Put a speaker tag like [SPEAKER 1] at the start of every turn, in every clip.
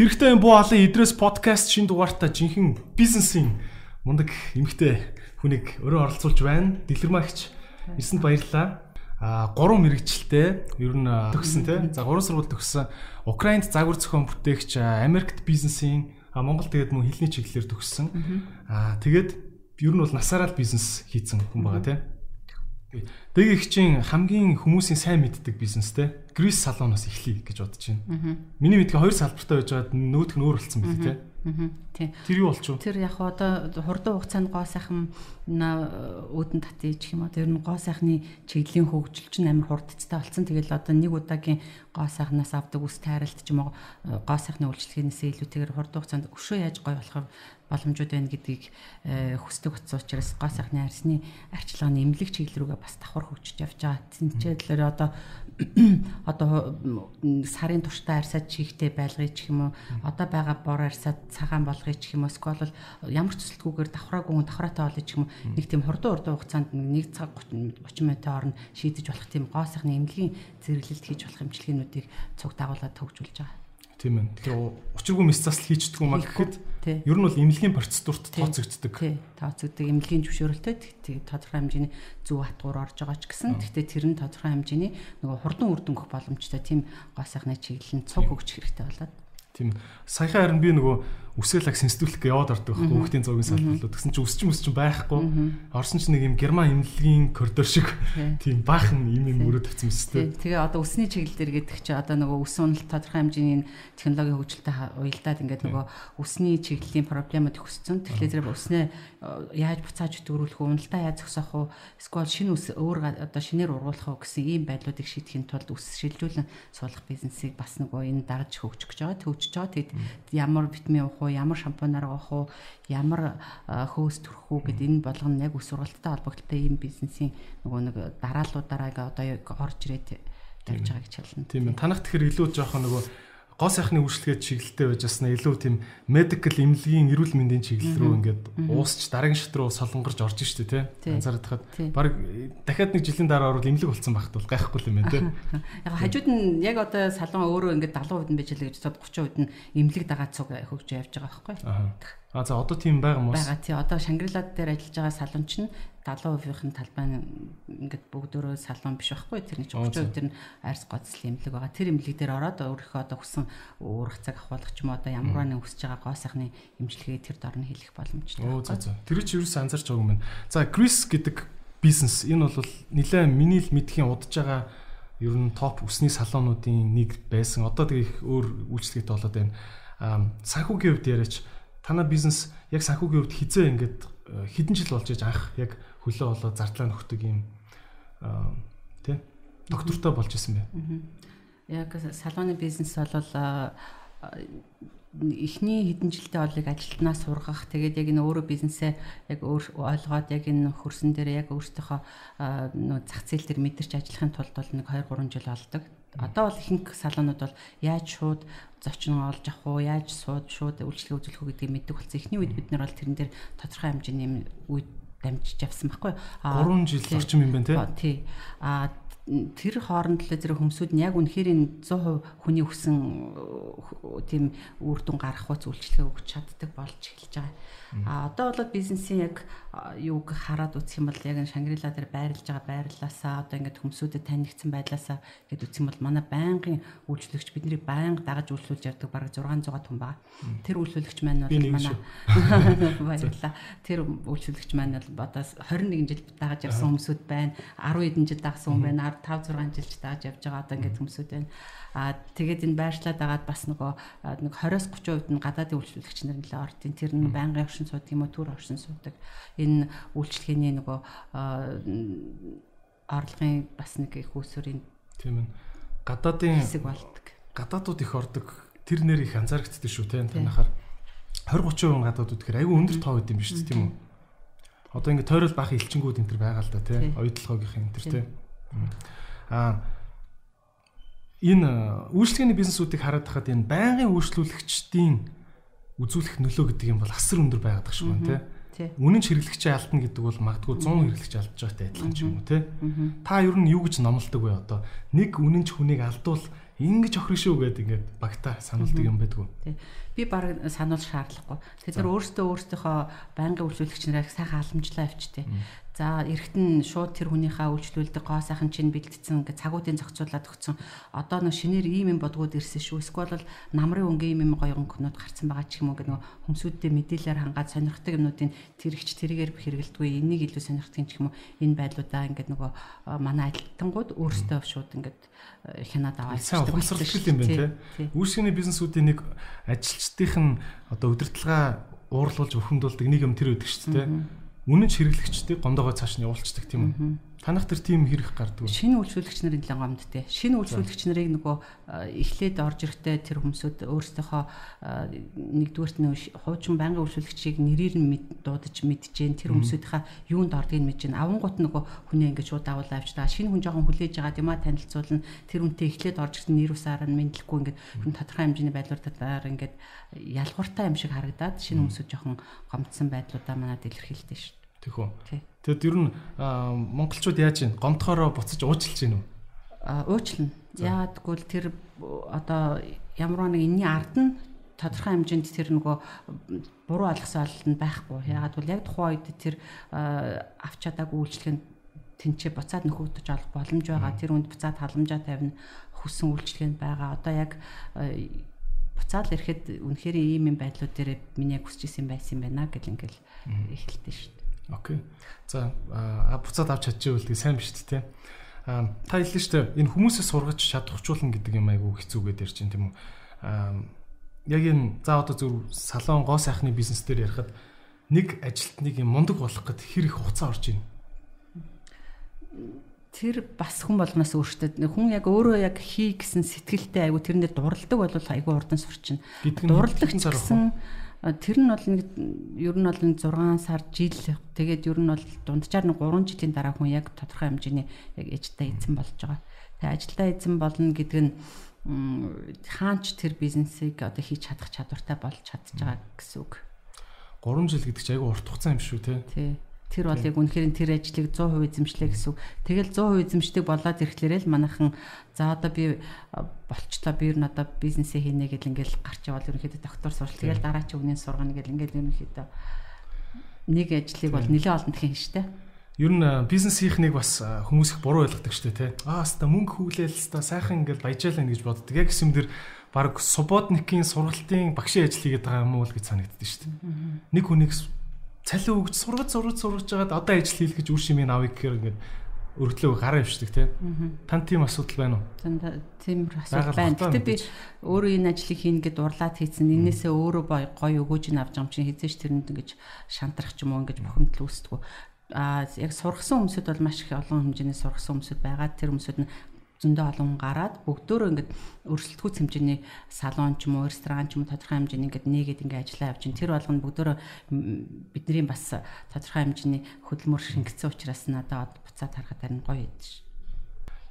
[SPEAKER 1] Хэрэгтэй буу олон идрээс подкаст шин дугаартаа жинхэнэ бизнесийн мундаг эмгтэй хүнийг өөрөө оролцуулж байна. Дэлгэрмагч ирсэнд баярлалаа. А гурван мэрэгчлээ ер нь төгссөн тий. За гурван сургууль төгссөн. Украинд загвар зохион бүтээгч Америкт бизнесийн а Монгол тэгээд мөн хэлний чиглэлээр төгссөн. А тэгээд ер нь бол насаараа бизнес хийцэн хүн байгаа тий. Дэг их чинь хамгийн хүмүүсийн сайн мэддэг бизнес те. Грис салоноос эхлэе гэж бодож байна. Миний мэдээ хоёр салбартай байж байгаад нөөдг нь өөр болсон байл те.
[SPEAKER 2] Тийм.
[SPEAKER 1] Тэр юу болчих вэ?
[SPEAKER 2] Тэр яг одоо хурдан хугацаанд гоо сайхан өөдөн татъя гэх юм уу. Тэр нь гоо сайхны чиглэлийн хөгжил чинь амар хурдцтай болсон. Тэгэл одоо нэг удаагийн гоо сайхнаас авдаг ус тайралт ч юм уу гоо сайхны үйлчлэгээс илүүтэйгээр хурдан хугацаанд өшөө яаж гой болох боломжууд байна гэдгийг хүсдэг утсан учраас гоо сайхны арсны арчилгааны эмнэлэг чиглэл рүүгээ бас давхар хөгжиж явж байгаа. Тэнцээдлэр одоо одоо сарын турштай арьсаад чихтэй байлгыг ч юм уу одоо байгаа бор арьсаад цагаан болгыг ч юм уу эсвэл ямар ч төсөлтгүйгээр давхраагүй хүн давхраатай олж ч юм уу нэг тийм хурдан урдан хугацаанд нэг цаг 30 минутын хооронд шийдэж болох тийм гоо сайхны эмнэлгийн зэрэглэлт хийж болох эмчилгээнүүдийг цуг дагуулад төгжүүлж байгаа.
[SPEAKER 1] Тийм ээ. Тэгэхээр учиргүй мэс засал хийчихдэг юм аа гэхэд ер нь бол эмнэлгийн процедурт тооцогддог.
[SPEAKER 2] Тооцогддог. Эмнэлгийн зөвшөөрөлтөд тодорхой хэмжээний зөв хатгуур орж байгаа ч гэсэн гэхдээ тэр нь тодорхой хэмжээний нөгөө хурдан үр дүн өгөх боломжтой. Тийм гоо сайхны чиглэл нь цуг өгч хэрэгтэй болоод.
[SPEAKER 1] Тийм. Саяхан харин би нөгөө үсгэлэг сэнсдүүлэх гэж яваад ордог байхгүй хүүхдийн зоогийн салбарлуу. Тэгсэн чинь мөс чинь байхгүй. Орсон чинь нэг юм герман эмнэлгийн коридор шиг тийм баахан юм юм өрөө тавьсан мэт
[SPEAKER 2] тийм. Тэгээ одоо үсний чиглэлээр гэдэг чинь одоо нөгөө үс уналт тодорхой хэмжээний технологийн хөгжилтэй уялдаад ингээд нөгөө үсний чиглэлийн проблемууд төгссөн. Тэгэхээр үснээ яаж буцааж өтгөрүүлэх үү, уналтаа яаж зогсоох уу, эсвэл шинэ үс өөр одоо шинээр ургуулах уу гэсэн ийм байдлуудыг шийдэхин тулд үс шилжүүлэн суулгах бизнесийг бас нөгөө энэ дагаж хөгжих гэж байгаа. Төвчж байгаа. Тэгэд ямар витамин уух уу, ямар шампунаар авах уу, ямар хөөс төрөх үү гэд энэ болгоно яг үс сургалттай холбогдолтой ийм бизнесийн нөгөө нэг дараалуудаараа одоо орж ирээд тавьж байгаа гэж хэлнэ.
[SPEAKER 1] Тийм ээ. Танах тэгэхээр илүү жоохон нөгөө гоо сайхны үйлчлэгээ чиглэлтэй байж яснаа илүү тийм medical эмнэлгийн эрүүл мэндийн чиглэл рүү ингээд уусч дараагийн шат руу солонгорж орж штэ тий. Анзаараад хахад баг дахиад нэг жилийн дараа орвол эмнэлэг болсон багт бол гайхгүй юм байна тий.
[SPEAKER 2] Яг хажууд нь яг одоо салон өөрөө ингээд 70% нь байж л гэж 30% нь эмнэлэг дагаа цуг хөгж явж байгаа байхгүй.
[SPEAKER 1] А за одоо тийм байгаа юм уу?
[SPEAKER 2] Бага тий. Одоо Шангрилад дээр ажиллаж байгаа салон чинь 70%-ийн талбай ингээд бүгдөө салон биш байхгүй тэр нэг 30% тэр нь арьс гоцлын эмнэлэг байгаа. Тэр эмнэлэг дээр ороод өөрийнхөө одоо хүсэн уурах цаг ахуулах ч юм уу одоо ямар нэг өсөж байгаа гоо сайхны эмчилгээ тэр дор нь хийх боломжтой.
[SPEAKER 1] Оо за за. Тэр чинь юу ч анзарч байгаа юм байна. За Крис гэдэг бизнес энэ бол нэлээд миний л мэдхийн удаж байгаа ер нь топ үсний салонуудын нэг байсан. Одоо тэгээ их өөр үйлчлэгтэй болоод байна. Санхүүгийн хувьд яриач танай бизнес яг санхүүгийн хувьд хизээ ингээд э, хэдэн жил болж иж анх яг хөлөө болоод зардлаа нөхдөг юм тий доктортой болж исэн бэ.
[SPEAKER 2] Яг салооны бизнес бол эхний хэдэн жилдээ олыг ажилтнаа сургах тэгээд яг энэ өөрөө бизнесээ яг өөр ойлгоод яг энэ хөрсөн дээр яг өөртөөхөө нөө зах зээл дээр мэдэрч ажиллахын тулд бол нэг 2 3 жил олдог. Одоо бол ихэнх салонууд бол яаж шууд зочин олж авах уу, яаж сууд шууд үйлчлэг үзүүлэх үү гэдгийг мэддэг болсон. Эхний үед бид нар бол тэрэн дээр тодорхой хэмжээний үед дамжиж авсан байхгүй.
[SPEAKER 1] 3 жил орчим юм байна
[SPEAKER 2] тий. А тэр хооронд л зэрэг хүмүүсүүд нь яг үнэхээр 100% хүний өсөн тийм үр дүн уу үйлчлэгээ өгч чаддаг болж эхэлж байгаа. А одоо бол бизнесийн яг юуг хараад үзэх юм бол яг Шангрила дээр байрлаж байгаа байрлалаасаа одоо ингээд хүмүүсүүдэд танигдсан байдлаасаа гэд үзэх юм бол манай байнгын үйлчлэгч бидний байнга дагаж үйлчлүүлж явдаг бараг 600 хүн байгаа. Тэр үйлчлэгч маань бол манай баярлалаа. Тэр үйлчлэгч маань бол одоо 21 жил дагаж явсан хүмүүсүүд байна. 10 хэдэн жил дагсан хүн байна. 5 6 жилч дагаж явж байгаа одоо ингээд хүмүүсүүд байна. А тэгээд энэ байршлаад агаад бас нөгөө нэг 20-с 30% нь гадаадын үйлчлүүлэгч нар нэлээ ордын. Тэр нь байнгын оршин суудаг юм уу, төр оршин суудаг. Энэ үйлчлэгээний нөгөө орлогын бас нэг их усүрийн
[SPEAKER 1] тийм ээ. Гадаадын
[SPEAKER 2] хэсэг болдог.
[SPEAKER 1] Гадаадууд их ордог. Тэр нэр их анзаарэгддэг шүү те танахаар 20 30% гадаадууд гэхээр айгүй өндөр тоо гэдэм биш тийм үү? Одоо ингэ тойрол бах элчингүүд энэ төр байгаа л да тий. Оюутлогын энэ төр тий. Аа энэ үйлчлэгээний бизнесүүдийг хараад хахад энэ байнгын үйлчлүүлэгчдийн үзүүлэх нөлөө гэдэг юм бол асар өндөр байгаад байгаа шүү дээ тий. Үнэн ч хэрэглэгчээ алдна гэдэг бол магадгүй 100 хэрэглэгч алдж байгаатай адилхан ч юм уу тий. Та ер нь юу гэж номлодог вэ одоо? Нэг үнэн ч хүнийг алдвал Ингэж охроо шүү гэдэг ингээд багтаа сануулдаг юм байдгүй.
[SPEAKER 2] Тий. Би баг сануул шаардлагагүй. Тэд нар өөрсдөө өөрсдийнхөө байнгын үйлчлүүлэгч нарыг сайхан халамжлаа авчтэй. За эргэтэн шууд тэр хүнийхээ үйлчлүүлдэг гоо сайхан чинь бэлдсэн ингээд цагуудын зохицуулаад өгсөн. Одоо нэг шинээр ийм юм бодгууд ирсэн шүү. Эсвэл намрын өнгийн ийм юм гоё өнгөнүүд гарцсан байгаа ч юм уу гэдэг нэг хүмсүүдтэй мэдээлэлээр хангаад сонирхдаг юмнуудын тэрэгч тэргээр хэрэгэлдэггүй энийг илүү сонирхдаг ч юм уу энэ байдлуудаа ингээд нөгөө манай ажилтнууд өөрсдөө шууд ингээд хянаад аваад
[SPEAKER 1] ухамсарлах юм байна те. Үүсгэний бизнесүүдийн нэг ажилчдынх нь одоо удирдлага уурлуулж бухимдуулдаг нэг юм тэр үүдэг шүү дээ үнэн хэрэглэгчдийг гомдоогоо цааш нь явуулцдаг тийм үү? Танах тэр тийм хэрэг гардаг.
[SPEAKER 2] Шинэ үйлчлүүлэгч нарын нэлээд гомдтой. Шинэ үйлчлүүлэгч нарыг нөгөө эхлээд орж ирэхдээ тэр хүмүүсүүд өөрсдийнхөө нэгдүгээрт нь хуучин байнгын үйлчлүүлэгчийг нэрээр нь дуудаж мэдчихээн тэр хүмүүсийнхаа юунд ордгийг мэдж гэн авангууд нөгөө хүнээ ингээд шууд авал авчдаа шинэ хүн жоохон хүлээж байгаа юм а танилцуулна. Тэр үнтэй эхлээд орж ирсэн нэр усаар нь мэдлэхгүй ингээд хүн тодорхой хэмжээний байдлуудаар ингээд ялгууртай юм шиг харагдаад шинэ хүмүүсүүд жоохон гомдсон байдлуудаа манад илэрхийлдэг шүү
[SPEAKER 1] Тэг үү. Тэгэд ер нь монголчууд яаж ийн гомдохороо буцаж уучлж гин үү?
[SPEAKER 2] А уучлна. Яагадгүй л тэр одоо ямар нэг энэний ард нь тодорхой хэмжээнд тэр нөгөө буруу алгасан олд нь байхгүй. Бол яг тухайн үед тэр авч чадаагүй үйлчлэгэнд тэнцээ буцаад нөхөгдөж олох боломж байгаа. Тэр үнд буцаад халамжаа тавина хүссэн үйлчлэгэнд байгаа. Одоо яг буцаад ирэхэд үнэхээр ийм юм байдлууд дээр миний яг хүсэж исэн байсан юм байна гэл ингээл эхэлдэг шүү дээ.
[SPEAKER 1] Окей. За а буцаад авч чадчихвэл тэгээ сайн биш үү те. А та хэллээ шүү дээ. Энэ хүмүүсээс сургаж чадахчулна гэдэг юм айгүй хэцүүгээд ярьж байна тийм үү. А яг энэ за одоо зөв салон гоо сайхны бизнес дээр ярихад нэг ажилтныг юм мундаг болох гэд хэр их хугацаа орж ийн.
[SPEAKER 2] Тэр бас хүн болгоноос өөртөө хүн яг өөрөө яг хий гэсэн сэтгэлтэй айгу тэрнээ дурладаг бол айгу урдан сурчна. Дурладаг гэсэн Тэр нь бол нэг ер нь бол 6 сар жил тэгээд ер нь бол дунджаар нэг 3 жилийн дараа хүн яг тодорхой хэмжээний яг ээжтэй эзэн болж байгаа. Тэгээд ажилдаа эзэн болно гэдэг нь хаанч тэр бизнесийг одоо хийж чадах чадвартай болж чадж байгаа гэсэн үг.
[SPEAKER 1] 3 жил гэдэг чинь айгүй урт хугацаа юм шүү те.
[SPEAKER 2] Тий. Тэр бол яг үнэхээр тэр ажлыг 100% эзэмшлээ гэсэн. Тэгэл 100% эзэмшдэг болоод ирэхлээрэл манайхан за одоо би болчлоо би ер нь одоо бизнесээ хийнэ гэл ингээл гарч явал ерөнхийдөө доктор сурч тэгэл дараа чи өгнийн сургана гэл ингээл ерөнхийдөө нэг ажлыг бол нэлээд олон тхэн штэ.
[SPEAKER 1] Ер нь бизнес хийхнийг бас хүмүүс их буруу ойлгодог штэ тий. Аа хаста мөнгө хүлээл хаста сайхан ингээл баяжаалаа гэж боддог. Яг юм дэр баг субботникийн сургалтын багшийн ажил хийгээд байгаа юм уу гэж санагддаг штэ. Нэг хүнийг цалин өгч сургаж сургаж сургаж жагаад одоо ажил хийх гэж үр шимийн авъя гэхээр ингээд өргөдлөө гараа өвчдөг тийм. Тан тийм асуудал байна уу?
[SPEAKER 2] Тийм асуудал байна. Гэтэ би өөрөө энэ ажлыг хийнэ гэд урлаад хийсэн. Инээсээ өөрөө гоё өгөөж ин авч юм чинь хизээш тэрэнд ингэж шантрах ч юм уу ингэж бухимдал үүсдэг. А яг сургасан хүмүүсд бол маш их олон хэмжээний сургасан хүмүүсд байгаа. Тэр хүмүүсд нь зөндөө олон гараад бүгдөө ингээд өрсөлдөхүйц хэмжээний салон ч юм уу ресторан ч юм уу тодорхой хэмжээний ингээд нээгээд ингээд ажиллаа явж байна. Тэр болгоно бүгдөө бидний бас тодорхой хэмжээний хөдөлмөр шингэсэн учраас надад буцаад харахад харин гоё ядж.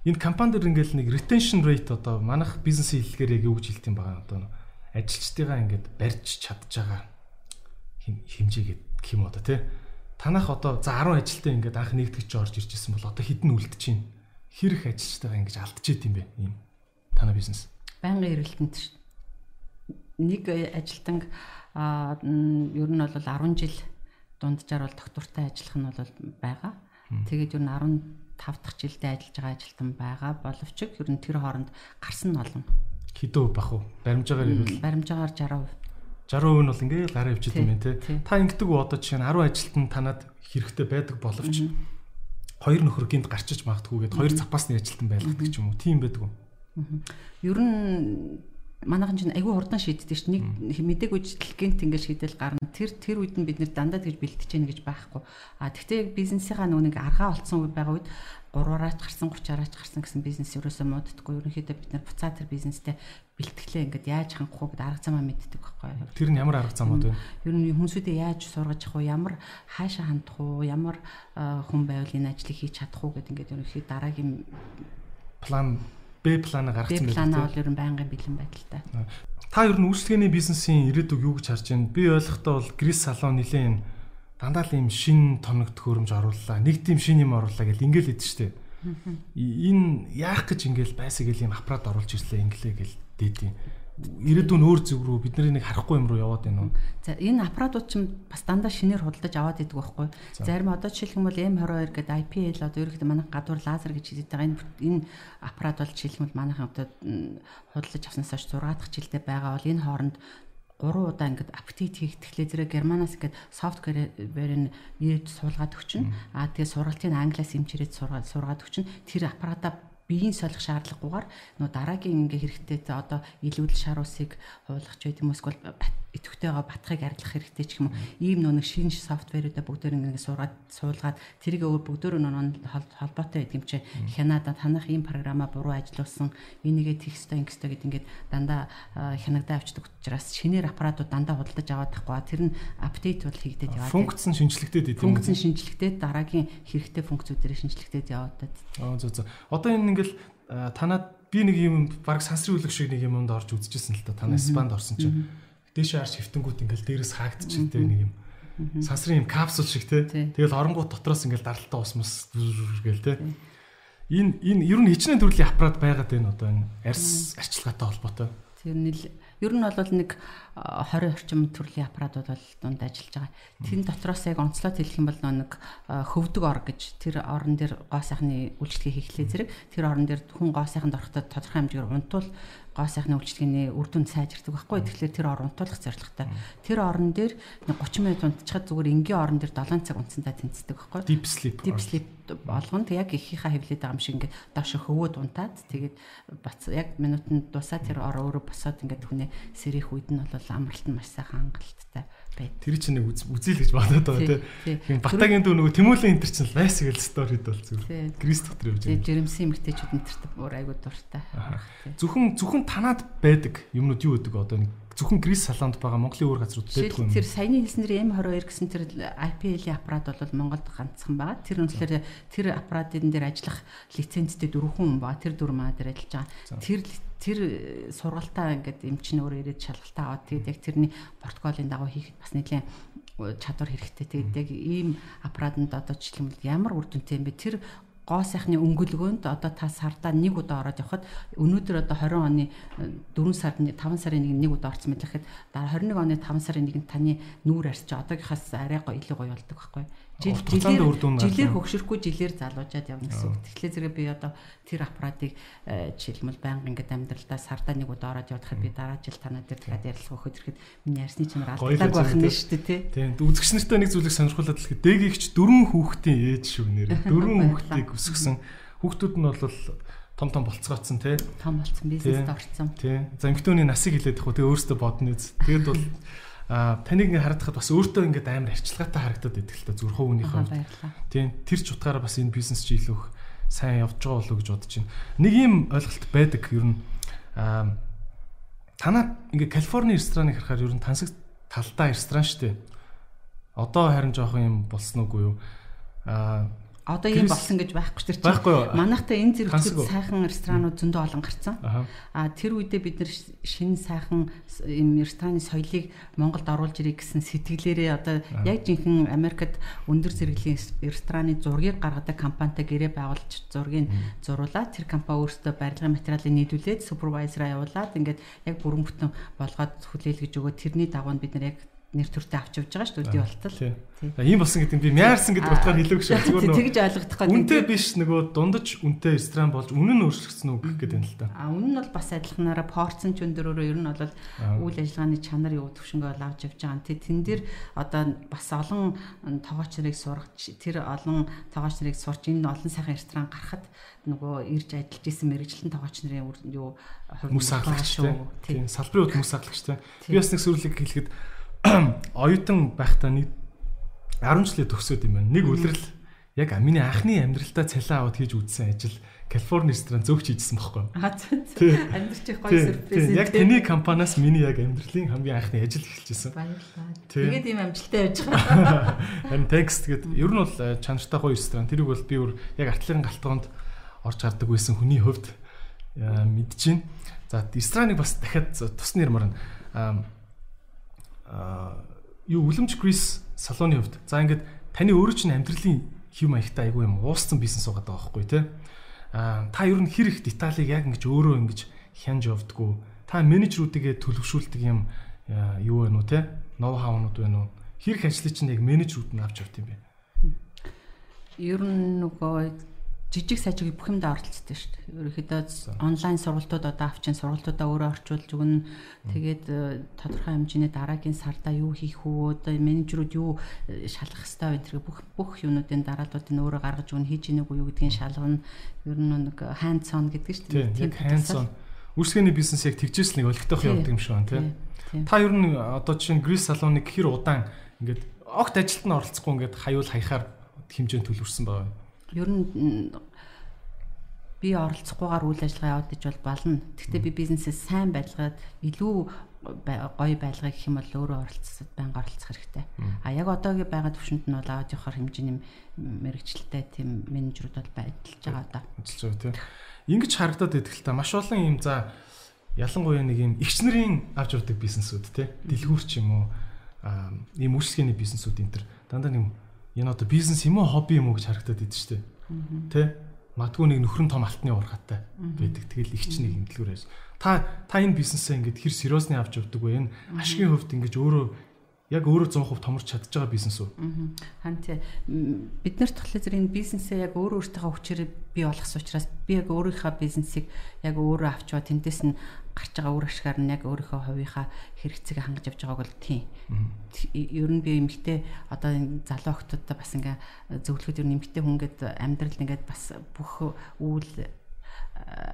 [SPEAKER 1] Энэ компани дэр ингээд нэг retention rate одоо манах бизнесийн хэллэгээр яг юу гэж хэлдэм байгаа одоо ажилчдыгаа ингээд барьж чадж байгаа хэмжээ гэх юм одоо тий. Танах одоо за 10 ажилтаа ингээд анх нэгтгэж орж ирж исэн бол одоо хэдэн үлдэж байна хэрэг ажилчтайгаа ингэж алдчихэт юм бэ? Ийм танай бизнес.
[SPEAKER 2] Байнгын эргэлтэнд шүү. Нэг ажилтан аа ер нь бол 10 жил дунджаар бол доктортай ажиллах нь бол байгаа. Тэгээд ер нь 15 дахь жилдээ ажиллаж байгаа ажилтан байгаа. Боловч ер нь тэр хооронд гарсан нь олон.
[SPEAKER 1] Хэдөө бах уу? Баримжаагаар ирвэл
[SPEAKER 2] баримжаагаар 60%.
[SPEAKER 1] 60% нь бол ингээл гараа өвчт юм байна те. Та ингэдэг үү одоо жишээ нь 10 ажилтан танад хэрэгтэй байдаг боловч хоёр нөхөр гинт гарчиж магадгүйгээд хоёр запасны ажилтан байлгадаг ч юм уу. Тийм байдаг уу?
[SPEAKER 2] Ер нь манайхан чинь айгүй хурдан шийддэг ш. Нэг мдэггүй гинт ингээд шийдэл гарна. Тэр тэр үед нь бид нэр дандаа тэгж бэлтэж яах гэж байхгүй. А тэгтээ бизнесийнхаа нүг аргаа олцсон үе байгаа үед 3-аараач гарсан 30-аараач гарсан гэсэн бизнес ерөөсөө мууддаггүй. Ерөнхийдөө бид нар буцаа тэр бизнестэй бэлтгэлээ ингээд яаж хангах уу гэдэг арга замаа мэддэг байхгүй.
[SPEAKER 1] Тэр нь ямар арга замууд вэ?
[SPEAKER 2] Ер нь хүмүүсүүдээ яаж сургаж явах уу, ямар хаашаа хандах уу, ямар хүн байвал энэ ажлыг хийж чадах уу гэдэг ингээд ерөнхий дараагийн
[SPEAKER 1] план Б планаа гаргасан
[SPEAKER 2] байдаг. Б планаа бол ер нь байнгын бэлэн байдалтай.
[SPEAKER 1] Та ер нь үйлчлэгээний бизнесийн ирээдүг юу гэж харж байна? Би ойлгохдоо бол Грис салон нэлээд дандаа л ийм шин тоног төхөөрөмж орууллаа. Нэг тийм шин юм орууллаа гэл ингээл хэд штэ. Энэ яах гэж ингээл байсаг гэл юм аппарат оруулж ирлээ инглээ гэл дээдийн ирээдүйн өөр зүг рүү бидний нэг харахгүй юм руу яваад байна уу?
[SPEAKER 2] За энэ аппаратууд ч бас дандаа шинээр худалдаж аваад идэг байхгүй. Зарим одоо бол M22 гэдэг IPL одоо ерөөхдөө манайх гадуур лазер гэж хэлдэг байгаа. Энэ энэ аппарат бол бол манайх одоо худалдаж авснаас хойш 6 дахь жилдээ байгаа бол энэ хооронд 3 удаа ингээд апдейт хийхдээ зэрэг германаас ингээд софтверээр нь ирээд суулгаад өгчнө. Аа тэгээ сургалтын англиас имчирээд сургаад өгчнө. Тэр аппаратаа биеийн солих шаардлагагүйгээр нөө дараагийн ингээ хэрэгтэй одоо илүүдэл шар усыг хуулах ч байт юм эсвэл идэвхтэйгээ батхыг арилгах хэрэгтэй ч юм уу. Ийм нэг шинэ софтверуудаа бүгдээр ингээ сургаад суулгаад тэрийг өөр бүгдээр нөө холбоотой байдаг юм чи. Хянада танах ийм програмаа буруу ажилуулсан энийгээ текстөө ингэстөө гэд ингээд дандаа хянагдаа авчдаг учраас шинээр аппаратууд дандаа худалдаж аваад тахгүй. Тэр нь апдейт бол хийгдээд яваад
[SPEAKER 1] функц нь шинжлэхтэй
[SPEAKER 2] тийм үү функц нь шинжлэхтэй дараагийн хэрэгтэй функцүүдээр шинжлэхтэй яваад
[SPEAKER 1] аа зөө зөө. Одоо энэ ингээл танад би нэг юм баг сансрын үлэг шиг нэг юмд орж үзчихсэн л та танаас спанд орсон чинь дээшээ харж хөвтөнгүүд ингээл дээрээс хаагдчихтэй нэг юм. Сансрын юм капсул шиг те. Тэгэл оронгууд дотроос ингээл даралтаа усмас гээл те энэ энэ ер нь хичнээн төрлийн аппарат байгаад байна одоо энэ арьс арчилгаатай холбоотой
[SPEAKER 2] тэр нэл ер нь бол нэг 20 орчим төрлийн аппаратууд бол дунд ажиллаж байгаа. Тэн дотроос яг онцлог хэлэх юм бол нэг хөвдөг ор гэж тэр орон дээр гоо сайхны үйлчлэгээ хийхлээ зэрэг тэр орон дээр хүн гоо сайханд орохдоо тодорхой хэмжээгээр унтвал гоо сайхны үйлчлэгээний үр дүнд сайжирдаг байхгүй. Тэгэхээр тэр орон унтуулах зорилготой. Тэр орон дээр 30 минут унтчихад зүгээр энгийн орон дээр 7 цаг унтсандаа тэнцдэг байхгүй.
[SPEAKER 1] Deep sleep.
[SPEAKER 2] Deep sleep болгонд яг ихийнхаа хөвлөд байгаа юм шиг ингээд доош хөвөөд унтаад тэгээд бац яг минутанд дусаа тэр ор өөрөө босоод ингээд хүнээ сэрэх үед нь бол амралт нь маш сайхан хангалттай байд.
[SPEAKER 1] Тэр чинь нэг үзэл гэж бодоод байгаа тийм. Батагийн дүү нөгөө Тэмүүлэн энэ төр чинь лайс гэл сторид бол зүгээр. Крист дотор явж
[SPEAKER 2] байгаа. Жирэмсэн эмгтээчүүд энэ төрт уур айгуу дуртай.
[SPEAKER 1] Зөвхөн зөвхөн танаад байдаг юмнууд юу гэдэг одоо нэг зөвхөн Грис салонд байгаа Монголын өөр газрууд байдаг юм.
[SPEAKER 2] Тэр саяны хэлснээр M22 гэсэн тэр IPL аппарат бол Монголд ганцхан байгаа. Тэр үнэхээр тэр аппаратын дээр ажиллах лицензтэй дөрвөн хүн байгаа. Тэр дөрвөн маа дээр ажиллаж байгаа. Тэр тэр сургалтаа ингээд эмчин өөр ирээд шалгалтаа аваад тэгээд яг тэрний протоколын дагуу хийхэд бас нэлээд чадвар хэрэгтэй. Тэгээд яг ийм аппаратанд одоо жишээлбэл ямар үр дүнтэй юм бэ? Тэр гоо сайхны өнгөлгөөнд одоо та сардаа нэг удаа ороод явхад өнөөдөр одоо 20 оны 4 сард 5 сарын нэг нэг удаа орсон мэт гэхэд 21 оны 5 сарын нэгэнд таны нүүр арч одоогийнхаас арай гоё илүү гоё болдог байхгүй жилээр жилээр хөгшөрөхгүй жилээр залуужаад явна гэсэн үг. Тэгэхээр зэрэг би одоо тэр аппаратыг э, жишээлбэл байнга ингээд амьдралдаа сардаа нэг удаа ороод явахад би дараа жил танаа дээр дахиад ярилцах өгөхөд ирэхэд миний ярьсны чанар алддаг байх нь шүү дээ тий.
[SPEAKER 1] Тийм үзэгч нартай нэг зүйлийг сонирхуулаад хэлэхэд дээгийгч дөрвөн хүүхдийн ээж шүү нэр. Дөрвөн хүүхдийг өсгсөн. Хүүхдүүд нь бол том том болцгооцсон тий.
[SPEAKER 2] Том болцсон бизнест орсон.
[SPEAKER 1] Тий. За эмхтөний насыг хилээд их үү. Тэгээ өөрөөсөө бодно үз. Тэгэд бол а таныг ингээ харагдахад бас өөртөө ингээ амар арчилгаатай харагдаад идэг л та зүрх хувьд. Тийм тэр ч утгаараа бас энэ бизнес чи илүү сайн явж байгаа болов уу гэж бодож байна. Нэг юм ойлголт байдаг ер нь а танаа ингээ Калифорни рестораныг харахаар ер нь тансаг талдаа ресторан шүү дээ. Одоо харин жоох юм болсон уугүй юу? а
[SPEAKER 2] одоо юм болсон гэж байхгүй ч тэр чинь манайхтай энэ зэрэг сайхан ресторанууд зөндөө олон гарцсан. А тэр үедээ бид нар шинэ сайхан юм рестораны соёлыг Монголд оруулж ирэх гэсэн сэтгэлээрээ одоо яг жинхэнэ Америкт өндөр зэрэглэлийн рестораны зургийг гаргадаг компанитай гэрээ байгуулж зургийг зуруулаад тэр компани өөрсдөө барилгын материалыг нийлүүлээд супервайзераа явуулаад ингээд яг бүрэн бүтэн болгоод хүлээлгэж өгөө тэрний дагуу бид нар яг нэр төртөө авч явж байгаа шүү дээ үдий болтол.
[SPEAKER 1] Ийм болсон гэдэг нь би мяарсан гэдэг утгаар хэлээгүй шүү.
[SPEAKER 2] Зүгээр нөгөө тэгж ойлгох гээд.
[SPEAKER 1] Үнтэй биш нөгөө дундаж үнтэй ресторан болж үнэн нь өөрчлөгдсөн үг гэх гэдэг юм л та.
[SPEAKER 2] А үнэн нь бол бас адилханаараа порцсон ч өндөрөөрөө ер нь бол үйл ажиллагааны чанар юу төвшнгөө бол авч явж байгаа. Тэ тэн дээр одоо бас олон тоогооч нарыг сургаж тэр олон тоогооч нарыг сурч энэ олон сайхан ресторан гарахад нөгөө ирж ажиллаж исэн мэрэгчлэн тоогооч нарын юу
[SPEAKER 1] хүмүүс аглагч тийм салбарын хувьд хүмүүс аглагч тийм. Би бас нэг сүрлэг хэлэхэд оюутан байхдаа нэг 10 жилээ төгсөөд юм байна. Нэг үлрэл яг миний анхны амьдралдаа цалин аваад хийж үзсэн ажил Калифорни ресторан зөөгч хийжсэн байхгүй юу?
[SPEAKER 2] Амьдрчих гоё сюрприз.
[SPEAKER 1] Яг таны компаниас миний яг амьдралын хамгийн анхны ажил эхэлжсэн.
[SPEAKER 2] Баярлалаа. Тэгээд ийм амжилттай байж байгаа.
[SPEAKER 1] Харин текст гэдэг ер нь бол э, чанартай гоё ресторан. Тэрийг бол би өөр яг артлын галтгоонд орж гардаг байсан хүний хувьд э, мэдчихээн. За рестораныг бас дахиад тусны нэрмаар юу үлэмж Крис салууны хувьд за ингээд таны өөрөө чинь амьдралын хэв маягтай айгүй юм ууссан бизнес байгаа даа байхгүй тий. Аа та ер нь хэр их деталийг яг ингэж өөрөө ингэж хянж явдггүй. Та менежерүүдигээ төлөвшүүлдэг юм юу вэ нү тий? Ноу хаунууд вэ нү? Хэр их ажлыг чинь яг менежерүүд нь авч явд юм бэ?
[SPEAKER 2] Ер нь нөгөө жижиг сажиг бүх юмд оролцдог шүү дээ. Ерөнхийдөө онлайн сургалтууд одоо авчин сургалтуудаа өөрөө орчуулж өгнө. Тэгээд э, тодорхой хэмжээний дараагийн сарда юу хийх үү, одоо менежерүүд юу э, шалгах хэвээр энэ төрөг бүх бүх юмнуудын дарааллуудыг өөрөө гаргаж өгнө, хийж ийнэг үү гэдгийг шалгана. Ер нь нэг hands on гэдэг шүү
[SPEAKER 1] дээ. Тийм hands on. Үрсгэний бизнес яг тэгжээс нэг олигтойх явдаг юм шиг байна тий. Та ер нь одоо жишээ нь Грис салоныг хэр удаан ингээд огт ажилд нь оролцохгүй ингээд хаюул хаяхаар хэмжээнд төлөвлөсөн байгаа
[SPEAKER 2] ер нь би оролцохгүйгээр үйл ажиллагаа явуулж бол болно. Гэхдээ би бизнесээ сайн байлгаад илүү гоё байлгах гэх юм бол өөрөө оролцсод байнга оролцох хэрэгтэй. А яг одоогийн байгаа төвшөнд нь бол явахаар хэмжээний мэрэгчлэлтэй тийм менежерүүд бол байдалж байгаа одоо.
[SPEAKER 1] Ажиллаж байгаа тийм. Ингиж харагдаад идэх л та маш олон юм за ялангуяа нэг юм ихч нарын авч явдаг бизнесүүд тийм. Дэлгүүрч юм уу ийм үйлчлэгээний бизнесүүд энэ төр дандаа нэг энэ одоо бизнес юм уу хобби юм уу гэж харагдаад идэв штэ. Тэ? Магадгүй нэг нөхрөн том алтны ургатай байдаг. Тэгэл их ч нэг юм дэлгүүрээс. Та та энэ бизнесээ ингээд хэр сериосны авч явдаг вэ? Энэ ашигын хувьд ингээд өөрөө яг өөрөө 100% томорч чадж байгаа бизнес үү?
[SPEAKER 2] Хан тий. Бид нарт болохоор зэрэг энэ бизнесээ яг өөрөө өөртөө хүчээр бий болгосон учраас би яг өөрийнхөө бизнесийг яг өөрөө авчваа тэндээс нь гарч байгаа үр ашгаар нь яг өөрийнхөө хувийнхаа хэрэгцээг хангаж явж байгааг бол тийм. Ер нь би эмгтэй одоо энэ залуу охтуудаа бас ингээ зөвлөхөд ер нь эмгтэй хүн гээд амьдрал ингээд бас бүх үйл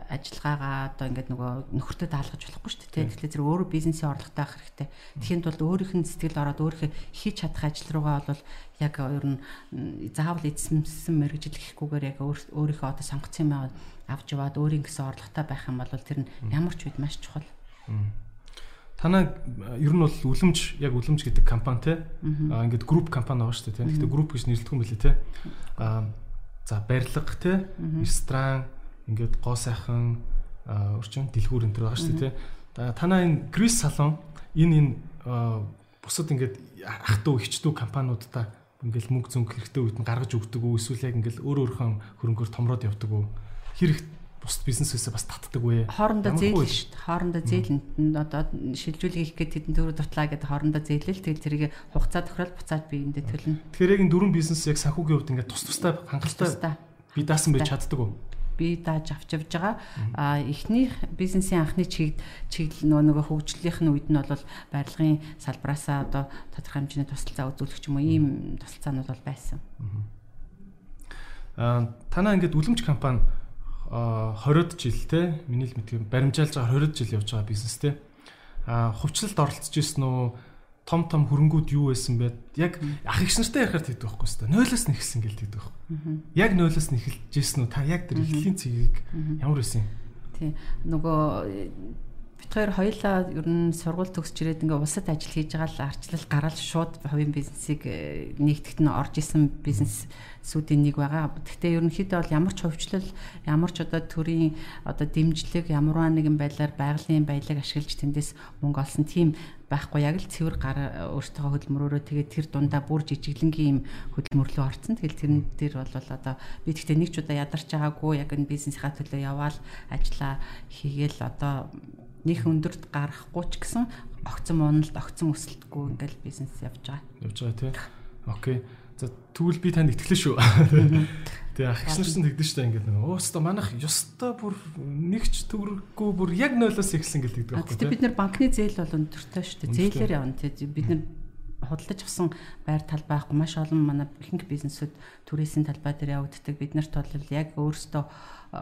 [SPEAKER 2] ажиллагаагаа одоо ингээд нөгөө нөхөртөө даалгаж болохгүй шүү дээ. Тэгэхээр зэрэг өөрөө бизнесийн орлоготой авах хэрэгтэй. Тэхийн тулд өөрийнх нь сэтгэл ороод өөрийнхөө хийж чадах ажил руугаа бол яг ер нь заавал эзэмсэн мэрэгжил гэхгүйгээр яг өөрийнхөө одоо сонгоцсон юм авч яваад өөрийн гэсэн орлоготой байх юм бол тэр нь ямар ч үед маш чухал.
[SPEAKER 1] Танаа ер нь бол үлэмж яг үлэмж гэдэг компани те ингээд групп компани байгаа шүү дээ. Тэгэхдээ групп гэж нэрлэдэг юм билээ те. За барилга те ресторан ингээд гоо сайхан өрчин дэлгүүр энэ төр байгаа шүү дээ тий. Танаа энэ Крис салон энэ энэ бусад ингээд ах トゥ ихч トゥ компаниудаа ингээд мөнгө зөнгө хэрэгтэй үед нь гаргаж өгдөг үү эсвэл яг ингээд өөр өөрхөн хөрөнгөөр томроод явдаг уу? Хэрэг бусд бизнесээсээ бас татдаг вэ?
[SPEAKER 2] Хоорондоо зээлнэ шүү дээ. Хоорондоо зээлнэ. Одоо шилжүүлэг хийх гээд тэдэн төр дутлаа гэдэг хоорондоо зээлэл тэгэл тэрийг хугацаа тохирол буцаад би эндээ төлнө.
[SPEAKER 1] Тэгэхээр яг энэ дөрвөн бизнес яг санхүүгийн хувьд ингээд тус тустай хангалттай би даасан байж чаддаг уу?
[SPEAKER 2] Бие дааж авч явж байгаа. А эхнийх бизнесийн анхны чиг чиглэл нөгөө нөгөө хөгжлийнх нь үед нь бол барилгын салбараасаа одоо тодорхой хэмжээний тусалцаа үзүүлэх юм уу ийм тусалцаанууд бол байсан.
[SPEAKER 1] А танаа ингээд үлэмж компани 20-од жил те миний л мэдгэн баримжаалж байгаа 20-од жил явж байгаа бизнес те. А хувьчлалд оролцож ирсэн үү? Том том хөрөнгүүд юу байсан бэ? Яг ах их нартай ярихаар тэгдэг байхгүй хэвээр. Нойлоос нь эхэлсэн гэл тэгдэг байхгүй. Яг нойлоос нь эхэлж ирсэн үү? Та яг тэр эхлэлийн цэгийг ямар байсан юм?
[SPEAKER 2] Тий. Нөгөө бит хоёр хоёлаа ер нь сургууль төгсч ирээд ингээ улсад ажил хийж байгаа л арчлал гараад шууд хувийн бизнесийг э, нэгтгэд нь орж исэн бизнес сүүдийн нэг байгаа. Гэхдээ ерөнхийдөө бол ямар ч хөвчлөл, ямар ч одоо төрийн одоо дэмжлэг, ямарваа нэгэн байдлаар байгалийн баялаг ашиглаж тэндээс мөнгө олсон тийм байхгүй яг л цэвэр гар өөртөө хөдөлмөрөөрөө тэгээд тэр дундаа бүр жижиглэнгийн юм хөдөлмөрлөө орцсон. Тэгэл тэрэн дээр бол одоо би тэгтээ нэг ч удаа ядарч байгаагүй яг энэ бизнесийнхаа төлөө яваал ажиллаа хийгээл одоо нэг өндөрт гарахгүй ч гэсэн огцон муналд огцон өсөлтгүй ингээл бизнес явж байгаа.
[SPEAKER 1] Явж байгаа тий. Окей. За тэгвэл би танд итгэлээ шүү. Тэгээ ах их нарсан тэгдэж штэ ингээд нэг өөстө манах ёстой бүр нэгч төгрөггүй бүр яг нойлоос ихсэн гэл тэгдэг
[SPEAKER 2] байхгүй тий. Бид нар банкны зээл бол өндөртэй штэ. Зээлээр явна тий. Бид нар худалдаж авсан байр талбай байхгүй маш олон манай ихэнх бизнесүүд түрээсийн талбай дээр явагддаг. Бид нарт бол яг өөрсдөө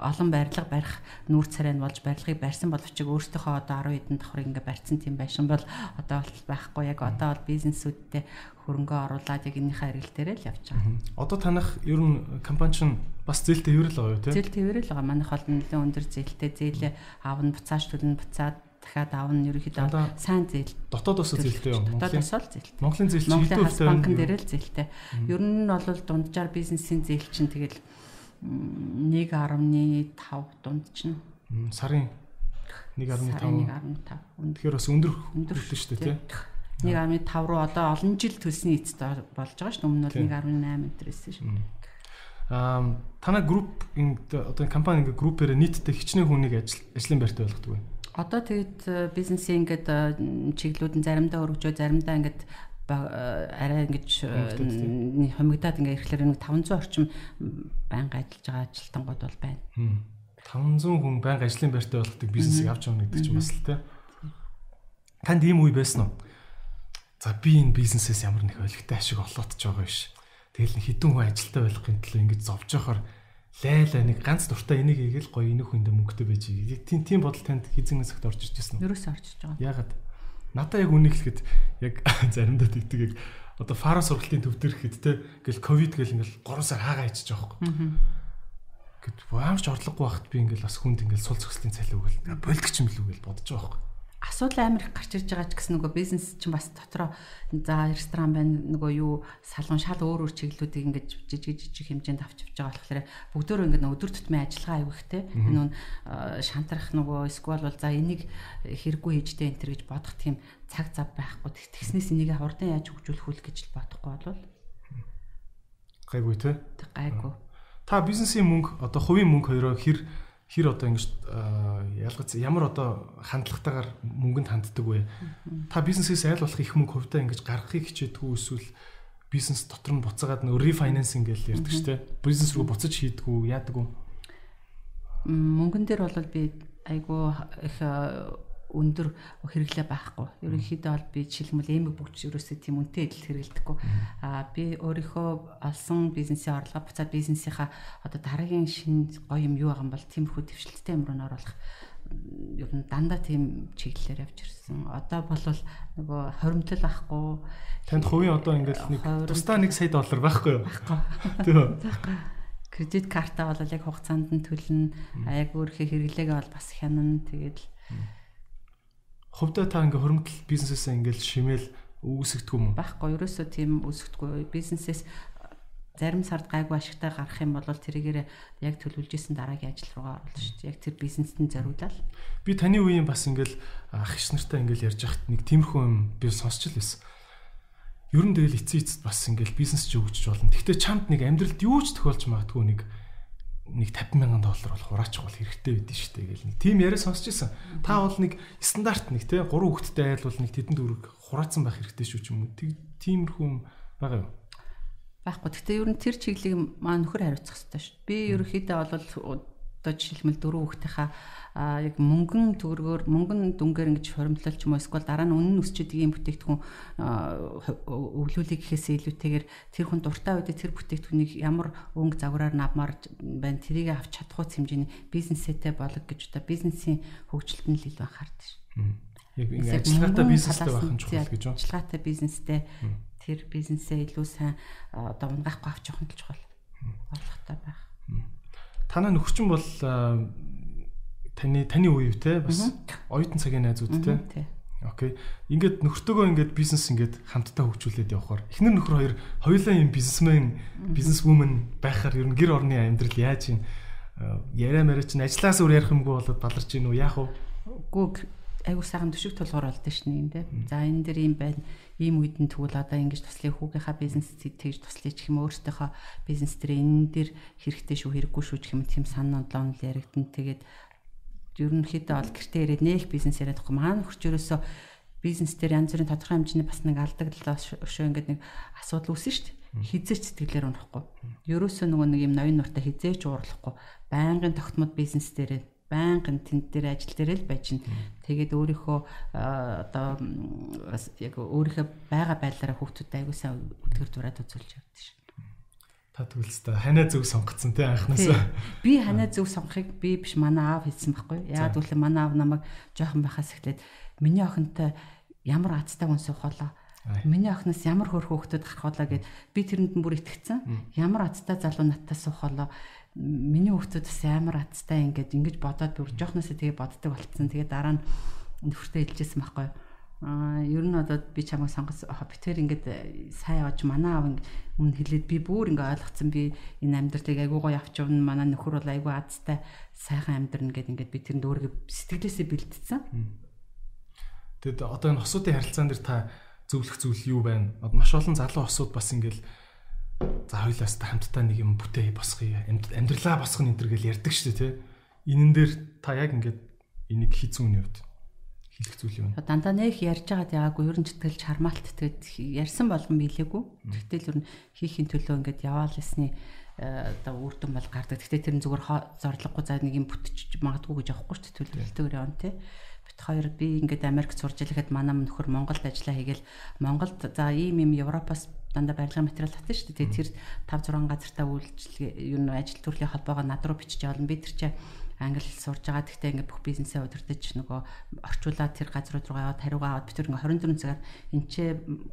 [SPEAKER 2] олон барилга барих нүүр царай нь болж барилгыг барьсан боловч өөртөөхөө одоо 10 хэдэн давхар ингээ барьсан тийм байшин бол одоо бол байхгүй яг одоо бол бизнесүүдтэй хөрөнгө оруулаад яг энэхээ хэрэглэлээрээ л явж байгаа.
[SPEAKER 1] Одоо танах ер нь компани чинь бас зээлтэй хэврэл байгаа юу тийм?
[SPEAKER 2] Зээлтэй хэврэл байгаа. Манайх бол нэлээд өндөр зээлтэй зээлээ аавн буцааж төлнө буцаад дахиад аавн нь ерөөхдөө сайн зээл.
[SPEAKER 1] Дотоодос зээлтэй юу?
[SPEAKER 2] Дотоодос л зээлтэй.
[SPEAKER 1] Монголын зээл чинь
[SPEAKER 2] Монголын хас банкн дээр л зээлтэй. Ер нь бол дунджаар бизнесийн зээл чинь тэгэл 1.5 дунд чинь.
[SPEAKER 1] Сарын 1.5
[SPEAKER 2] 1.5
[SPEAKER 1] Тэгэхээр бас өндөр өндөрлөө шүү дээ
[SPEAKER 2] тий. 1.5 руу одоо олон жил төлсний эцэд болж байгаа шүү өмнө нь 1.8 өдрөөсөн шүү.
[SPEAKER 1] Аа танай групп одоо компани ингээ группээр нийтдээ хичнээн хүнийг ажил ажлын байртай болгодог вэ?
[SPEAKER 2] Одоо тэгэд бизнесийн ингээд чиглэлүүд нь заримдаа өргөжөө заримдаа ингээд арай ингэж хомигдаад ингээ ирэхлээр нэг 500 орчим байнга ажиллаж байгаа ажилтнууд бол байна.
[SPEAKER 1] 500 хүн байнга ажлын байртай болгодог бизнесийг авч явна гэдэг чинь бас л тэ. Танд ийм үе байсан уу? За би энэ бизнесээс ямар нэг олигтой ашиг олоодж байгаа биш. Тэгэл хідэн хүн ажилтаа болохын тулд ингэж зовж яхаар лайлаа нэг ганц дуртай энийг хийгээл гоё энэх хүндээ мөнгөтэй байж. Тийм тийм бодол танд хизэнээс огт орж ирж байсан
[SPEAKER 2] уу? Ерөөсөө орж ирж байгаа.
[SPEAKER 1] Яагаад? Надаа яг үнийг хэлэхэд яг заримдаа тэгдэг яг одоо фара сургалтын төв дээр ихэд те ингээл ковид гэл ингээл 3 сар хаагаа ичиж байгаа байхгүй. Гэт баамч орлогогүй байхад би ингээл бас хүнд ингээл сул зөкслийн цалин өгөл. Болдгч юм л үгээл бодож байгаа байхгүй
[SPEAKER 2] асуудал амар их гарч ирж байгаа ч гэсэн нөгөө бизнес чинь бас дотроо за ресторан байна нөгөө юу салон шал өөр өөр чиглэлүүдийг ингэж жижиг жижиг хэмжээнд авч явж байгаа болохоор бүгдөө ингэ өдөр тутмын ажиллагаа аяг ихтэй энэ нь шантрах нөгөө эсвэл бол за энийг хэрэггүй хийжтэй энэ төр гэж бодох тийм цаг зав байхгүй. Тэгснээс энийг хурдан яаж хөгжүүлэх үл гэж бодохгүй болвол
[SPEAKER 1] гайгүй те.
[SPEAKER 2] Гайгүй.
[SPEAKER 1] Та бизнесийн мөнгө одоо хувийн мөнгө хоёроо хэр хэр одоо ингэж ялгац ямар одоо хандлагатайгаар мөнгөнд ханддаг вэ? Та бизнесээс айл болох их мөнгө хувьдаа ингэж гаргахыг хичээдгүү эсвэл бизнес дотор нь буцаагаад нөө рефинансинг гэж ярьдаг шүү дээ. Бизнес рүү буцаж хийдгүү яадаг уу?
[SPEAKER 2] Мөнгөн дээр бол би айгу их өндөр хэрэглээ байхгүй. Ерөнхийдөө бол би жишээлбэл эмэг бүгд ерөөсөө тийм үнэтэй эдэл хэрэглэдэггүй. Аа би өөрийнхөө олсон бизнесийн орлого буцаад бизнесийнхаа одоо дараагийн шин гоё юм юу байгаа юм бол тиймэрхүү төвшлөлттэй юм руу н оруулах ер нь дандаа тийм чиглэлээр явж ирсэн. Одоо бол нөгөө хоримтлал ахгүй.
[SPEAKER 1] Танд хувийн одоо ингээд нэг тусдаа 1 сая доллар байхгүй юу?
[SPEAKER 2] Байхгүй. Тийм. Кредит карта бол яг хугацаанд нь төлнө. Яг өөрийнхөө хэрэглээгээ бол бас хянана. Тэгээд
[SPEAKER 1] хувьдаа та ингээ хөрөмтөл бизнесээсээ ингээл шимээл үүсгдэг юм уу?
[SPEAKER 2] Байхгүй, ерөөсөө тийм үүсгдэггүй. Бизнесээс зарим сард гайгүй ашигтай гарах юм бол тэрийгээр яг төлөвлөж исэн дараагийн ажил руугаа оруулна шүү дээ. Яг тэр бизнесэнд зориулаад.
[SPEAKER 1] Би таны үеийн бас ингээл ах иш нартай ингээл ярьж хахад нэг тиймэрхүү юм би сонсч л байсан. Ер нь тэгэл эцсийн эцэд бас ингээл бизнес ч өгч болно. Гэхдээ чамд нэг амьдралд юу ч тохиолж магадгүй нэг нэг 50 мянган доллар бол хураачих бол хэрэгтэй байдэн шүү дээ гэл нэг тийм яриа сонсч ирсэн. Та бол нэг стандарт нэг те 3 хүүхэдтэй айл бол нэг тэдэнд өрг хураацсан байх хэрэгтэй шүү ч юм уу. Тиймэрхүү байгаа юу?
[SPEAKER 2] Байхгүй. Гэхдээ ер нь тэр чиглэлийг маа нөхөр хариуцах хэрэгтэй шүү. Би ерөөхдөө бол одоо жишээлбэл дөрөв хүүхдийнхаа яг мөнгөн төгрөгөөр мөнгөн дүнгээр ингэж хоримтлал ч юм уу эсвэл дараа нь үнэн өсчөд ийм бүтээгдэхүүн өвлүүлэх гэхээс илүүтэйгээр тэр хүн дуртай үед тэр бүтээгдэхүүнийг ямар өнгө загвараар навмаар байна тэрийг авч чадах уу хэмжээний бизнесээтэй болог гэж одоо бизнесийн хөгжилт нь л илүү анхаардаг шүү.
[SPEAKER 1] Яг ингэ ажиллагаатай бизнестэй байх нь чухал гэж байна.
[SPEAKER 2] Ажиллагаатай бизнестэй тэр бизнесээ илүү сайн одоо унгахгүй авч явах нь чухал. Болгохтой байх
[SPEAKER 1] танаа нөхчин бол таны таны үеив те бас оюутан цагийн найзууд те. Окей. Ингээд нөхөртөөгөө ингээд бизнес ингээд хамтдаа хөгжүүлээд явхаар эхнэр нөхөр хоёр хоёулаа юм бизнесмен, бизнесвүмэн байхаар ер нь гэр орны амьдрал яаж юм яриа мараа чинь ажиллаас өөр ярих юмгүй болоод баларч гин үү яах вэ?
[SPEAKER 2] Үгүй айгуу сайхан төшиг тулгуур болд нь юм те. За энэ дэр юм байна ийм үед нь тэгвэл одоо ингэж туслахыг хүүгийнхаа бизнес тэгж туслах юм өөртөөхөө бизнес дээр энэ дээр хэрэгтэй шүү хэрэггүй шүү гэх юм тийм санаа онлон л яригдэн тэгээд ерөнхийдөө бол гэртээ ирээд нээх бизнес яриад байхгүй маань хөрчөрөөсөө бизнес дээр янз бүрийн тодорхой хэмжээний бас нэг алдагдлаа өшөө ингээд нэг асуудал үүснэ шүү дээ хизээч сэтгэлээр унахгүй. Ерөөсөө нөгөө нэг юм ноён нуртаа хизээч уурлахгүй. Байнгын тогтмол бизнес дээрээ байнгын тэнд дээр ажил дээр л байж чинь тэгээд өөрийнхөө одоо яг өөрийнхөө байгаа байдлаараа хүүхдүүдэд аягүй сайн үтгэр дураад үзүүлж явдаг шин.
[SPEAKER 1] Та тэгвэл ханаа зөв сонгоцсон тий анханаас.
[SPEAKER 2] Би ханаа зөв сонгохыг би биш манай аав хэлсэн байхгүй. Яагаад гэвэл манай аав намайг жоохон байхаас эхлээд миний охинтой ямар азтай хүн суух болоо Миний охноос ямар хөр хөөхтөд гарах болоо гэд би тэрэнд бүр итгэцэн. Ямар азтай залуу надтай суух болоо миний хүүхдүүд бас амар аттай ингээд ингэж бодоод бүр жоохносоо тэгээ боддог болцсон. Тэгээ дараа нь нөхөртөө хэлжсэн байхгүй. Аа ер нь одоо би чамайг сонгос битэр ингээд сайн явж манай аав өмнө хэлээд би бүр ингээд ойлгоцсон би энэ амьдралыг айгуу гоё авч явна манай нөхөр бол айгуу азтай сайхан амьдрна гэд ингээд би тэрэнд өөргөө сэтгэлээсээ бэлдсэн.
[SPEAKER 1] Тэгэд одоо энэ хосуудын харилцаан дээр та зөвлөх зүйл юу байна? Маш олон залуу хосууд бас ингээд за хоёлаас та хамтдаа нэг юм бүтээ босгоё. Амьдралаа босгоно энэ төр гэл ярьдаг шүү дээ тий. Энэн дээр та яг ингээд энийг хийцэн үний үед хийх зүйл юм.
[SPEAKER 2] Дандаа нэх ярьж байгаад яагагүй ерөн читгэлж хармаалт тэгээд ярьсан болгон билээгүй. Тэгтэл ер нь хийхин төлөө ингээд яваал ясны э, одоо үр дүн бол гардаг. Гэхдээ тэр нь зүгээр зорлогогүй за нэг юм бүтэж магадгүй гэж авахгүй ч төлөвлөлтөөр явна тий бит хоёр би ингээд Америкт сурж ирэхэд манай нөхөр Монголд ажиллаа хийгээл Монголд за ийм юм Европоос дандаа барилгын материал татсан шүү дээ. Тэр 5 6 газартаа үйлчлэг юу н ажил төрлийн холбоогоо над руу бичиж явуулна. Би тэр чинь англи сурж байгаа. Гэхдээ ингээд бүх бизнесээ удирдах нөгөө орчуулаад тэр газрууд руу аваад хариугаа аваад бид тэр ингээд 24 цагаар энэ ч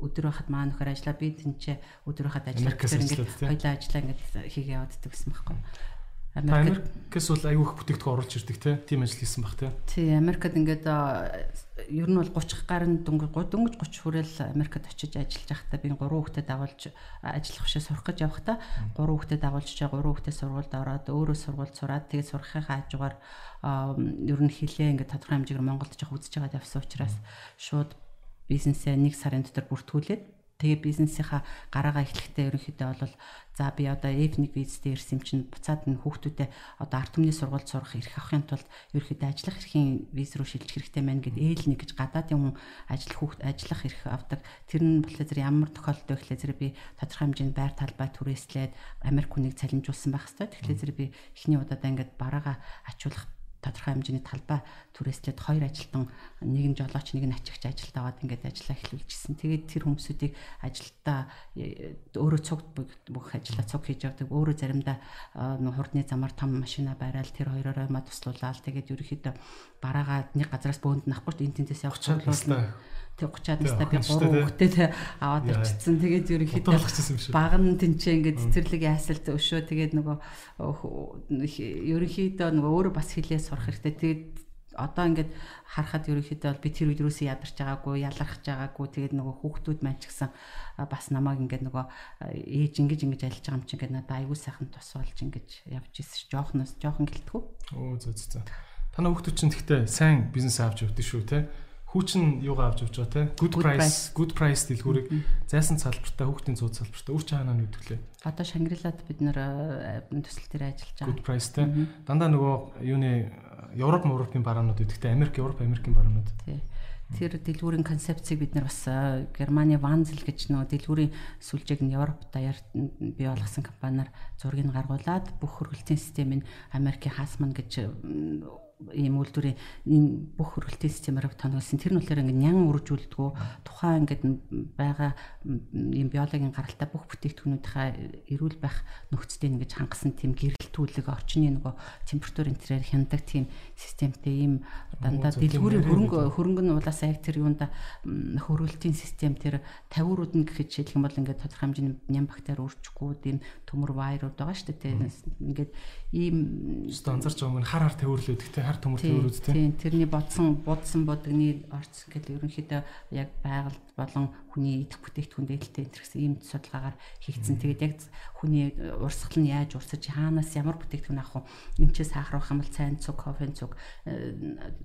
[SPEAKER 2] өдөр байхад маа нөхөр ажиллаа. Би тэн ч өдөр байхад ажиллаа. Тэр ингээд хоёлаа ажиллаа ингээд хийгээ явааддаг гэсэн байхгүй.
[SPEAKER 1] Америкээс бол аюу их бүтээгдэхүүн оруулж ирдэг. Тим ажил хийсэн баг те.
[SPEAKER 2] Тий, Америкт ингээд ер нь бол 30 гарын дөнгөж дөнгөж 30 хүрээл Америкт очиж ажиллаж байхдаа би 3 хүүхдэд дагуулж ажиллах бишээ сурах гэж явахдаа 3 хүүхдэд дагуулж чаа 3 хүүхдэд сургуульд ороод өөрөө сургуульд сураад тэгээд сурахынхаа хажуугаар ер нь хилээ ингээд тодорхой хэмжээгээр Монголд жоох үзэж байгаад явсан учраас шууд бизнесээ нэг сарын дотор бүртгүүлээд Тэгээ бизнесийнхаа гараагаа эхлэхдээ ерөнхийдөө бол за би одоо F1 визтэй ирсэн чинь буцаад нь хүүхдүүдэд одоо арт түмний сургуульд сурах эрх авахын тулд ерөнхийдөө ажиллах эрхийн виз рүү шилжих хэрэгтэй байна гэд ээл нэг гэж гадаадын хүн ажил хүүхд ажиллах эрх авдаг. Тэр нь болохоор зэрэг ямар тохиолдолд вэ гэхлээр зэрэг би тодорхой хэмжээнд байр талбай түрээслээд Америк хүнийг цалинжуулсан байх хэрэгтэй. Тэгэхээр зэрэг би эхний удаадаа ингээд бараагаа ачуулах тодорхой хэмжээний талбай түрээслээд хоёр ажилтан нэг нь жолооч нэг нь ачигч ажилд аваад ингээд ажиллаа эхлүүлчихсэн. Тэгээд тэр хүмүүсүүдийг ажилдаа э, өөрөө цуг бүх ажиллаа цуг хийж явдаг. Өөрөө заримдаа хурдны замаар том машина барайл тэр хоёроо ма туслуулаад тэгээд ерөөхдөө бараагаа нэг газараас бөөнд нахгүй энэ тэнцээс явах
[SPEAKER 1] цуглуулна
[SPEAKER 2] тэг 30-аад настай би 3 хүүхэдтэй аваад ирчихсэн. Тэгээд ерөнхийдөө баг нь тэнцээ ингээд цэцэрлэг яасалт өшөө тэгээд нөгөө ерөнхийдөө нөгөө өөрөө бас хилээ сурах хэрэгтэй. Тэгээд одоо ингээд харахад ерөнхийдөө би тэр үед юусэн ядарч байгаагүй, ялархаж байгаагүй. Тэгээд нөгөө хүүхдүүд маань ч гэсэн бас намайг ингээд нөгөө ээж ингэж ингэж альж байгаа юм чи ингээд надад аягүй сайхан тус болж ингэж явж ирсэн ш. Жоохноос жоохон гэлтгүү.
[SPEAKER 1] Оо зөө зөө. Танаа хүүхдүүд чинь гэхдээ сайн бизнес авч явдсан шүү те хүүчин юугаа авч явж байгаа те good price good price дэлгүүрийг зайсан салбартаа хүүхдийн цууд салбартаа үр чаанаа нүдгэлээ.
[SPEAKER 2] Одоо Шангрилад бид нэр төсөл дээр ажиллаж байгаа.
[SPEAKER 1] Good price те дандаа нөгөө юуны Европ Европын баруунууд идэхтэй Америк Европ Америкийн баруунууд.
[SPEAKER 2] Тий. Тэр дэлгүүрийн концепцийг бид нар бас Германы Ванзел гэж нөгөө дэлгүүрийн сүлжээг нь Европ даяар бий болгосон компаниар зургийг гаргуулад бүх хөргөлтийн системийг Америкийн Хасман гэж ийм үйлдвэрийн энэ бүх хөргөлтийн системээр тоногсон. Тэр нь болохоор ингээд нян үржүүлдэггүй тухайн ингээд байгаа ийм биологийн гаралтай бүх бүтээгдэхүүнүүдийнхаа эрүүл байх нөхцөлийг ингэж хангасан тийм гэрэлтүүлэг орчны нөгөө температурын тэрээр хяндаг тийм системтэй ийм дандаа дэлгүүрийн хөрөнгө хөрөнгө нь улаасаа яг тэр юунда хөргөлтийн систем тэр тавиурууд нь гэхэд жишээлх юм бол ингээд тодорхой хэмжээний ням бактери үржихгүй тийм төмөр вайрууд байгаа шүү дээ. Ингээд ийм
[SPEAKER 1] стандарт жоо хар хар тавиурлээд гэхдээ хар төмөр төвөрүүд
[SPEAKER 2] тийм тэрний бодсон будсан бодгны орц гэдэг ерөнхийдөө яг байгальд болон хүний идэх бүтээгдэхүүн дээлтэй энэ гэсэн ийм судалгаагаар хийгдсэн. Тэгээд яг хүний урсгал нь яаж урсаж хаанаас ямар бүтээгдэхүүн авах вэ? Энд чи сахар авах юм бол цайн цуг, кофеин цуг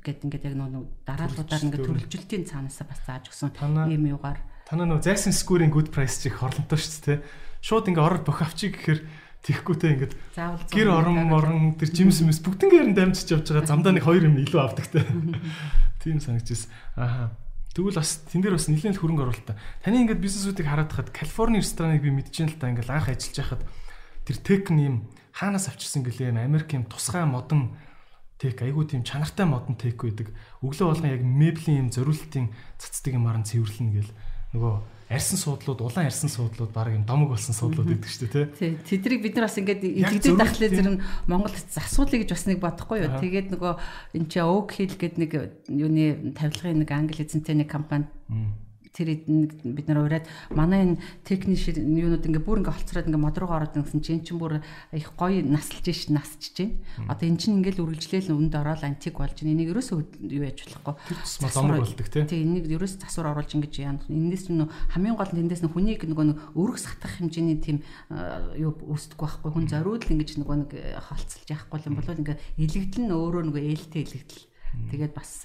[SPEAKER 2] гэд ингээд яг нөө дараалуудаар ингээд төрөлжилтийн цаанаасаа бас зааж өгсөн ийм юугаар.
[SPEAKER 1] Танаа нөө зайсан скүүрийн good price чих хорлонтой шүү дээ. Шууд ингээд ороод бөх авчиг гэхээр Тэхгүүтэй ингээд гэр орон морон тэр жимс юмс бүгднгээр нь дамжиж явж байгаа замдаа нэг хоёр юм илүү авдаг те. Тийм санагдчихсэн. Ааха. Тэгвэл бас тэн дээр бас нэлээд хөрөнгө оруулалт. Таны ингээд бизнесүүдийг хараад хахад Калифорни рестораныг би мэдчихээн л та ингээд анх ажиллаж байхад тэр тек юм хаанаас авчирсан гэлээ Америк юм тусгай модон тек айгуу тийм чанартай модон тек байдаг. Өглөө болгон яг меблийн юм зориултын цацдаг юмар нь цэвэрлэнэ гэл нөгөө арьсан суудлууд, улаан арьсан суудлууд баг юм домог болсон суудлууд гэдэг шүү дээ
[SPEAKER 2] тий. Тэдрийг бид нар бас ингээд илэгдээд тахлаа зэрэг Монгол засуулъя гэж бас нэг бодохгүй юу. Тэгээд нөгөө энэ чи Oak Hill гэдэг нэг юуны тавилгын нэг англи эзэнтэй нэг компани тэр бид нар ураад манай энэ техник юунууд ингээ бүр ингээ холцроод ингээ мод руугаа ороод гэсэн чинь чинь бүр их гоё наслж ш насч чинь. Одоо эн чинь ингээл үргэлжлээл өнд ороод антик болж байна. Энийг ерөөсөө юу яж болохгүй.
[SPEAKER 1] Домор болдог тий.
[SPEAKER 2] Тий энийг ерөөс засвар оруулж ингэж яа. Эндээс нь хамгийн гол нь эндээс нь хүнийг нөгөө өргө сатах хэмжээний тийм юу үүсдэггүй байхгүй. Хүн зориуд л ингэж нөгөө нэг холцолж яахгүй юм бол ингээ илэгдэл нь өөрөө нөгөө ээлтэй илэгдэл. Тэгээд бас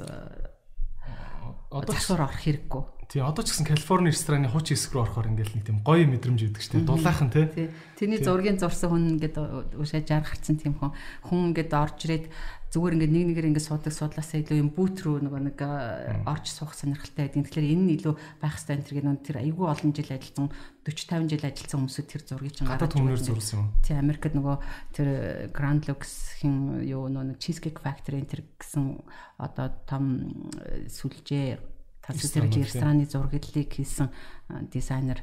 [SPEAKER 2] одоо засвар орох хэрэггүй
[SPEAKER 1] тий одоо ч гэсэн Калифорни рестораны хуучин хэсэг рүү орохоор ингээл нэг тийм гоё мэдрэмж өгдөг шүү дээ. Дулаахан тий.
[SPEAKER 2] Тий. Тэрний зургийн зурсан хүн ингээд уушаа жаар гарцсан тийм хүн хүн ингээд орж ирээд зүгээр ингээд нэг нэгээр ингээд суудаг судлаасаа илүү юм бүүт рүү нөгөө нэг орж суух сонирхолтой байдаг. Тэгэхээр энэ нь илүү байх хэрэгтэй энэ тэргийн тэр айгүй олон жил ажилласан 40 50 жил ажилласан хүмүүсүүд тэр зургийг чинь
[SPEAKER 1] гаргаж хүмүүр зурсан юм.
[SPEAKER 2] Тий Америкт нөгөө тэр Grand Lux хин юу нөгөө Cheesecake Factory энэ тэр гэсэн одоо том сүлжээ тас тэр рестораны зурглалыг хийсэн дизайнер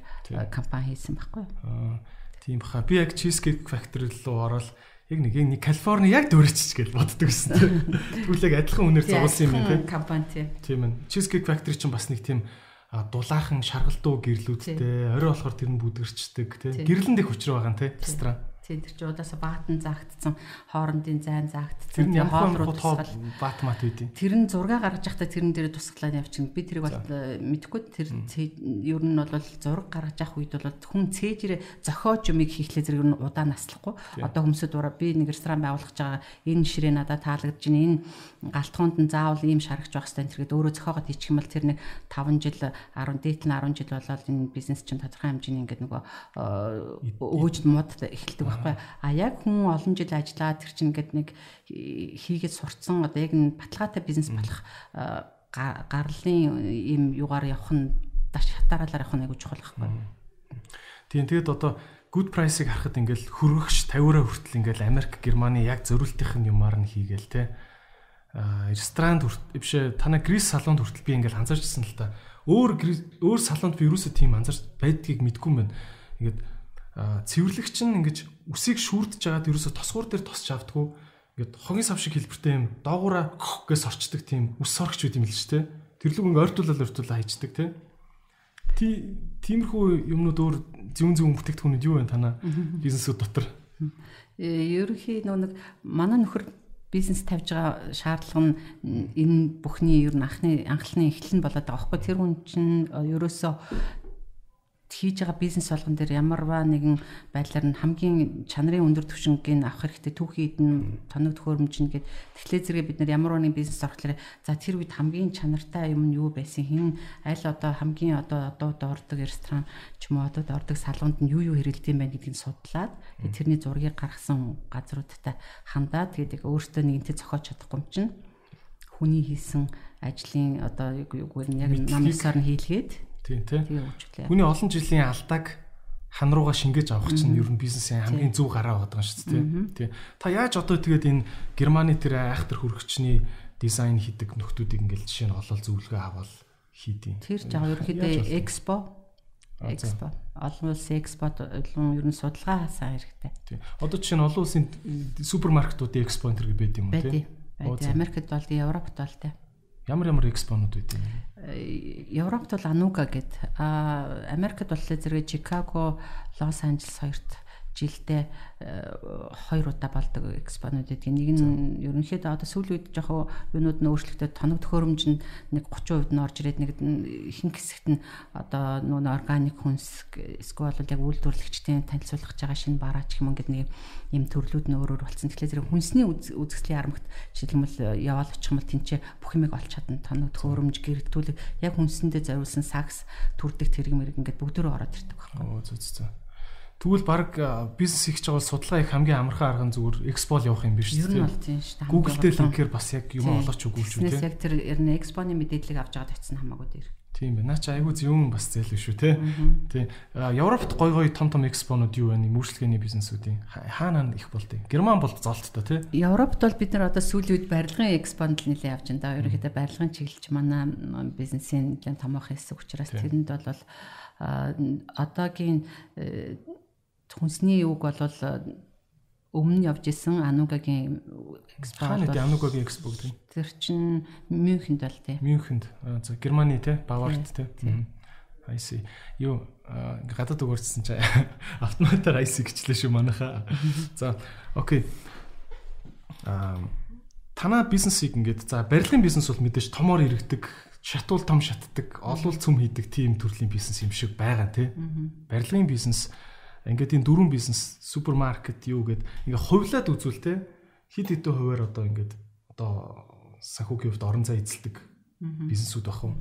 [SPEAKER 2] компани хийсэн байхгүй юу?
[SPEAKER 1] Тийм баха. Би яг Cheesecake Factory руу ороод яг нэг нэг Калифорни яг дөрөчч гэж боддог гэсэн тийм. Тэгвэл яг адилхан үнээр зогссон юм тийм.
[SPEAKER 2] Компани тийм.
[SPEAKER 1] Тийм ээ. Cheesecake Factory чинь бас нэг тийм дулаахан шаргалтуу гэрлүүдтэй орой болохоор тэр нь бүдгэрчдэг тийм. Гэрлэн дэх учраа байгаа тийм. Ресторан.
[SPEAKER 2] Тийм тэр чинь удаасаа баатан заагдсан, хоорондын зайн заагдсан.
[SPEAKER 1] Тэр нь ямар хоол руу баат мат үдий.
[SPEAKER 2] Тэр нь зураг гаргаж явахдаа тэрэн дээр тусгалаад явчихна. Би тэрийг бол э, мэдэхгүй тэр ер нь бол зураг гаргаж явах үед бол хүн цээжрээ зохиож юмыг хийхлээр зэрэг нь удаа наслахгүй. Одоо хүмүүсд ураа би нэг ресторан байгуулах гэж байгаа. Энэ ширээ надад таалагдж байна. Энэ галтгоонд нь заавал ийм шаргаж байх хэрэгтэй. тэргээд өөрөө зохиогоод хийчих юм бол тэр нэг 5 жил 10 дээт нь 10 жил болоод энэ бизнес чинь тодорхой хэмжээний ингээд нөгөө э, өгөөж мод эхэлдэг байхгүй. А яг хүн олон жил ажиллаад тэр чинь ингээд нэг хийгээд сурцсан одоо яг н баталгаатай бизнес болох гарлын ийм югаар явах нь даш хатаараалаар явах нь айгуу чухал байхгүй.
[SPEAKER 1] Тийм тэгээд одоо good price-ыг харахад ингээл хөргөгч 50-аа хүртэл ингээл Америк, Германы яг зөрүүлтийнх нь юмар нь хийгээл те. А ресторанд бишээ танаа грис салонд хүртэл би ингээл анзаарчсан л та. Өөр өөр салонд би юусоо тийм анзаарч байдгийг мэдгүй юм байна. Ингээд цэвэрлэгч нь ингэж үсийг шүүрдэж жагаад ерөөсө тосгуур дээр тосч авдггүй. Ингээд хогийн сав шиг хэлбэртэй юм доогуура гэс орчдөг тийм ус соргч үт юм л ч те. Тэрлэг ингээ ойртуулаад ойртуулаа хайчдаг те. Ти тиймэрхүү юмнууд өөр зүүн зүүн бүтээгдэхүүнүүд юу вэ танаа? Бизнесүүд дотор.
[SPEAKER 2] Э, ерөнхий нэг манай нөхөр бизнес тавьж байгаа шаардлага нь энэ бүхний ер нь анхны анхлын эхлэл нь болоод байгаа байхгүй тэр хүн чинь ерөөсөө хийж байгаа бизнес болгон дээр ямарваа нэгэн байдлаар нь хамгийн чанарын өндөр түвшингийн авах хэрэгтэй түүхийд нь тоног төхөөрөмж нь гээд тэгэхээр зэрэг бид нар ямарваа нэгэн бизнес орохлоор за тэр үед хамгийн чанартай юм нь юу байсан? Хин аль одоо хамгийн одоо одоо доордог ресторан ч юм уу одоо доордог салгуунд нь юу юу хэрэгэлдэм байх гэдгийг судлаад тэрний зургийг гаргасан газруудтай хандаад тэгээд өөртөө нэгэнтээ зохиож чадахгүй юм чинь хүний хийсэн ажлын одоо юу юу яг намсаар нь хийлгээд
[SPEAKER 1] Тийм тийм. Хүний олон жилийн алдааг хан руугаа шингээж авах чинь ер нь бизнесийн хамгийн зөв гараа байгаа юм шүү дээ. Тийм. Та яаж одоо тэгээд энэ Германы тэр айхтар хөргөчний дизайн хийдэг нөхдүүдийг ингээл жишээ нь олол зөвлөгөө авал хийдیں۔
[SPEAKER 2] Тэр жаа ерөөхдөө экспо экспо олон улсын экспо олон ер нь судалгаа хаасан хэрэгтэй.
[SPEAKER 1] Тийм. Одоо жишээ нь олон улсын супермаркетуудын экспо энэ гэдэг юм уу
[SPEAKER 2] тийм. Америкт бол Европт бол тийм.
[SPEAKER 1] Ямар ямар экспонууд үүдээ?
[SPEAKER 2] Европт бол Ануга гэд. А Америкт бол зэрэг Чикаго, Лос Анжелес хоёрт жилдээ э, хоёр удаа болдог экспонууд гэдэг. Нэг нь ерөнхийдөө одоо сүүлийн үед жоохон юунууд нь өөрчлөгдөд тоног төхөөрөмж нь нэг 30% нь орж ирээд нэг ихэнх хэсэгт нь одоо нүүн органик хүнс эсвэл яг үйлдвэрлэгчдийн танилцуулах байгаа шинэ бараач юм ингээд нэг юм төрлүүд нь өөрөөр болсон. Тэгэхээр зэрэг хүнсний үзэсгэлэн ярамгт жишээлбэл яваал очих юм бол тэнцээ бүх юмыг олж чадна. Тоног төхөөрөмж гэрэтгүүлэг яг хүнсэндээ зориулсан сакс төрдөг тэрэг мэрэг ингээд бүгдөө ороод ирдэг
[SPEAKER 1] байхгүй. Оо зү зү. Тэгвэл баг бизнес хийж байгаа судалгаа их хамгийн амархан арга нь зүгээр экспол явах юм биш
[SPEAKER 2] үү? Ер нь бол тийм шүү дээ.
[SPEAKER 1] Google дээр линкээр бас яг юм олооч өгүүлж үү
[SPEAKER 2] тийм. Яг тэр ер нь экспоны мэдээллийг авч байгаа тавьсан хамаагүй дээр.
[SPEAKER 1] Тийм байна. Наа чи айгүй зөвөн бас зээл шүү те. Тийм. Европт гой гой том том экспонууд юу вэ? Мөрчлөгээний бизнесүүдийн хаана их болдгийг. Герман бол золттой те.
[SPEAKER 2] Европт бол бид нар одоо сүүлийн үед барилгын экспонд л нэлээд явж байна. Ерөнхийдөө барилгын чиглэлч манай бизнесийн нэлээд томоохон хэсэг учраас тэрэнд бол одоогийн э, хүнсний үг бол э, өмнө явж исэн Анугагийн
[SPEAKER 1] экспо бол Анугагийн экспо гэдэг.
[SPEAKER 2] Тэр чинь Мюнхенд бол тий.
[SPEAKER 1] Мюнхенд. За Германы тий, Баварт тий. I see. Юу гадаад өгөрчсөн чи автоматар IC гिचлээ шүү манайхаа. За окей. Аа танаа бизнесийг ингээд за барилгын бизнес бол мэдээж томоор иргэдэг шатуул том шатдаг, олвол цөм хийдэг тийм төрлийн бизнес юм шиг байгаа тий. Барилгын бизнес Ингээд энэ дөрвөн бизнес супермаркет юу гэд ингээ хувлаад үзүүл те хид хідэн хуваар одоо ингээд одоо санхүүгийн хувьд орон зай эзэлдэг бизнесүүд бах уу.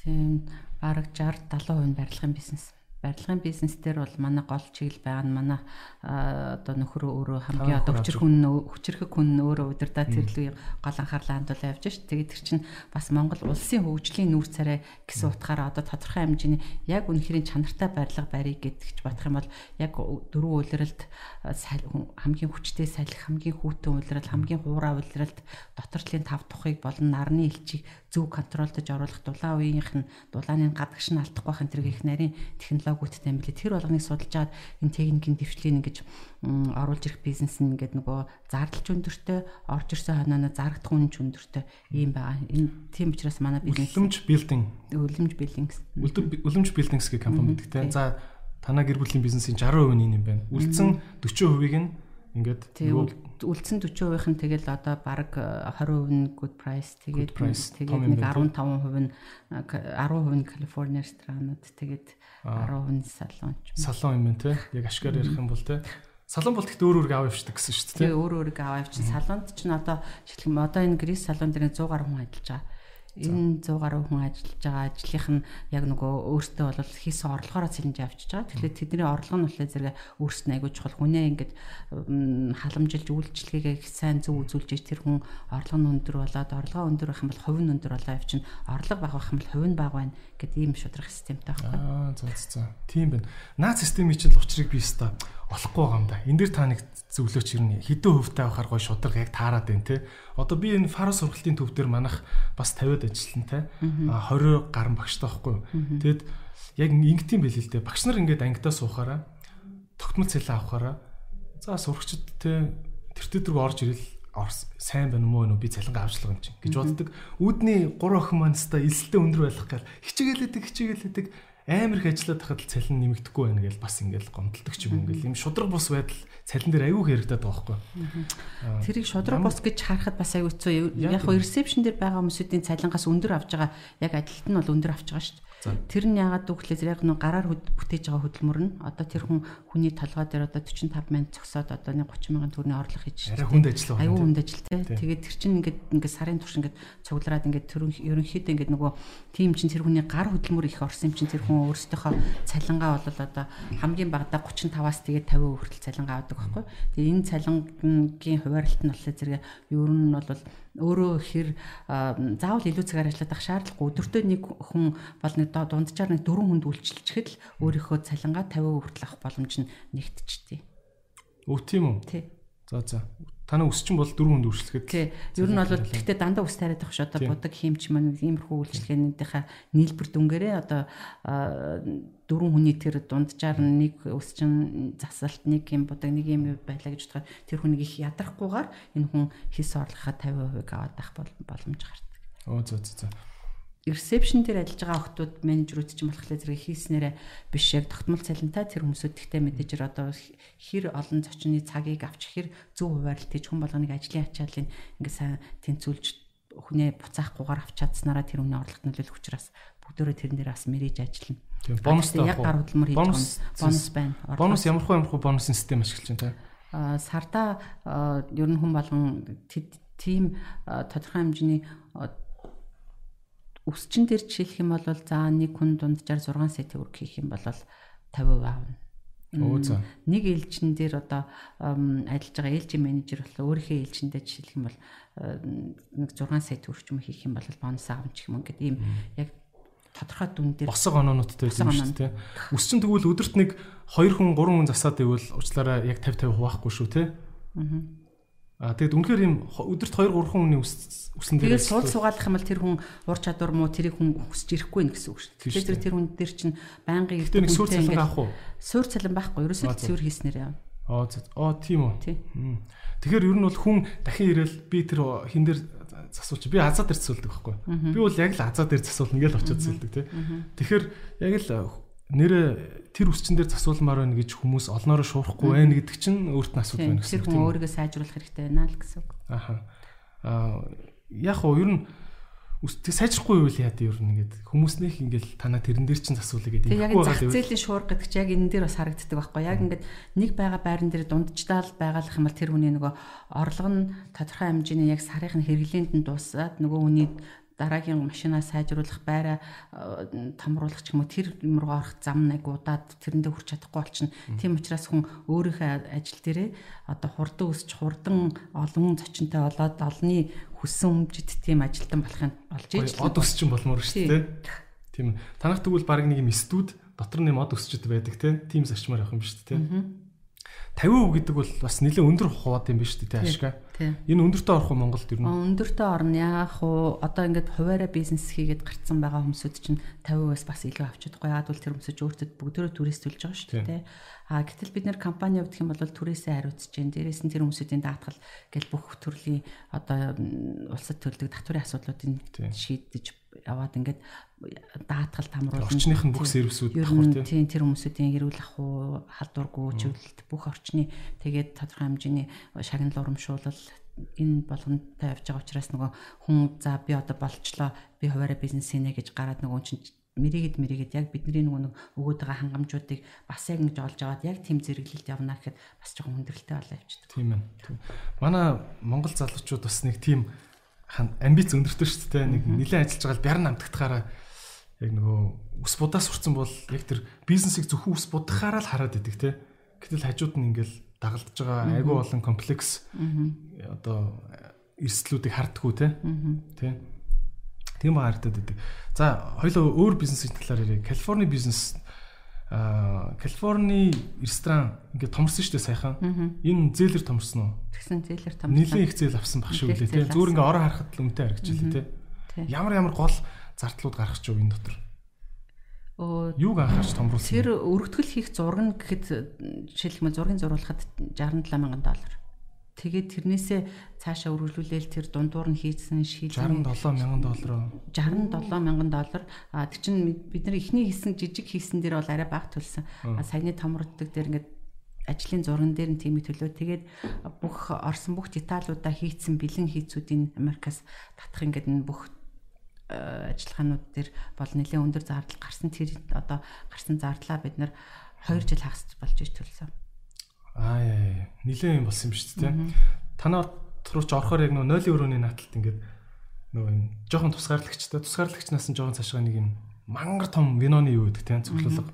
[SPEAKER 2] Тийм бараг 60 70% нь барилгын бизнес барилгын бизнес дээр бол манай гол чиглэл байгаа нь манай одоо нөхөр өөрөө хамгийн одоо хүчрэх хүн хүчрэх хүн өөрөө удирдаа тэрлүү гол анхаарлаа хандуулаа явж ш. Тэгээд тэр чинь бас Монгол улсын хөгжлийн нүүр царай гэсэн утгаараа одоо тодорхой хэмжээний яг үнэхэрийн чанартай барилга барья гэдэгч бодох юм бол яг дөрвөн үйлрэлд хамгийн хүчтэй салхи хамгийн хүүтэн үйлрэл хамгийн хуурай үйлрэлд доторчлын тав тухыг болон нарны элчийг зөв контролдож оруулах дулаан үеийнх нь дулааны гадагш нь алдахгүй байх энэ төр их нарийн технологиудтай юм билээ. Тэр болгоныг судалж аваад энэ техникийн дэвшлийг ингэж оруулж ирэх бизнес нь ингээд нөгөө зардалч өндөртэй, орж ирсэн хойноос зарагдах үнэ ч өндөртэй ийм байгаа. Энэ тийм учраас манай
[SPEAKER 1] бизнес үлэмж билдинг
[SPEAKER 2] үлэмж билдингс
[SPEAKER 1] үлэмж билдингс гэх компани гэдэг тийм. За танаа гэр бүлийн бизнесийн 60% нь юм байна. Үлдсэн 40%ийг нь ингээд
[SPEAKER 2] үлдсэн 40% нь тэгэл одоо баг 20% нь good price тэгээд тэгээд нэг 15% нь 10% нь California ресторанууд тэгээд 10% нь салон ч
[SPEAKER 1] салон юм те. Яг ашгаар ярих юм бол те. Салон бол тэгт өөр өөр аваа явчихдаг гэсэн шүү дээ
[SPEAKER 2] те. Өөр өөр аваа явчих. Салонд ч н одоо шилхэм одоо энэ Грис салон дээр 100 гаруй хүн ажиллаж байгаа энэ 100 гаруй хүн ажиллаж байгаа ажлынх нь яг нөгөө өөртөө бол хийсэн орлогоороо цэлэнж авчиж байгаа. Тэгэхээр тэдний орлого нь болохоор зэрэг өөрсдөө айгуу чухал хүнээ ингээд халамжилж үйлчлэгээ сайн зөв үзүүлж тэр хүн орлого нь өндөр болоод орлогоо өндөр байх юм бол хувь нь өндөр болоо явчин орлого бага байх юм бол хувь нь бага байна гэдэг ийм шудрах системтэй байхгүй.
[SPEAKER 1] Аа за за. Тийм байна. Наад системийн чинь учрыг би өстой олохгүй байгаа юм да. Энд дэр та нэг зөвлөөч ирнэ. Хэдэн хувьтай байхаар гой шудраг яг таарад байна те. Одоо би энэ фаро сургалтын төв дээр манах бас 50-д ажиллана те. А 20 гарan багштай байхгүй юу. Тэгэд яг ингэтийн бэл л дээ. Багш нар ингээд ангидаа суухаараа тогтмол цалин авахаараа за сурагчд те тэр төдрөг орж ирэл сайн байна мó нөө би цалингаа авчлага юм чинь гэж боддог. Үүдний 3 охин маань өстой элсэлтэй өндөр байх гал хичээгэлээдэг хичээгэлээдэг амар их ажиллаад тахад цалин нэмэгдэхгүй байна гэж бас ингээл гомдолдог ч юм ингээл юм шудраг бус байдал цалин дээр аюу хэрэгтэй байгаа байхгүй.
[SPEAKER 2] Тэрийг шудраг бус гэж харахад бас аюу хэцүү. Яг хөө ресепшн дээр байгаа хүмүүсийн цалингаас өндөр авч байгаа яг ажилт нь бол өндөр авч байгаа шүү дээ. Тэр нь яагаад дүүхлээс яг нэг гараар бүтээж байгаа хөдөлмөр нь одоо тэр хүн хүний толгой дээр одоо 45 мянган зөксөөд одоо нэг 30 мянган төгрөгийн орлого хийж
[SPEAKER 1] байна. Хүнд ажил
[SPEAKER 2] байна. Аюу хүнд ажил те. Тэгээд тэр чинь ингээд ингээд сарын турш ингээд цуглараад ингээд тэр ерөнхийдөө ингээд нөгөө тим чинь тэр хүний гар хөдөлмөр их орсон юм чинь тэр хүн өөрсдийнхөө цалингаа бол одоо хамгийн багадаа 35-аас тэгээд 50% хүртэл цалингаа авдаг байхгүй. Тэгээд энэ цалингийн хуваарлалт нь болохоор зэрэг ер нь бол өөрөө хэр заавал илүү цагаар ажиллаад ах шаардлагагүй өдөртөө нэг хүн бол нэг дунджаар нэг дөрвөн хүнд үйлчилчихэд л өөрийнхөө цалингаа 50% хүртэл авах боломж нь нэгтчихдээ.
[SPEAKER 1] Өв тийм үү?
[SPEAKER 2] Тий.
[SPEAKER 1] За за. Танаа өсчин бол дөрвөн хүнд үйлчлэхэд.
[SPEAKER 2] Тий. Ер нь бол гэхдээ дандаа ус тариад авах ш одоо будаг хиймч маань иймэрхүү үйлчлэгээнийхээ нийлбэр дүнгээрээ одоо дөрвөн хүний тэр дунджаар нэг өсчин засалт нэг юм будаг нэг юм байлаа гэж бодоход тэр хүнийг их ядрахгүйгээр энэ хүн хийс орлогоо 50% аваад авах боломж гардаг.
[SPEAKER 1] Оо зөө зөө
[SPEAKER 2] ресепшн дээр ажиллаж байгаа охтууд менежерүүд ч юм болохоор зэрэг хийснээрээ биш яг тогтмол цалинтай тэр хүмүүсүүд тэгтээ мэдээж одоо хэр олон зочны цагийг авч хэр зөв хуваарлт хийж хүн болгоныг ажлын ачааллыг ингээ сайн тэнцүүлж хүнээ буцаахгүйгээр авч чадсанараа тэр хүний орлогот нөлөөлөх учраас бүгдөө тэрэн дээр бас мэрэж ажиллана.
[SPEAKER 1] Тийм бонустай
[SPEAKER 2] яг гар хөдлөмөр хийж байгаа бонус байна.
[SPEAKER 1] Бонус ямархуу ямархуу бонусын систем ашиглаж байна тийм.
[SPEAKER 2] А сарда ер нь хүн болгон тийм тодорхой хэмжээний өсчин дээр жишээлх юм бол за нэг хүн дунджаар 6 сет төгрөг хийх юм бол 50% аавна.
[SPEAKER 1] Оо за.
[SPEAKER 2] Нэг ээлжин дээр одоо ажиллаж байгаа ээлжийн менежер болохоор өөрийнхөө ээлжиндээ жишээлх юм бол нэг 6 сет төгрөг ч юм хийх юм бол бонус аавна ч юм ингээд ийм яг тодорхой дүн дээр
[SPEAKER 1] босго оноонуудтай байсан шүү дээ. Өсчин тэгвэл өдөрт нэг 2 хүн 3 хүн засаад ивэл уучлаарай яг 50 50 хуваахгүй шүү те. Аа А тэгэд үнэхээр юм өдөрт 2 3 хүний үсэн
[SPEAKER 2] дээр Тэгээд суул сугаалах юм бол тэр хүн ур чадвар муу тэрийг хүн хүсэж ирэхгүй нэ гэсэн үг шүү дээ. Тэгэхээр тэр хүн дээр чинь байнгын
[SPEAKER 1] их нэг суур цалин авах уу?
[SPEAKER 2] Суур цалин байхгүй. Ерөөсөө цэвэр хийснээр яа.
[SPEAKER 1] Аа оо тийм үү. Тэгэхээр ер нь бол хүн дахин ирээл би тэр хин дээр засуулч би азаа дээр засуулдаг байхгүй. Би бол яг л азаа дээр засуулна гэж очиод засуулдаг тий. Тэгэхээр яг л нэрэ тэр үсчин дээр засуулмаар байна гэж хүмүүс олноороо шуурахгүй байна гэдэг чинь өөрт нь асуудал байна
[SPEAKER 2] гэсэн. Тэр хүн өөрийгөө сайжруулах хэрэгтэй байна л гэсэн үг.
[SPEAKER 1] Аха. Аа яг уу ер нь үстэй сайжрахгүй байвал яа дээ ер нь ингээд хүмүүснийх ингээл танаа тэрэн дээр чинь засуулъя гэдэг.
[SPEAKER 2] Яг зах зээлийн шуур гэдэг чинь яг энэ дээр бас харагддаг байхгүй. Яг ингээд нэг байгаа байран дээр дундчдаал байгалах юм бол тэр хүний нөгөө орлого нь тодорхой хэмжээний яг сарын хэрэглээнд нь дуусаад нөгөө хүний дараагийн машинаа сайжруулах, байраа томруулах ч юм уу тэр юм руу орох зам нэг удаад тэрэндээ хүрч чадахгүй болчихно. Тийм учраас хүн өөрийнхөө ажил дээрээ одоо хурдан өсч хурдан олон зочинтой болоод олонний хүссэн өмжид тийм ажилтан болохын болж
[SPEAKER 1] иж од өсч юм болмоор шүү дээ. Тийм. Танах тэгвэл баг нэг юм студ дотор нэм од өсчд байдаг. Тим зарчмаар явах юм шүү дээ. 50% гэдэг бол бас нэлээд өндөр хуваад юм биш үү те ашиг. Энэ өндөртөө орох уу Монголд ер нь?
[SPEAKER 2] Өндөртөө орно яах уу? Одоо ингээд хуваараа бизнес хийгээд гарцсан байгаа хүмүүсүүд чинь 50%-аас бас илүү авч чадахгүй. Яагаад бол тэр хүмүүсд өөртөө бүгдөө туристүүлж байгаа шүү дээ. А гэтэл бид нэр компани явуулах юм бол түрээсээ хариуцж जैन. Дээрээс нь тэр хүмүүсийн даатгал гэл бүх төрлийн одоо улсад төлдөг татварын асуудлуудыг шийдэж яваад ингээд даатгал тамруулна.
[SPEAKER 1] Орчных нь бүх сервисүүд давхар
[SPEAKER 2] тийм тэр хүмүүсийн эрүүл ахуй, халдваргүй чиглэлт бүх орчны тэгээд тодорхой хэмжээний шагнал урамшуулал энэ болгонтой явж байгаа учраас нөгөө хүн за би одоо болчлоо би хуваараа бизнес хийнэ гэж гараад нөгөө чинь мэрэгэд мэрэгэд яг бидний нөгөө нэг өгөөд байгаа хангамжуудыг бас яг ингэж олж аваад яг тийм зэрэглэлд явна гэхэд бас жоохон хүндрэлтэй болоо явчихдаг.
[SPEAKER 1] Тийм ээ. Манай Монгол залуучууд бас нэг тийм амбиц өндөртөө шүү дээ. Нэг нэлээд ажиллаж байгаа л бяр намтагтахаараа яг нөгөө ус будаас сурцсан бол яг тэр бизнесийг зөвхөн ус будахаараа л хараад идэг те. Гэтэл хажууд нь ингээл дагалдж байгаа айгүй болон комплекс одоо эрсдлүүдийг хардггүй те. Тэ. Тийм харагдаад идэг. За хоёлоо өөр бизнесийн талаар ярив. Калифорни бизнес Калифорни ресторан ингээд томорсон шүү дээ сайхан. Энэ зээлэр томорсон уу?
[SPEAKER 2] Тэгсэн зээлэр томорсон.
[SPEAKER 1] Нилийн их зээл авсан баг шүү лээ тий. Зүгээр ингээд ороо харахад л үнэтэй харагдчихлээ тий. Ямар ямар гол зардлууд гарах ч юу энэ дотор. Оо юуг анхаарч томруулсан?
[SPEAKER 2] Тэр өргөтгөл хийх зураг нь гэхэд жишээлбэл зургийг зурулахад 67 мянган доллар. Тэгээд тэрнээсээ цаашаа үргэлжлүүлээл тэр дундуур нь хийсэн
[SPEAKER 1] шийдэл 67 мянган доллар.
[SPEAKER 2] 67 мянган доллар. А тэр чинь бид нар ихний хийсэн жижиг хийсэн дээр бол арай бага төлсөн. Саяны томроддаг дээр ингээд ажлын зурган дээр нь тийм төлөө тэгээд бүх орсон бүх деталуудаа хийцэн бэлэн хийцүүдийн Америкаас татах ингээд энэ бүх ажиллагаанууд дээр бол нэлээд өндөр зардал гарсан тэр одоо гарсан зардлаа бид нар 2 жил хагас болж иж төлсөн.
[SPEAKER 1] Аа яа нилээн юм болсон юм шүү дээ. Танаа руу ч орохоор яг нөө 0 өрөөний нааталт ингээд нөгөө юм жоохон тусгаарлагчтай тусгаарлагчнаас нь жоохон цаашгаа нэг юм мангар том виноны юу гэдэг тийм цуглуулга.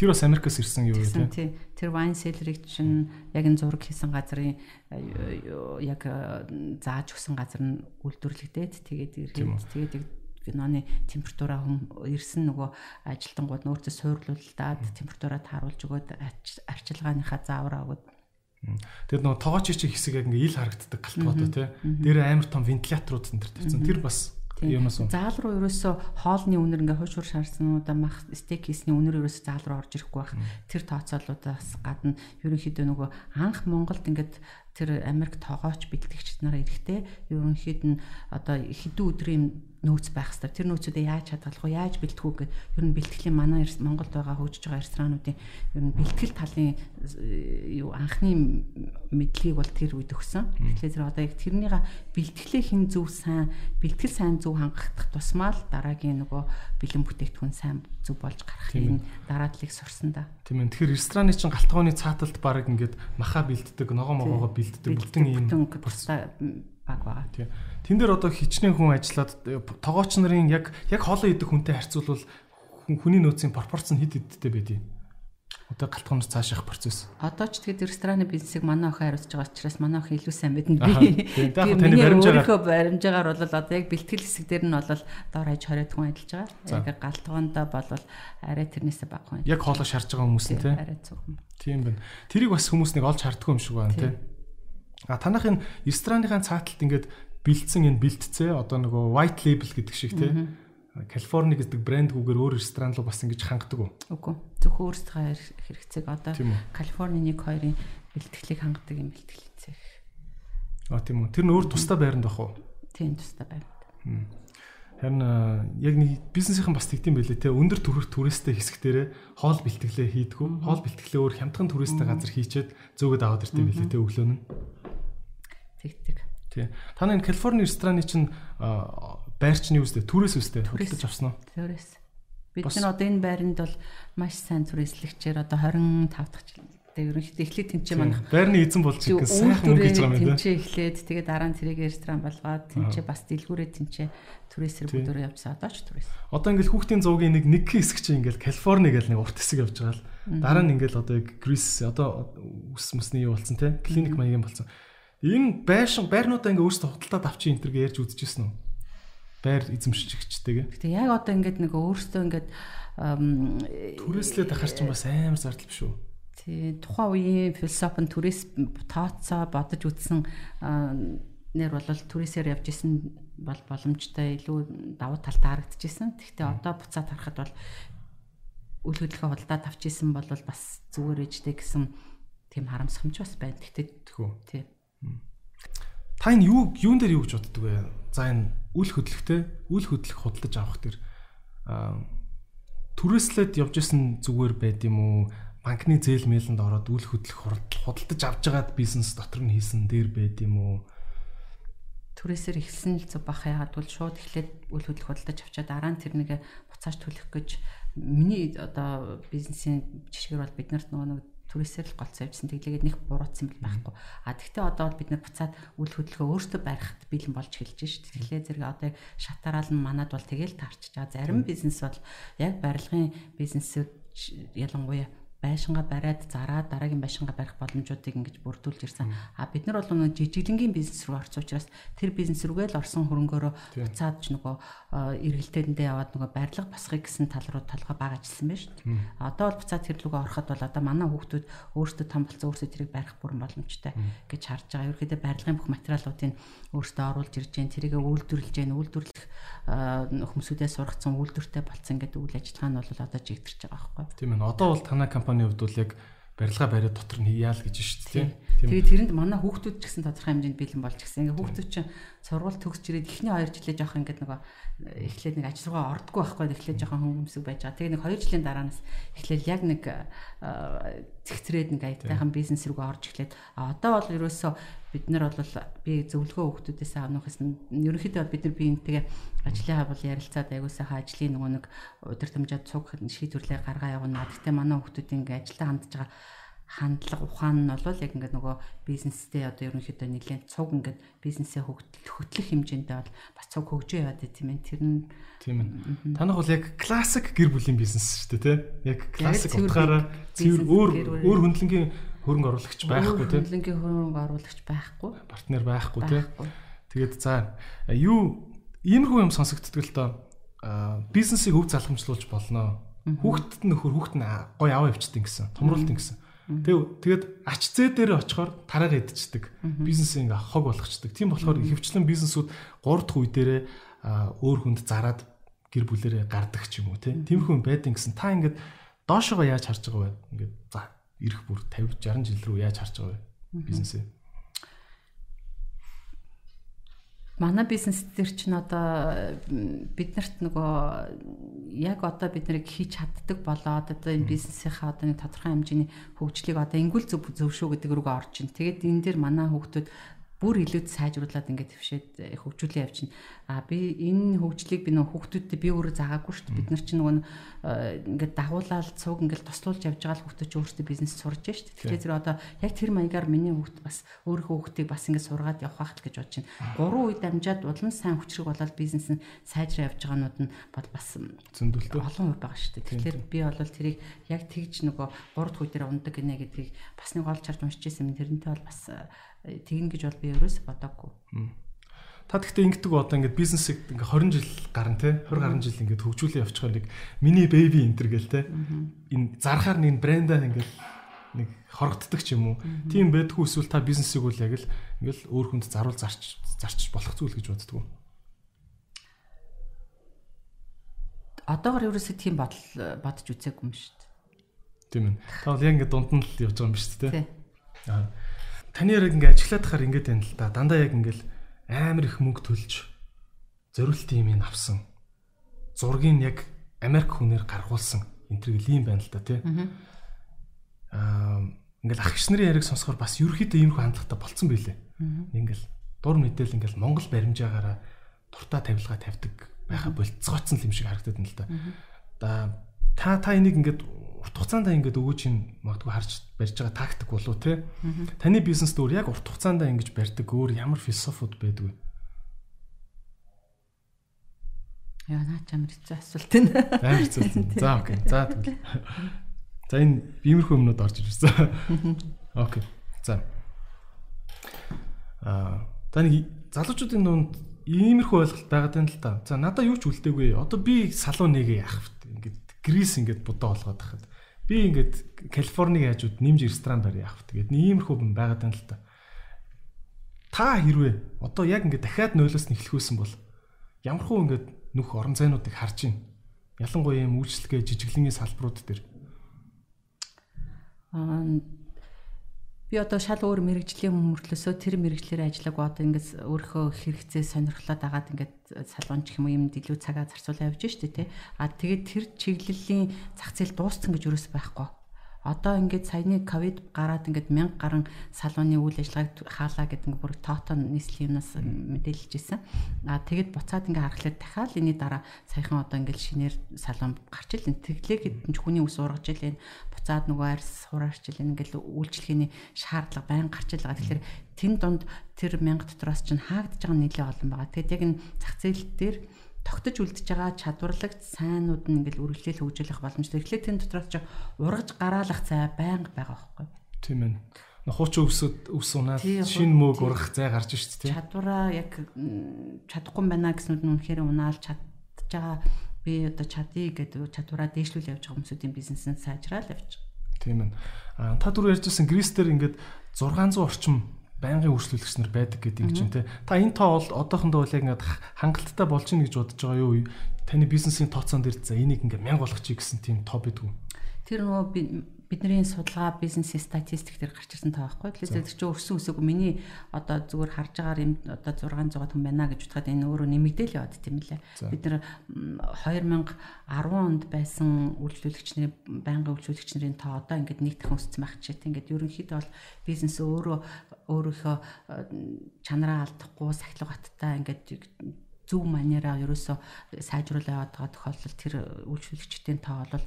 [SPEAKER 1] Тэр бас Америкаас ирсэн юу гэдэг
[SPEAKER 2] тийм. Тэр wine cellar-ыг чинь яг энэ зураг хийсэн газрын э, яг э, зааж өгсөн газар нь үйлдвэрлэгдээд тэгээд ирээд тэгээд виноны температураа хүм ирсэн нөгөө ажилтангууд нь өөртөө суйрлуулдаад температураа тааруулж өгөөд арчилгааныхаа заавраа өгөөд
[SPEAKER 1] Тэгээд нөгөө тоогооч чи хэсэг яг ингээ ил харагддаг галтгоотой тий. Дээр амар том вентиляторууд энэ төр тавьсан. Тэр бас юмас уу.
[SPEAKER 2] Заал руу ерөөсөө хоолны үнэр ингээ хойшуур шаарснуудаа мах стейк хийсний үнэр ерөөсөө заал руу орж ирэхгүй байх. Тэр тооцоолуудаас гадна ерөнхийдөө нөгөө анх Монголд ингээд тэр Америк тоогооч бэлтгэгчд нараа ирэхдээ ерөнхийд нь одоо хэдэн өдрийн нөөц байх хэрэгтэй. Тэр нөөцүүдээ яаж хадгалах вэ? Яаж бэлтгэх үү гэх ер нь бэлтгэлийн манай Монголд байгаа хөгжиж байгаа ресторануудын ер нь бэлтгэл талын э, юу анхны мэдлэгийг бол тэр үед өгсөн. Тэгэхээр тэр одоо яг тэрнийга бэлтгэлээ хин зөв сайн, бэлтгэл сайн зөв хангах тусмаа л дараагийн нөгөө бэлэн бүтээгдэхүүн сайн зөв болж гарахын дараадлыг сурсан да.
[SPEAKER 1] Тийм ээ. Тэгэхээр рестораны чинь галтгооны цааталт баг ингээд маха бэлддэг, ногоо могоогоо бэлддэг бүтэн ийм
[SPEAKER 2] баг байгаа.
[SPEAKER 1] Тийм. Тэн дээр одоо хичнээн хүн ажиллаад тоогооч нарын яг яг хоолоо идэх хүнтэй харьцуулбал хүний нөөцийн пропорц нь хэд хэдтэй байдгийг Одоо галтгоомж цааш явах процесс.
[SPEAKER 2] Одоо ч тэгээд рестораны бизнесийг манай охин хариуцж байгаа учраас манай охин илүү сайн мэднэ би.
[SPEAKER 1] Тэгээд таны баримжаагаар
[SPEAKER 2] баримжаагаар бол одоо яг бэлтгэл хэсэг дээр нь бол доор хаяж 20 хүн ажиллаж байгаа. Яг галтгоондоо бол арай тэрнээсээ бага хүн.
[SPEAKER 1] Яг хоолоо шарж байгаа хүмүүс нь тийм.
[SPEAKER 2] Арай зөвхөн.
[SPEAKER 1] Тийм байна. Тэрийг бас хүмүүс нэг олж харддаг юм шиг байна тийм. А танах энэ рестораныхаа цааталт ингээд бэлдсэн энэ бэлтцээ одоо нөгөө white label гэдэг шиг тийм Калифорни гэдэг брэндгүүгээр өөр ресторан руу бас ингэж хангадаг уу?
[SPEAKER 2] Үгүй. Зөвхөн өөрсдөө хэрэгцээг одоо Калифорни 1 2-ын бэлтгэлийг хангадаг юм бэлтгэлийн цех.
[SPEAKER 1] А тийм үү. Тэр нь өөр тусдаа байранд байх уу?
[SPEAKER 2] Тийм тусдаа байранд.
[SPEAKER 1] Харин яг нэг бизнесийнхэн бас тэгдэм байлээ те өндөр төрөх түрээстэй хэсэг дээрээ хоол бэлтгэлээ хийдгүү. Хоол бэлтгэлээ өөр хямдхан түрээстэй газар хийчээд зөөгд аваад ирдэм байлээ те өглөө нь.
[SPEAKER 2] Тэгдэг.
[SPEAKER 1] Тий. Та энэ Калифорни рестораны чинь байрчны үстэй түрээс үстэй хөдөлж авсан уу?
[SPEAKER 2] Түрээс. Бид нар одоо энэ байранд бол маш сайн түрээслэгчээр одоо 25 дахь Тэгээ ерөнхийдөө эхлээд тэнцээ манах
[SPEAKER 1] байрны эзэн болж ирэх сайхан мөнгө гэж байгаа юм
[SPEAKER 2] да. Тэнцээ эхлээд тэгээ дараа нь тэрийг ресторан болгоод тэнцээ бас дэлгүүрээ тэнцээ түрээсэр бүдөрөө явжсан одоо ч түрээс.
[SPEAKER 1] Одоо ингээл хүүхдийн зуугийн нэг нэг хэсэг чинь ингээл Калифорни гэл нэг урт хэсэг явж байгаа л дараа нь ингээл одоо Грис одоо ус мөсний юу болсон те клиник маягийн болсон. Энэ байшин байрнуудаа ингээ өөрсдөө худалдаад авчих энэ төр ярьж үзчихсэн үү? Байр эзэмшигчтэйгээ.
[SPEAKER 2] Гэтэ яг одоо ингээд нэг өөрсдөө ингээд
[SPEAKER 1] түрээслээд ахаар чинь бас амар зардал биш үү?
[SPEAKER 2] Тий, тухайн үеийн философи нь түрээс тооцоо бодож үзсэн нэр бол түрээсээр явж исэн бол боломжтой илүү давуу талтай харагдчихсэн. Гэхдээ одоо буцаад харахад бол үйл хөдлөлгөө худалдаад авч исэн бол бас зүгээр ээжтэй гэсэн тийм харамсамж бас байна. Гэхдээ
[SPEAKER 1] тхүү. Тий. Та энэ юу юун дээр юу гэж боддөг вэ? За энэ үйл хөдлөлттэй үйл хөдлөх худалдаж авах тэр түрээслээд явж исэн зүгээр байд юм уу? банкны зээл мэлэнд ороод үл хөдлөх худалдаж авч байгаад бизнес дотор нь хийсэн дээр байд юм уу?
[SPEAKER 2] Түрээсээр ихсэн л зүг бах яагаад бол шууд эхлээд үл хөдлөх худалдаж авчаад дараа нь тэр нэг буцааж төлөх гэж миний одоо бизнесийн жишгээр бол бид нарт нөгөө нэг түрээсээр л голцоо явьсан. Тэглээгээд нэг буруутсан бил байхгүй. А тэгвэл одоо бид нар буцаад үл хөдлөгөө өөртөө барихад бэлэн болж эхэлж шít. Тэгэхээр зэрэг одоо шатараал нь манад бол тэгэл таарч байгаа. Зарим бизнес бол яг барилгын бизнесүүд ялангуяа байшингаа бариад зараад дараагийн байшингаа барих боломжуудыг ингэж бүрдүүлж ирсэн. А бид нар бол нэг жижиглэнгийн бизнес рүү орсон учраас тэр бизнес рүүгээ л орсон хөрөнгөөрөө буцаад ч нөгөө эргэлтээндээ яваад нөгөө барилга басхыг гэсэн тал руу талгаа баг ажилласан байна шүү дээ. Одоо бол буцаад тэр рүүгээ ороход бол одоо манай хүүхдүүд өөрсдөө том болсон өөрсдөө тэрийг барих бүрэн боломжтой гэж харж байгаа. Ерөөхдөө барилгын бүх материалуудыг өөрсдөө оруулж ирж जैन тэрийг үйлдвэрлэж जैन үйлдвэрлэх хүмүүсүүдээ сургацсан үйлдвэртэй болцсон гэдэг үйл ажиллагаа нь бол одоо жигдэрч байгаа байхгүй.
[SPEAKER 1] Тийм ээ. Одоо бол танай компани хувьд бол яг барилга бариад дотор нь хийяа л гэж шүү дээ.
[SPEAKER 2] Тэгээд тэрэнд манай хүүхдүүд ч гэсэн тодорхой хэмжээнд бэлэн болж гисэн. Ингээ хүүхдүүд чинь сургууль төгсч ирээд эхний 2 жилээ жоох ингээд нөгөө эхлээд нэг ажил руугаа ордгоо байхгүй эхлээд жоохон хүмүүсэг байж байгаа. Тэгээ нэг 2 жилийн дараанаас эхлээд яг нэг цэгцрээд нэг аятайхан бизнес рүүгээ орж эхлээд одоо бол ерөөсөө бид нар бол би зөвлөгөө хүүхдүүдээс авнахаас нь ерөнхийдөө бид нар биентэйгээ ажлынхаа бол ярилцаад аягуулсаа ажлын нөгөө нэг удирдамжаа цуг шийдвэрлээ гаргаа явна. Гэхдээ манай хүүхдүүд ингээ ажилдаа хандж байгаа хандлага ухаан нь бол яг ингээд нөгөө бизнестэй одоо ерөнхийдөө нэлээд цуг ингээд бизнесээ хөтлөх хэмжээндээ бол бас цуг хөгжөө яваад байт юм. Тэр нь
[SPEAKER 1] тийм ээ. Танах бол яг классик гэр бүлийн бизнес шүү дээ, тий? Яг классик утгаараа цэвэр өөр өөр хөндлөнгийн хөрөнгө оруулагч байхгүй тий?
[SPEAKER 2] Хөндлөнгийн хөрөнгө оруулагч байхгүй.
[SPEAKER 1] Партнер байхгүй тий? Тэгээд за юу иймэрхүү юм сонсогддог л доо бизнесийг өв залхамжлуулж болно. Хүүхдэд нөхөр хүүхд нь гоё аваа явчихдээ гэсэн. Томруулт гэсэн Тэг тэгээд ач зээ дээр очихоор тараар идчихдэг. Бизнесийг ингээ хог болгочдөг. Тийм болохоор хөвчлэн бизнесүүд 3 дахь үе дээрээ өөр хүнд зарад гэр бүлэрээ гардаг ч юм уу тийм хүн байдэн гэсэн та ингээд доошоо яаж харж байгаа вэ? Ингээд за ирэх бүр 50 60 жил рүү яаж харж байгаа вэ бизнесээ?
[SPEAKER 2] Манай бизнес дээр чинь одоо биднэрт нөгөө яг одоо бид нарыг хийж чаддаг болоод одоо энэ бизнесийнхаа одоо нэг тодорхой хэмжээний хөгжлийг одоо ингүүл зөв зөв шүү гэдэг рүүгээ орж ин. Тэгээд энэ дээр манай хүүхдүүд бүр илүү сайжруулад ингээд твшээд э, хөгжүүлээ явчихна. А би энэ хөгжлийг би нөгөө хүүхдүүдтэй би өөрөө заагаагүй шүү дээ. Бид нар чинь нөгөө э, ингээд дагуулаад цуг ингээд тослуулж явж байгаа л хүүхдүүд чинь өөрсдөө бизнес сурж байна шүү дээ. Тэгэхээр зэрэг одоо яг тэр маягаар миний хүүхд бас өөрийнхөө хүүхдийг бас ингээд сургаад явах хахт гэж бодож байна. Гурван үед амжаад улам сайн хүчрэг болоод бизнес нь сайжраа явж байгаанууд нь бол бас
[SPEAKER 1] зөндөлтөө
[SPEAKER 2] олон үе байгаа шүү дээ. Тэгэхээр би бол тэрийг яг тэгж нөгөө гурав дахь үе дээр ундаг гинэ гэдгийг бас нэг олж харж уншиж байсан юм. Тэрнтэй бол бас тэгнэ гэж бол би ерөөс бодоагүй.
[SPEAKER 1] Та тэгтээ ингэдэг одоо ингээд бизнесийг ингээ 20 жил гарна те 20 гаруй жил ингээд хөгжүүлээ явчихсан нэг мини бэби энтер гэл те энэ зархаар нэг брэндаа ингээд нэг хорогддог ч юм уу. Тийм байдгүй эсвэл та бизнесийг үл яг л ингээл өөр хүнд заруул зарч зарч болох зүйл гэж боддгоо.
[SPEAKER 2] Одоогор ерөөсөө тийм бодол бодож үзээгүй юм шүү дээ.
[SPEAKER 1] Тийм ээ. Та бол яг ингээд дунд нь л явж байгаа юм шүү дээ. Тийм. Аа таны яг ингээ ажиллаад хахаар ингээд байна л да. Дандаа яг ингээл амар их мөнгө төлж зориулт юм ин авсан. Зургийг яг Америк хүнээр гаргуулсан. Энтэргэл юм байна л да тий. Аа ингээл ах гис нарын яриг сонсохоор бас ерөөхдөө ийм хандлагатай болцсон байлээ. Ингээл дур мэдээл ингээл Монгол баримжаагаараа дуртай тавилга тавьдаг байха болцгооцсон юм шиг харагдаад байна л да. Да та та энийг ингээд урт хугацаанд ингэж өгөөж ин магадгүй харж барьж байгаа тактик болов те. Таны бизнес дөр яг урт хугацаанд ингэж барьдаг өөр ямар философиуд байдгүй.
[SPEAKER 2] Яа наа чамд хэцүү асуулт энэ.
[SPEAKER 1] Амар хэцүү. За окей. За тэгвэл. За энэ иймэрхүү юмнууд орж ирсэн. Окей. За. Аа, таны залуучуудын дунд иймэрхүү ойлголт байгаад байна л та. За надаа юу ч үлдээгүй. Одоо би салуу нэгээ яах вэ? Ингээд Грис ингээд будаа болгоод тахад. Би ингээд Калифорник хажууд нэмж ресторан барь вэ? Тэгээд иймэрхүү юм байгаад байна л та. Та хэрвээ одоо яг ингээд дахиад нойлоос нэхлэхүүсэн бол ямархуу ингээд нүх орон зайнуудыг харж байна. Ялангуяа юм үйлчлэгээ жижиглэнгийн салбарууд дээр.
[SPEAKER 2] Аа би одоо шал өөр мэрэгжлийн мөртлөөсөө тэр мэрэгчлэр ажиллаг одоо ингээд өөрийнхөө хэрэгцээ сонирхлоод агаад ингээд салуунч юм юм илүү цагаа зарцуулаа явж штэ тий. А тэгээд тэр чиглэлийн зах зээл дууссан гэж юус байхгүй одоо ингээд саяны ковид гараад ингээд 1000 гаруй салууны үйл ажиллагааг хаалаа гэдэг бүр тоотоо нийслэлийн юмнаас мэдээлж ирсэн. А тэгэд буцаад ингээд харахад дахиад энэ дараа саяхан одоо ингээд шинээр салуун гарч ил тэглээ гэдэг нь хүний ус ургаж ил энэ буцаад нөгөө арьс сураарч ил ингээд үйлчлэгээний шаардлага байн гарч ил байгаа. Тэгэхээр тэн донд тэр 1000 дотроос чинь хаагдж байгаа нэлээд олон байгаа. Тэгэд яг энэ зах зээл дээр тогтож үлдэж байгаа чадварлагт сайнууд нь ингээл үргэлжлэл хөгжүүлэх боломжтой. Тэгэхээр тэн дотроос ч ургаж гараалах зай байнга байгаа байхгүй.
[SPEAKER 1] Тийм ээ. Хуучин өвсөд өвс унаад шин мөөг ургах зай гарч ирж тийм.
[SPEAKER 2] Чадвараа яг чадахгүй байна гэснүүд нь үнэхээр унаал чадж байгаа би одоо чадъя гэдэг чадвараа дээшлүүл явж байгаа хүмүүсийн бизнесэнд сайжраал явж байгаа.
[SPEAKER 1] Тийм ээ. Та түрүү ярьжсэн Гристер ингээд 600 орчим байнгын үйлчлүүлэгч нар байдаг гэдэг юм чинь те. Та энэ тоо бол одоохондоо бол яг ингээд хангалттай болж ийн гэж бодож байгаа юу? Таны бизнесийн тооцоон дээр за энийг ингээд мянга болгочих гэсэн тийм тоо бидгүй.
[SPEAKER 2] Тэр нөгөө бидний судалгаа бизнесийн статистик дээр гарч ирсэн таа байхгүй. Тэгэхээр чинь өссөн өсөөгүй миний одоо зүгээр харж байгаагаар юм одоо 600 хүн байна гэж бодоход энэ өөрөө нэмэгдээл яваад тийм лээ. Бид нэр 2010 онд байсан үйлчлүүлэгчнэрийн байнгын үйлчлүүлэгчнэрийн тоо одоо ингээд нэг дахин өссөн байх чийт. Ингээд ерөнхийдөө бол бизнес өөрөө өөрийнхөө чанараа алдахгүй сахилга баттай ингээд зөв манераа ерөөсөө сайжруулаад байгаа тохиолдолд тэр үйлчлүүлэгчдийн тоо бол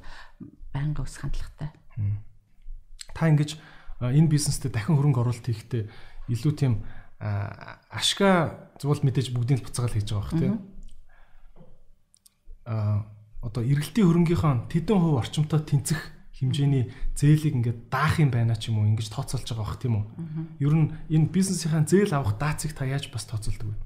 [SPEAKER 2] байнга өсөх хандлагатай.
[SPEAKER 1] Та ингэж энэ бизнестэй дахин хөрөнгө оруулалт хийхдээ илүү тийм ашгаа зөвл мэдээж бүгдийг л буцаагаал хийж байгаа бах тийм. А одоо эргэлтийн хөрөнгийнхөө тэдэн хувь орчимтой тэнцэх хэмжээний зээлийг ингээд даах юм байна ч юм уу ингэж тооцоолж байгаа бах тийм үү. Ер нь энэ бизнесийнхаа зээл авах даацыг та яаж бас тооцоолдог вэ?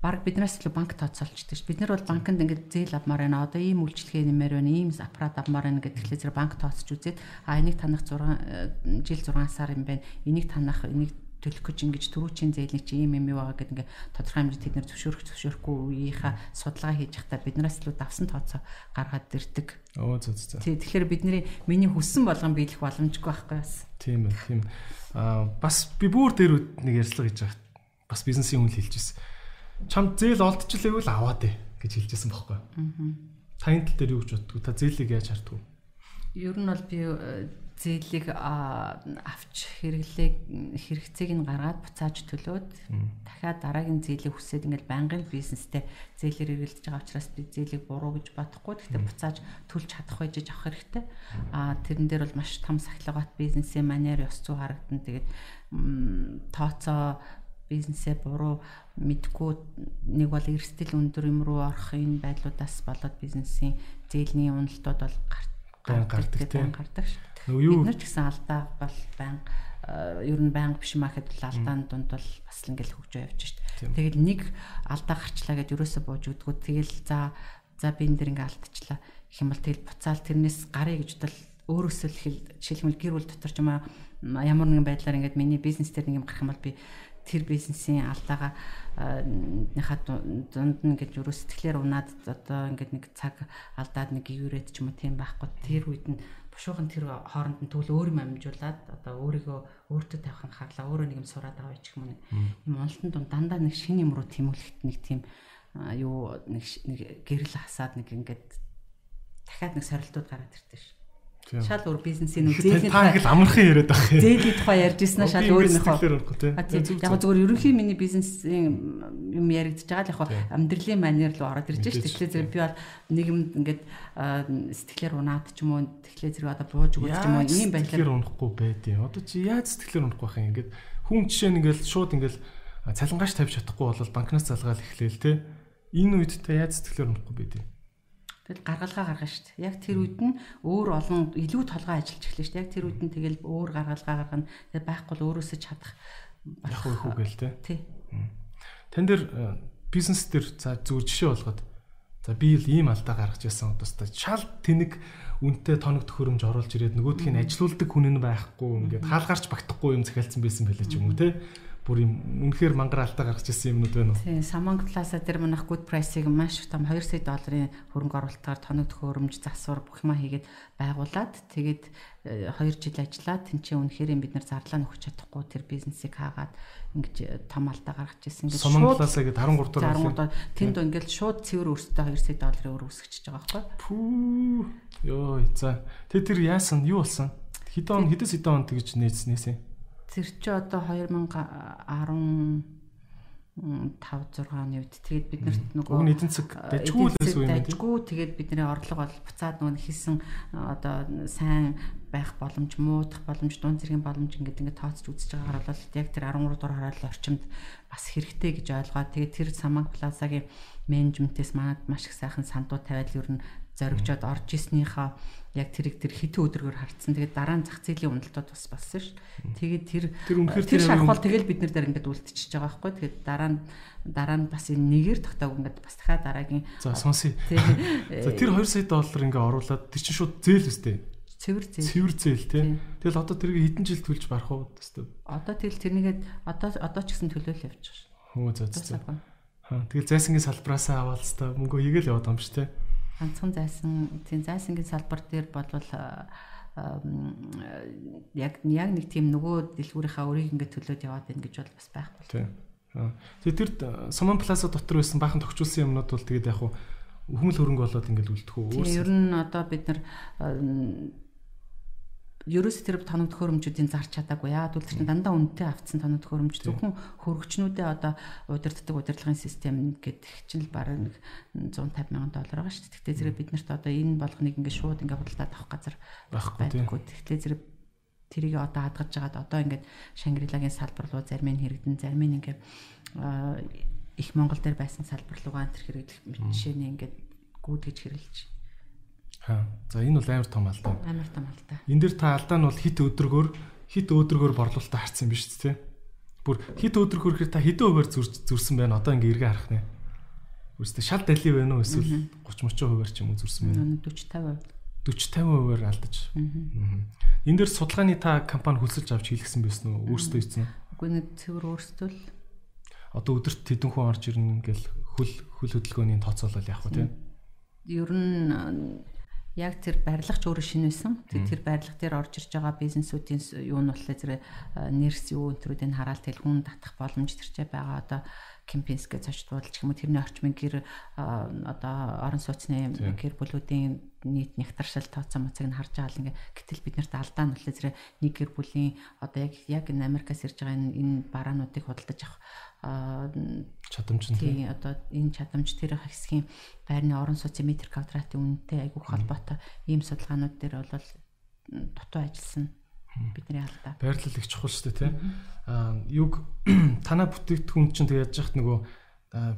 [SPEAKER 2] Баг биднээс илүү банк тооцоолчдаг ш. Бид нар бол банкнд ингээд зээл авмаар байна. Одоо ийм үйлчлэгээ нэмэр байна. Ийм аппарат авмаар байна тэгэхээр зэрэг банк тооцож үзээд а энийг танах 6 э, жил 6 сар юм байна. Энийг танах энийг төлөх гэж ингэж төрүүчийн зээлийн чи ийм юм юу байгаа гэдэг ингээ тодорхой хэмжээнд тэд нэр зөвшөөрөх зөвшөөрөхгүй үеийнхаа судалгаа хийж явахдаа биднээс илүү давсан тооцоо гаргаад ирдэг.
[SPEAKER 1] Оо зөө зөө.
[SPEAKER 2] Тий тэгэхээр бидний миний хүссэн болгон биелэх боломжгүй байхгүй бас.
[SPEAKER 1] Тийм ээ тийм. Аа бас би бүр дээр нэг ярьцлага хийж байгаа. Бас бизнесийн хүн хэлжсэн чам зээл олдчихлээгүй л аваад ээ гэж хэлжсэн байхгүй. Аа. Таны тал дээр юу гэж боддгоо? Та зээлийг яаж харддаг вэ?
[SPEAKER 2] Ер нь бол би э, зээлийг авч хэрэглээ хэрэгцээг нь гаргаад буцааж төлөөд дахиад дараагийн зээлийг хүсээд ингээд байнгын бизнестэй зээлээр эргэлдэж байгаа учраас би зээлийг буруу гэж бодохгүй. Гэхдээ буцааж төлж чадах байж авах хэрэгтэй. Аа тэрэн дээр бол маш том сахилгаат бизнесийн манер ёс зүй харагдан. Тэгээд тооцоо бизнесээ буруу мэдгүй нэг бол эрсдэл өндөр юм руу орох энэ байдлуудаас болоод бизнесийн зээлийн уналтууд бол гардаг тийм гардаг шүү. Бид нар ч гэсэн алдаа бол байнга э, ер нь байнга биш махэд бол алдааны дунд бол бас л ингээл хөгжөө явж шүү. Тэгэл нэг алдаа гарчлаа гэд ерөөсө бууж өгдгүү. Тэгэл за за би энэ дэр ингээ алдчихлаа. Их юм бол тэгэл буцаал тэрнээс гарыг гэж бол өөрөөсөө л жишээлбэл гэр бүл дотор ч юм аа ямар нэгэн байдлаар ингээд миний бизнес дээр нэг юм гарах юм бол би тэр бизнесийн алдаагаа нөха дунд нь гэж юу сэтгэлээр унаад одоо ингээд нэг цаг алдаад нэг юурээд ч юм уу тийм байхгүй. Тэр үед нь бушуухан тэр хооронд нь тэгвэл өөр юм амжуулаад одоо өөрийгөө өөртөө тавих анхаарлаа өөрөө нэг юм сураад аваа ч юм уу. Юм уналтан дунд дандаа нэг шин юм руу тэмүүлэхэд нэг тийм юу нэг нэг гэрэл хасаад нэг ингээд дахиад нэг сорилтууд гараад ирдэг ш. Шал өөр бизнесийн үү
[SPEAKER 1] зээлийн та их амархан яриад байх юм.
[SPEAKER 2] Зээлийн тухай ярьж ирсэн шал өөрийнхөө. Яг зөвөр ерөнхийн миний бизнесийн юм яригдж байгаа л яг амьдралын манер руу ороод ирж байна шүү дээ. Тэгэхээр зэрэг би бол нийгэмд ингээд сэтгэлээр унаад ч юм уу тэгэхээр зэрэг одоо бууж өгөөч ч юм уу ийм байдлаар
[SPEAKER 1] сэтгэлээр унахгүй байдیں۔ Одоо чи яаж сэтгэлээр унахгүй байх юм ингээд хүн жишээ нь ингээд шууд ингээд цалингааш тавьж чадахгүй бол банкнаас залгаал эхлээл те. Энэ үед та яаж сэтгэлээр унахгүй байдیں۔
[SPEAKER 2] Тэгэл гаргалгаа гаргана шүү дээ. Яг тэр үед нь өөр олон илүү толгой ажиллаж эхэлнэ шүү дээ. Яг тэр үед нь тэгэл өөр гаргалгаа гаргана. Тэгээ байхгүй л өөрөөсөө чадах
[SPEAKER 1] яг уу гээл те.
[SPEAKER 2] Тий.
[SPEAKER 1] Тэн дээр э, бизнес дээр за зүгээр жишээ болгоод за би л ийм алдаа гаргаж байсан удаа шал тэнэг үнтэй тоног төхөөрөмж оруулж ирээд нөгөөдхийн ажилуулдаг хүн нь байхгүй ингээд хаалгарч багтахгүй юм захиалсан байсан байлээ ч юм уу те бүр юм үнэхээр мангар алдаа гаргаж ирсэн юмнууд байна уу?
[SPEAKER 2] Тийм, Samang Plaza дээр манайх good price-ыг маш том 2 сая долларын хөрөнгө оруулалтаар тоног төхөөрөмж засвар бүх юма хийгээд байгуулад тэгээд 2 э, жил ажиллаад тэнцээ үнэхээр бид нар зарлаа нөхөж чадахгүй тэр бизнесийг хаагаад ингэж э, том алдаа гаргаж ирсэн
[SPEAKER 1] гэж шууд Plaza гээд 13
[SPEAKER 2] дор 13 дор тэнд ингээл шууд цэвэр өөртөө 2 сая долларын өөр үсгэж байгаа байхгүй?
[SPEAKER 1] Пүү. Йоо, за. Тэр тэр яасан? Юу болсон? Хэдэн хэдэн хэдэн он тэгж нээснээсээ?
[SPEAKER 2] Тэр чи одоо 2010 5 6 оны үед тэгээд бид нарт
[SPEAKER 1] нөгөө уг эдийн засаг дажгүй л байсан юм
[SPEAKER 2] тийм тэгээд бидний орлого бол буцаад нөгөө хийсэн одоо сайн байх боломж муудах боломж дунд зэргийн боломж ингээд ингээд тооцож үзэж байгаагаар бол яг тэр 13 дугаар хараал орчимд бас хэрэгтэй гэж ойлгоод тэгээд тэр Саманг Плазагийн менежментээс манад маш их сайхан сандуу тавиал ер нь зоригжоод орж ирснийхаа яг тэрийг тэр хитэн өдрөөр харцсан. Тэгээд дараа нь зах зээлийн уналтууд бас болсон шүү. Тэгээд тэр
[SPEAKER 1] тэр үнэхээр
[SPEAKER 2] тэр шархвал тэгэл бид нар дээр ингээд үлдчихэж байгаа байхгүй. Тэгээд дараа нь дараа нь бас энэ нэгээр тогтоог ингээд бас дахиад дараагийн
[SPEAKER 1] За сонсъё. Тэр 2 сая доллар ингээд оруулаад тэр чинь шууд зээл үстэй.
[SPEAKER 2] Цэвэр зээл.
[SPEAKER 1] Цэвэр зээл тий. Тэгэл одоо тэрийг хэдэн жил төлж барах уу
[SPEAKER 2] тест. Одоо тэгэл тэрнийгээд одоо одоо ч гэсэн төлөөл байгаа шүү.
[SPEAKER 1] Хөө за. Аа тэгэл зайсангийн салбараасаа аваад та мөнгө игээл яваад юм шүү тий
[SPEAKER 2] ганцхан зайсан тийм зайсангийн салбар дээр болвол яг яг нэг тийм нөгөө дэлгүүрийнхаа өрийг ингээд төлөөд яваад байна гэж бол бас байхгүй.
[SPEAKER 1] Тийм. Тэгээ тэр Саман Плаза дотор байсан баахан тохижуулсан юмнууд бол тэгээд яг хуу хүмүл хөрөнгө болоод ингээд үлдэх үү?
[SPEAKER 2] Тийм ер нь одоо бид нар ерөөс тэр тоног төхөөрөмжүүдийн зарч чадаагүй. Яагаад гэвэл чинь дандаа үнэтэй авцсан тоног төхөөрөмж зөвхөн хөрөгчнүүдээ одоо удирддаг удирдлагын систем гэдэг чинь л бараг нэг 150 сая доллар байгаа шүү дээ. Тэгтээ зэрэг бид нарт одоо энэ болгоныг ингээд шууд ингээд худалдаад авах газар
[SPEAKER 1] байхгүй.
[SPEAKER 2] Тэгтээ зэрэг тэрийг одоо хадгаж жагаад одоо ингээд Шангрилагийн салбар руу зарим нь хэрэгдэн зарим нь ингээд их Монгол дээр байсан салбар руугаа тэр хэрэглэх жишээний ингээд гүйдгэж хэрэглэж
[SPEAKER 1] Аа. За энэ бол амар том алдаа.
[SPEAKER 2] Амар том алдаа.
[SPEAKER 1] Энд дэр та алдаа нь бол хит өдрөгөөр хит өдрөгөөр борлуулалтаа харсан юм биш үү? Бүр хит өдрөгөөр та хэдэн хувиар зүрсэн байна? Одоо ингээ эргээ харах нэ. Өөрөөсөө шал дали байна уу эсвэл 30 30 хувиар ч юм уу зүрсэн байна?
[SPEAKER 2] 40 50.
[SPEAKER 1] 40 50 хувиар алдаж. Энд дэр судалгааны та компани хөлсөлж авч хийлгсэн байсан уу? Өөрөөсөө ийцэн үү?
[SPEAKER 2] Үгүй нэг цэвэр өөрсдөө л
[SPEAKER 1] одоо өдөрт хэдэн хүн орж ирнэ ингээл хөл хөл хөдөлгөөний тооцоолол яах вэ тийм?
[SPEAKER 2] Ер нь яг тэр барилгач өөрөө шинэсэн. Тэр барилга дээр орж ирж байгаа бизнесүүдийн юу нь болохоор зэрэг нэрс юу өнтрүүдийг хараал тэл хүн татах боломж төрчэй байгаа. Одоо Кемпинск гэж зочдуулж юм уу тэрний орчмын гэр одоо орон сууцны гэр бүлүүдийн нийт нягтршил тооцоо моцыг нь харж байгаа л ингээ гэтэл бид нарт алдаа нь болохоор зэрэг нэг гэр бүлийн одоо яг яг энэ Америкаас ирж байгаа энэ бараануудыг худалдаж авах
[SPEAKER 1] чадамж нь
[SPEAKER 2] тийм одоо энэ чадамж тэр хэсгийн байрны орон сууцын метр квадратын үнэтэй айгүй холбоотой ийм судалгаанууд дээр бол дутуу ажилласан бидний алдаа.
[SPEAKER 1] Байрлал их чухал шүү дээ тий. Аа юг танаа бүтээгдэхүүн чинь тэг яаж яхад нөгөө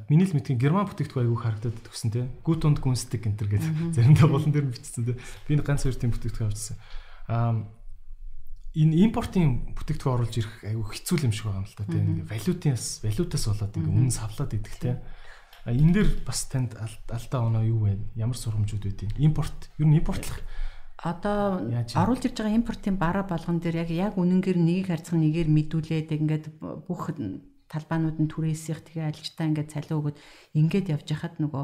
[SPEAKER 1] миний л мэдгийн герман бүтээгдэхүүн айгүй харагдаад төгсөн тий. Гүтунд гүнстик энтер гэдэг заримдаа болон дээр бичсэн тий. Би ганц хоёр тийм бүтээгдэхүүн авчихсан. Аа энэ импортын бүтээгдэхүүн оруулж ирэх айгүй хэцүү юм шиг байгаа юм л та тий. Валютаас валютаас болоод ингээ үнэ савлаад идэх тий. А энэ дээр бас танд алдаа оноо юу вэ? Ямар сурамжууд байдیں۔ Импорт ер нь импортлох
[SPEAKER 2] одоо оруулж ирж байгаа импортын бараа болгон дээр яг яг үнэнгээр нэгийг харьцах нэгээр мэдүүлээд ингээд бүх талбаанууд нь түрээсийнх тэгээ альжтаа ингээд цалин өгöd ингээд явж хахад нөгөө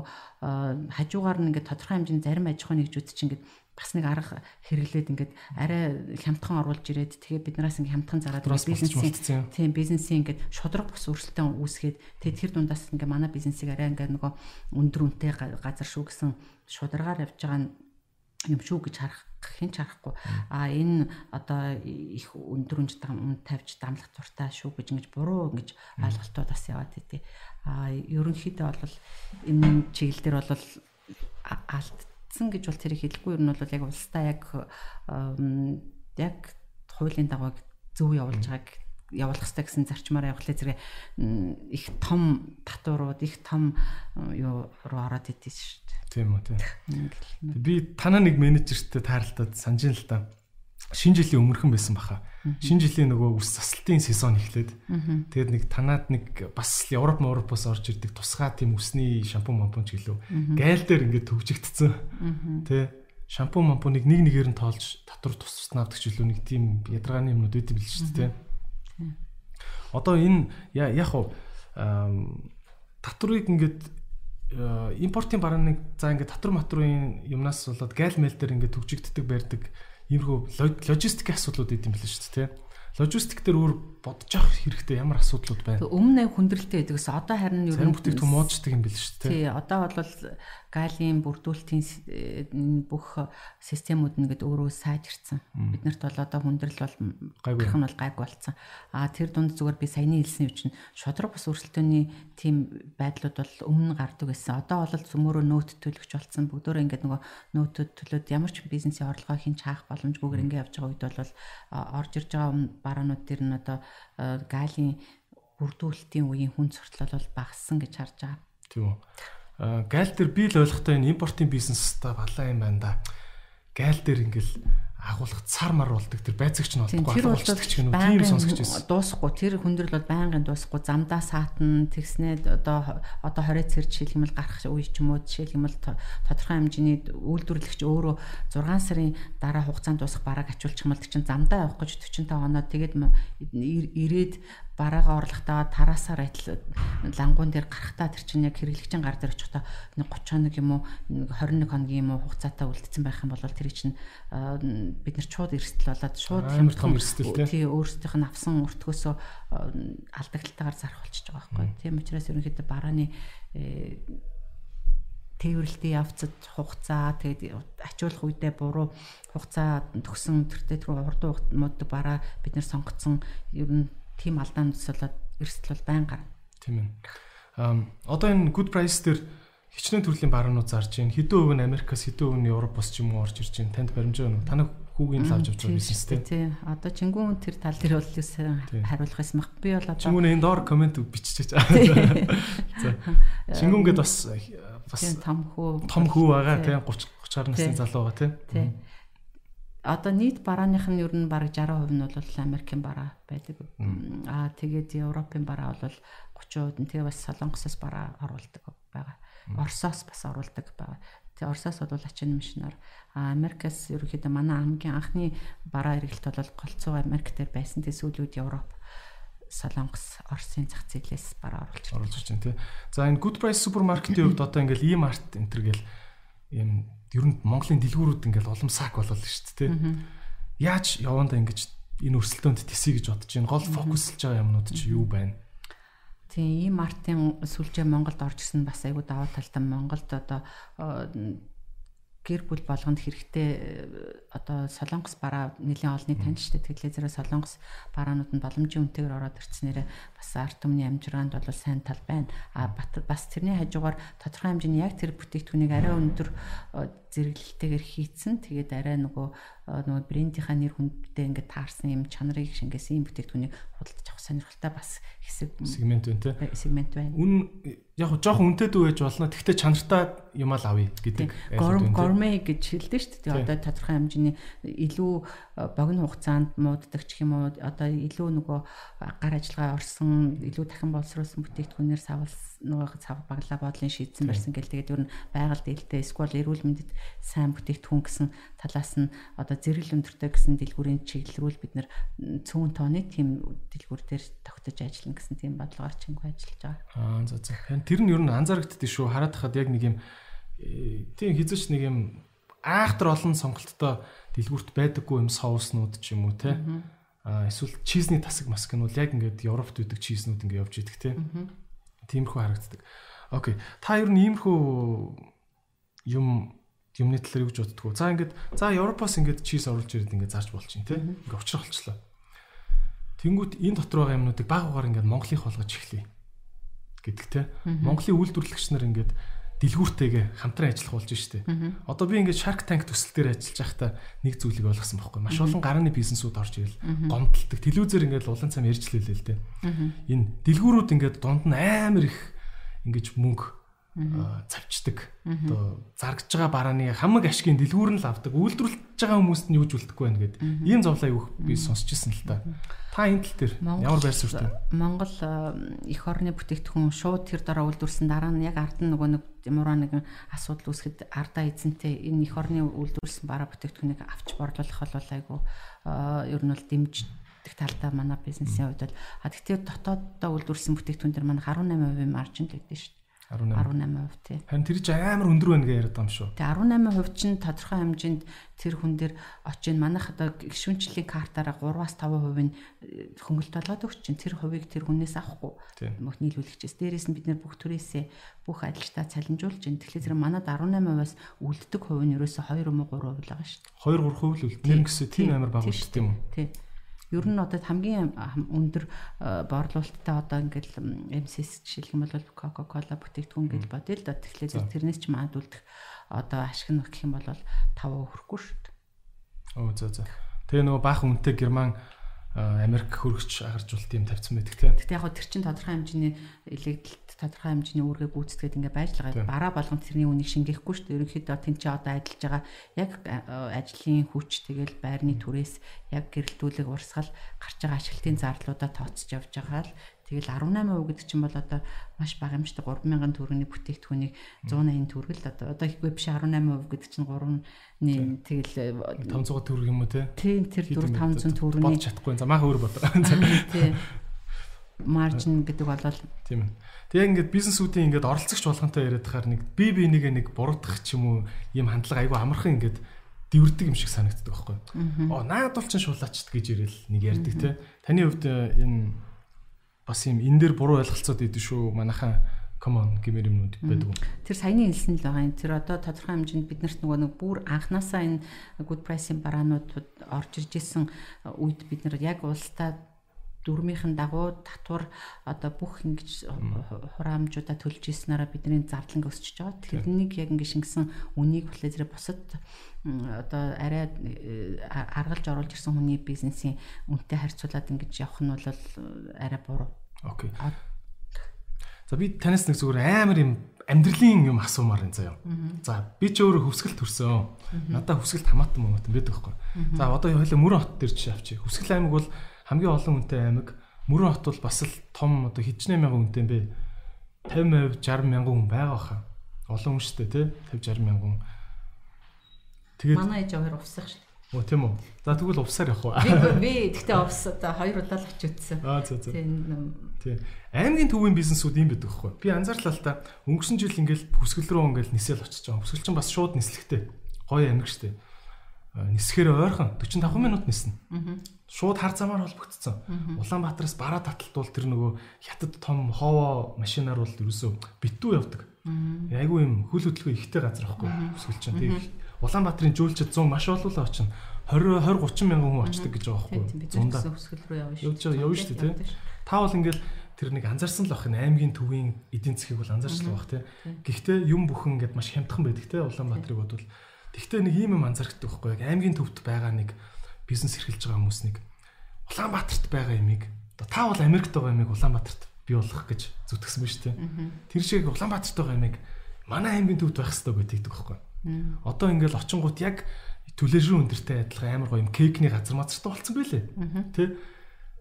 [SPEAKER 2] хажуугаар нь ингээд тодорхой хэмжээний зарим аж ахуйн нэгжүүд чинь ингээд бас нэг арга хэрэглээд ингээд арай хямдхан оруулж ирээд тэгээ биднээс ингээд хямдхан зараад
[SPEAKER 1] бизнесийн
[SPEAKER 2] тийм бизнесийн ингээд шудраг бус өөрчлөлтөө үүсгээд тэгээ тэр дундаас ингээд манай бизнесийг арай ингээд нөгөө өндөр үнэтэй газар шүү гэсэн шударгаар явж байгаа нь юм шүү гэж харах хэн ч харахгүй а энэ одоо их өндөрөнж дам тавьж дамлах дуртай шүү гэж ингэж буруу ингэж ойлголтууд бас яваад идэв. А ерөнхийдөө бол энэ чиглэл дээр бол алдсан гэж бол тэрийг хэлэхгүй. Ер нь бол яг улстай яг яг хуулийн дагуу зөв явуулж байгааг явуулах хэрэгтэй гэсэн зарчмаар явахлаа зэрэг их том татварууд их том юу руу ороод идэв шүү дээ.
[SPEAKER 1] Тийм үү тийм. Би танаа нэг менежертэй тааралдаад санаж ин л да. Шинэ жилийн өмнөхөн байсан баха. Шинэ жилийн нөгөө үс засалтын сезон эхлээд тэгээд нэг танаад нэг бас Европ Европоос орж ирдэг тусгай тийм үсний шампунь мампун ч гэлөө. Гайл дээр ингээд төвжигдсэн. Тэ шампунь мампуныг нэг нэгээр нь тоолж татвар тус туснаа авдаг ч гэлөө нэг тийм ядаргааны юмнууд үүдээ бил шүү дээ. Одоо энэ яг уу татварыг ингээд импортын барааны за ингээд татвар матрын юмнаас болоод гайл мэл дээр ингээд төгжигддэг барьдаг иймэрхүү логистикийн асуудлууд идэм билээ шүү дээ. Логистик дээр өөр бодож авах хэрэгтэй ямар асуудлууд байна?
[SPEAKER 2] Өмнө нь хүндрэлтэй байдагс одоо харин
[SPEAKER 1] ер нь бүтээгдэхүүн мууддаг юм шүү дээ.
[SPEAKER 2] Тий, одоо бол галийн бүрдүүлэлтийн бүх системүүд нэгэд өөрөө сайжирсан. Биднэрт бол одоо хүндрэл бол гарах нь бол гайг болцсон. А тэр дунд зүгээр би саяны хэлсэн юм чинь шодрог бас өрсөлдөөний тийм байдлууд бол өмнө гардаг байсан. Одоо бол зөмөрөө нөөт төлөгч болцсон. Бүгдөө ингээд нөгөө нөөтөд төлөөд ямар ч бизнесийн орлогоо хин чаах боломжгүйгээр ингээд явж байгаа үед бол орж ирж байгаа бараанууд төр нь одоо галийн бүрдүүлэлтийн үеийн хүн суртал бол багассан гэж харж байгаа.
[SPEAKER 1] Тийм үү. Гайл дээр би л ойлгохтой энэ импортын бизнес та балаа юм байна да. Гайл дээр ингээл агуулгах цар мар болдог тэр байцагч нь болдоггүй
[SPEAKER 2] болчихдаг ч гэнэ тийм сонсгож байсан. Дуусахгүй. Тэр хүндрэл бол байнгын дуусахгүй. Замдаа саатан тэгснээд одоо одоо 20 цэр жишээлбэл гарах үе ч юм уу жишээлбэл тодорхой хэмжээний үйлдвэрлэгч өөрөө 6 сарын дараа хугацаанд дуусах бараг ачуулчих юм бол чинь замдаа явах гэж 45 оноо. Тэгээд ирээд бараагаа орлохтаа тараасаар адил лангуун дээр гарахтаа тэр чинь яг хэрэглэгчийн гар дээр очихдоо 30 хоног юм уу 21 хоногийн юм уу хугацаатай үлдсэн байх юм бол тэр чинь бид нар шууд эрсдэл болоод шууд
[SPEAKER 1] амар том эрсдэл
[SPEAKER 2] тий өөрсдийнх нь авсан өртгөөсөө алдагдлалтаагаар зарах болчихж байгаа байхгүй. Тийм учраас ерөнхийдөө барааны э, тээвэрлэлтийн явцад хугацаа тэгээд ачуулах үедээ буруу хугацаа төгсөн төртөө тэр урд мод бараа бид нар сонгоцсон ер нь тийм алдаанд болоод эрсдэл бол байн гарна.
[SPEAKER 1] Тийм ээ. Аа одоо энэ good price дээр хичнээн төрлийн баруунууд зарж байна. Хэдэн өв нь Америкаас хэдэн өв нь Европоос ч юм уу орж ирж байна. Танд баримжаа уу? Танах хүүгийн л авч авч байгаа бизнес тийм.
[SPEAKER 2] Тийм. Одоо чингүүн тэр тал дээр бол хариулах юм мах. Би бол одоо
[SPEAKER 1] Чингүүн энэ доор комент биччихэж байгаа. За. Чингүүн гээд бас бас
[SPEAKER 2] том хүү
[SPEAKER 1] том хүү байгаа тийм 30 30 насны залуу байгаа тийм
[SPEAKER 2] одоо нийт барааных нь ер нь бараг 60% нь бол Америкийн бараа байдаг. Аа тэгээд Европын бараа бол 30% нь тэгээ бас Солонгосоос бараа оруулдаг байгаа. Оросоос бас оруулдаг байгаа. Тэгээ Оросоос бол ачин машинаар а Америкаас ерөөхдөө манай хамгийн анхны бараа эргэлт бол голцоо Америк дээр байсан. Тэгээ сүүлүүд Европ Солонгос, Оросын зах зээлээс бараа оруулж
[SPEAKER 1] оруулж байна тий. За энэ Good Price супермаркетийн хувьд одоо ингээл e-mart энэ төр гэл ийм ер нь Монголын дэлгүүрүүд ингээл улам сак болол шүү дээ тий. Яаж явандаа ингэж энэ өрсөлдөөнд тесий гэж бодож байна. Гол фокуслж байгаа юмнууд чи юу байна?
[SPEAKER 2] Тийм, ийм мартын сүлжээ Монголд орж ирсэн бас айгүй даваа талтай Монголд одоо гэр бүл болгонд хэрэгтэй одоо солонгос бараа нэлийн олны таньжтай тэглээ зэрэг солонгос бараанууд нь боломжийн үнэтэйгээр ороод ирцнээр бас арт түмний амжиргаанд бол сайн тал байна. А бас тэрний хажуугаар тодорхой хэмжээний яг тэр бүтээгдэхүүнийг арай өндөр зэрэглэлтэйгээр хийцэн. Тэгээд арай нөгөө нөгөө брендийнхаа нэр хүндтэй ингээд таарсан юм чанарыг шингээсэн юм бүтээгдэхүүнийг худалдаж авах сонирхолтой бас хэсэг
[SPEAKER 1] сегмент байна те
[SPEAKER 2] сегмент байна.
[SPEAKER 1] Үн яг жоохон үнэтэй дүү байж болно. Тэгвэл чанартай юм аа авъя гэдэг.
[SPEAKER 2] Горме гэж хэлдэг шүү дээ. Одоо тодорхой хэмжээний илүү богино хугацаанд мууддаг ч юм уу одоо илүү нөгөө гар ажиллагаа орсон илүү дахин боловсруулсан бүтээгдэхүүнээр савлсан нөгөө цав баглаа бодлын шийдсэн барьсан гэл тэгээд ер нь байгаль дэлтэй эсвэл эрүүл мэндэд сайн бүтээгдэхүүн гэсэн талаас нь одоо зэрэгл өндөртэй гэсэн дэлгүүрийн чиглэлрүүл бид нэр цөөн тооны тийм дэлгүүр дээр тогтож ажиллана гэсэн тийм бодлогоор чингүү ажиллаж байгаа.
[SPEAKER 1] Аа за за. Тэр нь ер нь анзаарэгддээ шүү. Хараад хахад яг нэг юм э, тийм хизэж нэг юм айхтар олон сонголттой дэлгүүрт байдаггүй юм соуснууд ч юм уу те. Аа эсвэл чизний тасаг маск нь бол яг ингээд Европт үүдэг чизнүүд ингээд явж идэг те. Тиймэрхүү харагддаг. Окей. Та ер нь иймэрхүү юм юмны талаар юу гэж боддгоо. За ингээд за Европоос ингээд чиз оруулж ирээд ингээд зарж болчих тий. Ингээд учрах болчлоо. Тэнгүүт энэ дотор байгаа юмнуудыг баг багаар ингээд Монголынх болгож эхлэе гэдэг те. Монголын үйлдвэрлэгч нар ингээд дэлгүүртэйгээ хамтран ажиллах болж штэ. Одоо би ингээд Shark Tank төсөл дээр ажиллаж байхдаа нэг зүйлийг ойлгосон байхгүй. Маш олон гарааны бизнесүүд орж ирэл гомдтолдог. Телевизээр ингээд улаан цам ярьж лээ л дээ. Энэ дэлгүүрүүд ингээд дунд нь амар их ингэж мөнгө цавчдаг. Одоо заргаж байгаа барааны хамаг ашигын дэлгүүр нь л авдаг. Үйлдвэрлэж байгаа хүмүүст нь юу ч үлдэхгүй байна гэд. Ийм зовлоо юу би сонсч ирсэн л та. Та энэ тал дээр ямар байр суурьтай?
[SPEAKER 2] Монгол эх орны бүтээгдэхүүн шууд тэр дараа үйлдвэрсэн дараа нь яг ард нь нөгөө нэг ямарваа нэгэн асуудал үүсгэхэд ардаа эзэнтэй энэ эх орны үйлдвэрлсэн бараа бүтээгдэхүүнийг авч борлуулах бол айгу ер нь бол дэмждэг талдаа манай бизнесийн хувьд бол а тэгтээ дотооддоо үйлдвэрлсэн бүтээгдэхүүн дээр манай 18% маржин л өгдөө шүү 18% тий.
[SPEAKER 1] Харин тэр чинь амар өндөр байна гэж яриад байгаа юм шүү.
[SPEAKER 2] Тий 18% чинь тодорхой хэмжээнд тэр хүн дээр очиж манайх одоо гişүнчлийн картаараа 3-аас 5% нь э, хөнгөлт болоод өгч чинь тэр хувийг тэр хүнээс авахгүй. Мөх нийлүүлэгчээс дээрээс нь бид нэр бүх төрөөсөө бүх ажилтаа цалинжуулж чинь тэгэхээр зэрэг манад 18%-аас үлддэг хувь нь ерөөсө 2 юм уу 3% л байгаа шүү
[SPEAKER 1] дээ. 2 3% л үлддэг. Тэр гэсэн тийм амар бага шүү дээ юм уу?
[SPEAKER 2] Тий. Ер нь одоо хамгийн өндөр борлуулалттай одоо ингээл MCS жишээлх юм бол Coca-Cola бүтээгдэхүүн гэж бодъё л да. Тэгэхээр тэрнээс ч маадуулдах одоо ашиг нь гэх юм бол 5 хүрэхгүй шүү дээ.
[SPEAKER 1] Оо за за. Тэгээ нөгөө баах үнэтэй герман Америк хөргөч агаржуулт юм тавьсан байдаг тийм.
[SPEAKER 2] Гэтэ яг тэр чин тодорхой хэмжээний илэгдэлт тодорхой хэмжээний үүргээ гүйцэтгээд ингээ байж л байгаа. Бараа болгон тэрний үнийг шингээхгүй шүү дээ. Ерөнхийдөө тэн чи одоо ажиллаж байгаа яг ажлын хүч тэгэл байрны түрээс яг гэрэлтүүлэг урсгал гарч байгаа ашиглалтын зарлуудаа тооцож явж байгаа л Тэгэл 18% гэдэг чинь бол одоо маш бага юм шүү дээ 3000 төгрөгийн бүтээгдэхүүнийг 180 төгрөг л одоо одоо ихгүй биш 18% гэдэг чинь 3-ны тэгэл
[SPEAKER 1] 500 төгрөг юм уу те?
[SPEAKER 2] Тийм тэр 4 500 төгрөгийн
[SPEAKER 1] болж чадахгүй. За мах өөр бодоо.
[SPEAKER 2] Тийм. Маржин гэдэг болол
[SPEAKER 1] тийм ээ. Тэгээ ингээд бизнесүүдийн ингээд оролцогч болгонтой яриад хахаар нэг би би нэг нэг буруудах ч юм уу ийм хандлага айгүй амархан ингээд дивэрдэг юм шиг санагддаг байхгүй. Оо наад бол чин шулаачд гэж ирэл нэг ярьдаг те. Таны хувьд э, энэ бас юм энэ дээр буруу ойлголцоод идэв шүү. Манайхаа common гэмээр юмнууд байдаг.
[SPEAKER 2] Тэр саяны хэлсэн л байгаа юм. Тэр одоо тодорхой хэмжээнд биднэрт нөгөө нэг бүр анханасаа энэ good price-ийн бараанууд орж ирж исэн үед бид нар яг улстай дөрмийнхэн дагуу татвар одоо бүх ингэж хураамжуудаа төлж ийснараа бидний зарланг өсөж байгаа. Тэрнийг яг ингэ шингэсэн үнийг зэрэг бусад одоо арай э, аргалж оруулж ирсэн хүний бизнесийн үнэтэй харьцуулаад ингэж явах нь бол арай буруу.
[SPEAKER 1] Окей. За би танаас нэг зүгээр амар юм амьдралын юм асуумаар энэ заяа. За би ч өөрөө хөвсгөл төрсөн. Надаа хөвсгөлт хамаатан момот байдаг байхгүй. За одоо хоёлаа мөрөн хот дээр чи авчи. Хөвсгөл аймаг бол хамгийн олон хүнтэй аймаг. Мөрөн хот бол бас л том одоо хэдчнээ мянган хүнтэй юм бэ? 50%, 60 мянган хүн байгаа хаа. Олон хүн шүү дээ, тий? 50, 60 мянган.
[SPEAKER 2] Тэгээд манай ээж хоёр увсах шүү.
[SPEAKER 1] Оо тийм үү. За тэгвэл увсаар явах уу?
[SPEAKER 2] Би гэхдээ увс одоо хоёр удаа л очиж үзсэн.
[SPEAKER 1] Аа за за. Тийм. Аймгийн төвийн бизнесүүд юм байдаг хгүй. Би анзаарлаа л та өнгөрсөн жил ингээл бүсгэл рүү ингээл нисэл очиж байгаа. Бүсгэл чинь бас шууд нислэгтэй. Гоё аймаг штэ. Нисэхээр ойрхон 45 минут ниснэ. Шууд хар замаар холбогдсон. Улаанбаатараас бараа таталт бол тэр нөгөө хятад том хоовоо машинаар бол ерөөсөө битүү явдаг. Айгу юм хөл хөдөлгөөн ихтэй газар ахгүй. Бүсгэл чинь. Тэгээ Улаанбаатарын жүүлчид 100 маш олуулаа очин 20 20 30 мянган хүн очдөг гэж байгаа байхгүй.
[SPEAKER 2] Зундаа өсгөл рүү явна
[SPEAKER 1] шүү. Явж байгаа явна шүү дээ тий. Та бол ингээл тэр нэг анзаарсан л бах энэ аймгийн төвийн эдийн засгийг бол анзаарч л бах тий. Гэхдээ юм бүхэн ингээд маш хямдхан байдаг тий Улаанбаатарыг бодвол. Тэгвэл нэг ийм юм анзаардаг байхгүй яг аймгийн төвд байгаа нэг бизнес эрхэлж байгаа хүмүүс нэг Улаанбаатарт байгаа юмыг та бол Америкт байгаа юмыг Улаанбаатарт бий болгох гэж зүтгэсэн байна шүү дээ. Тэр шиг Улаанбаатарт байгаа юмыг манай аймгийн төвд байх хэрэгтэй гэдэг байхгүй. Одоо ингээл очингууд яг түлээшрүү өндөртэй адилхан амар гоё юм кейкний газар мазартай болцсон байлээ. Тэ?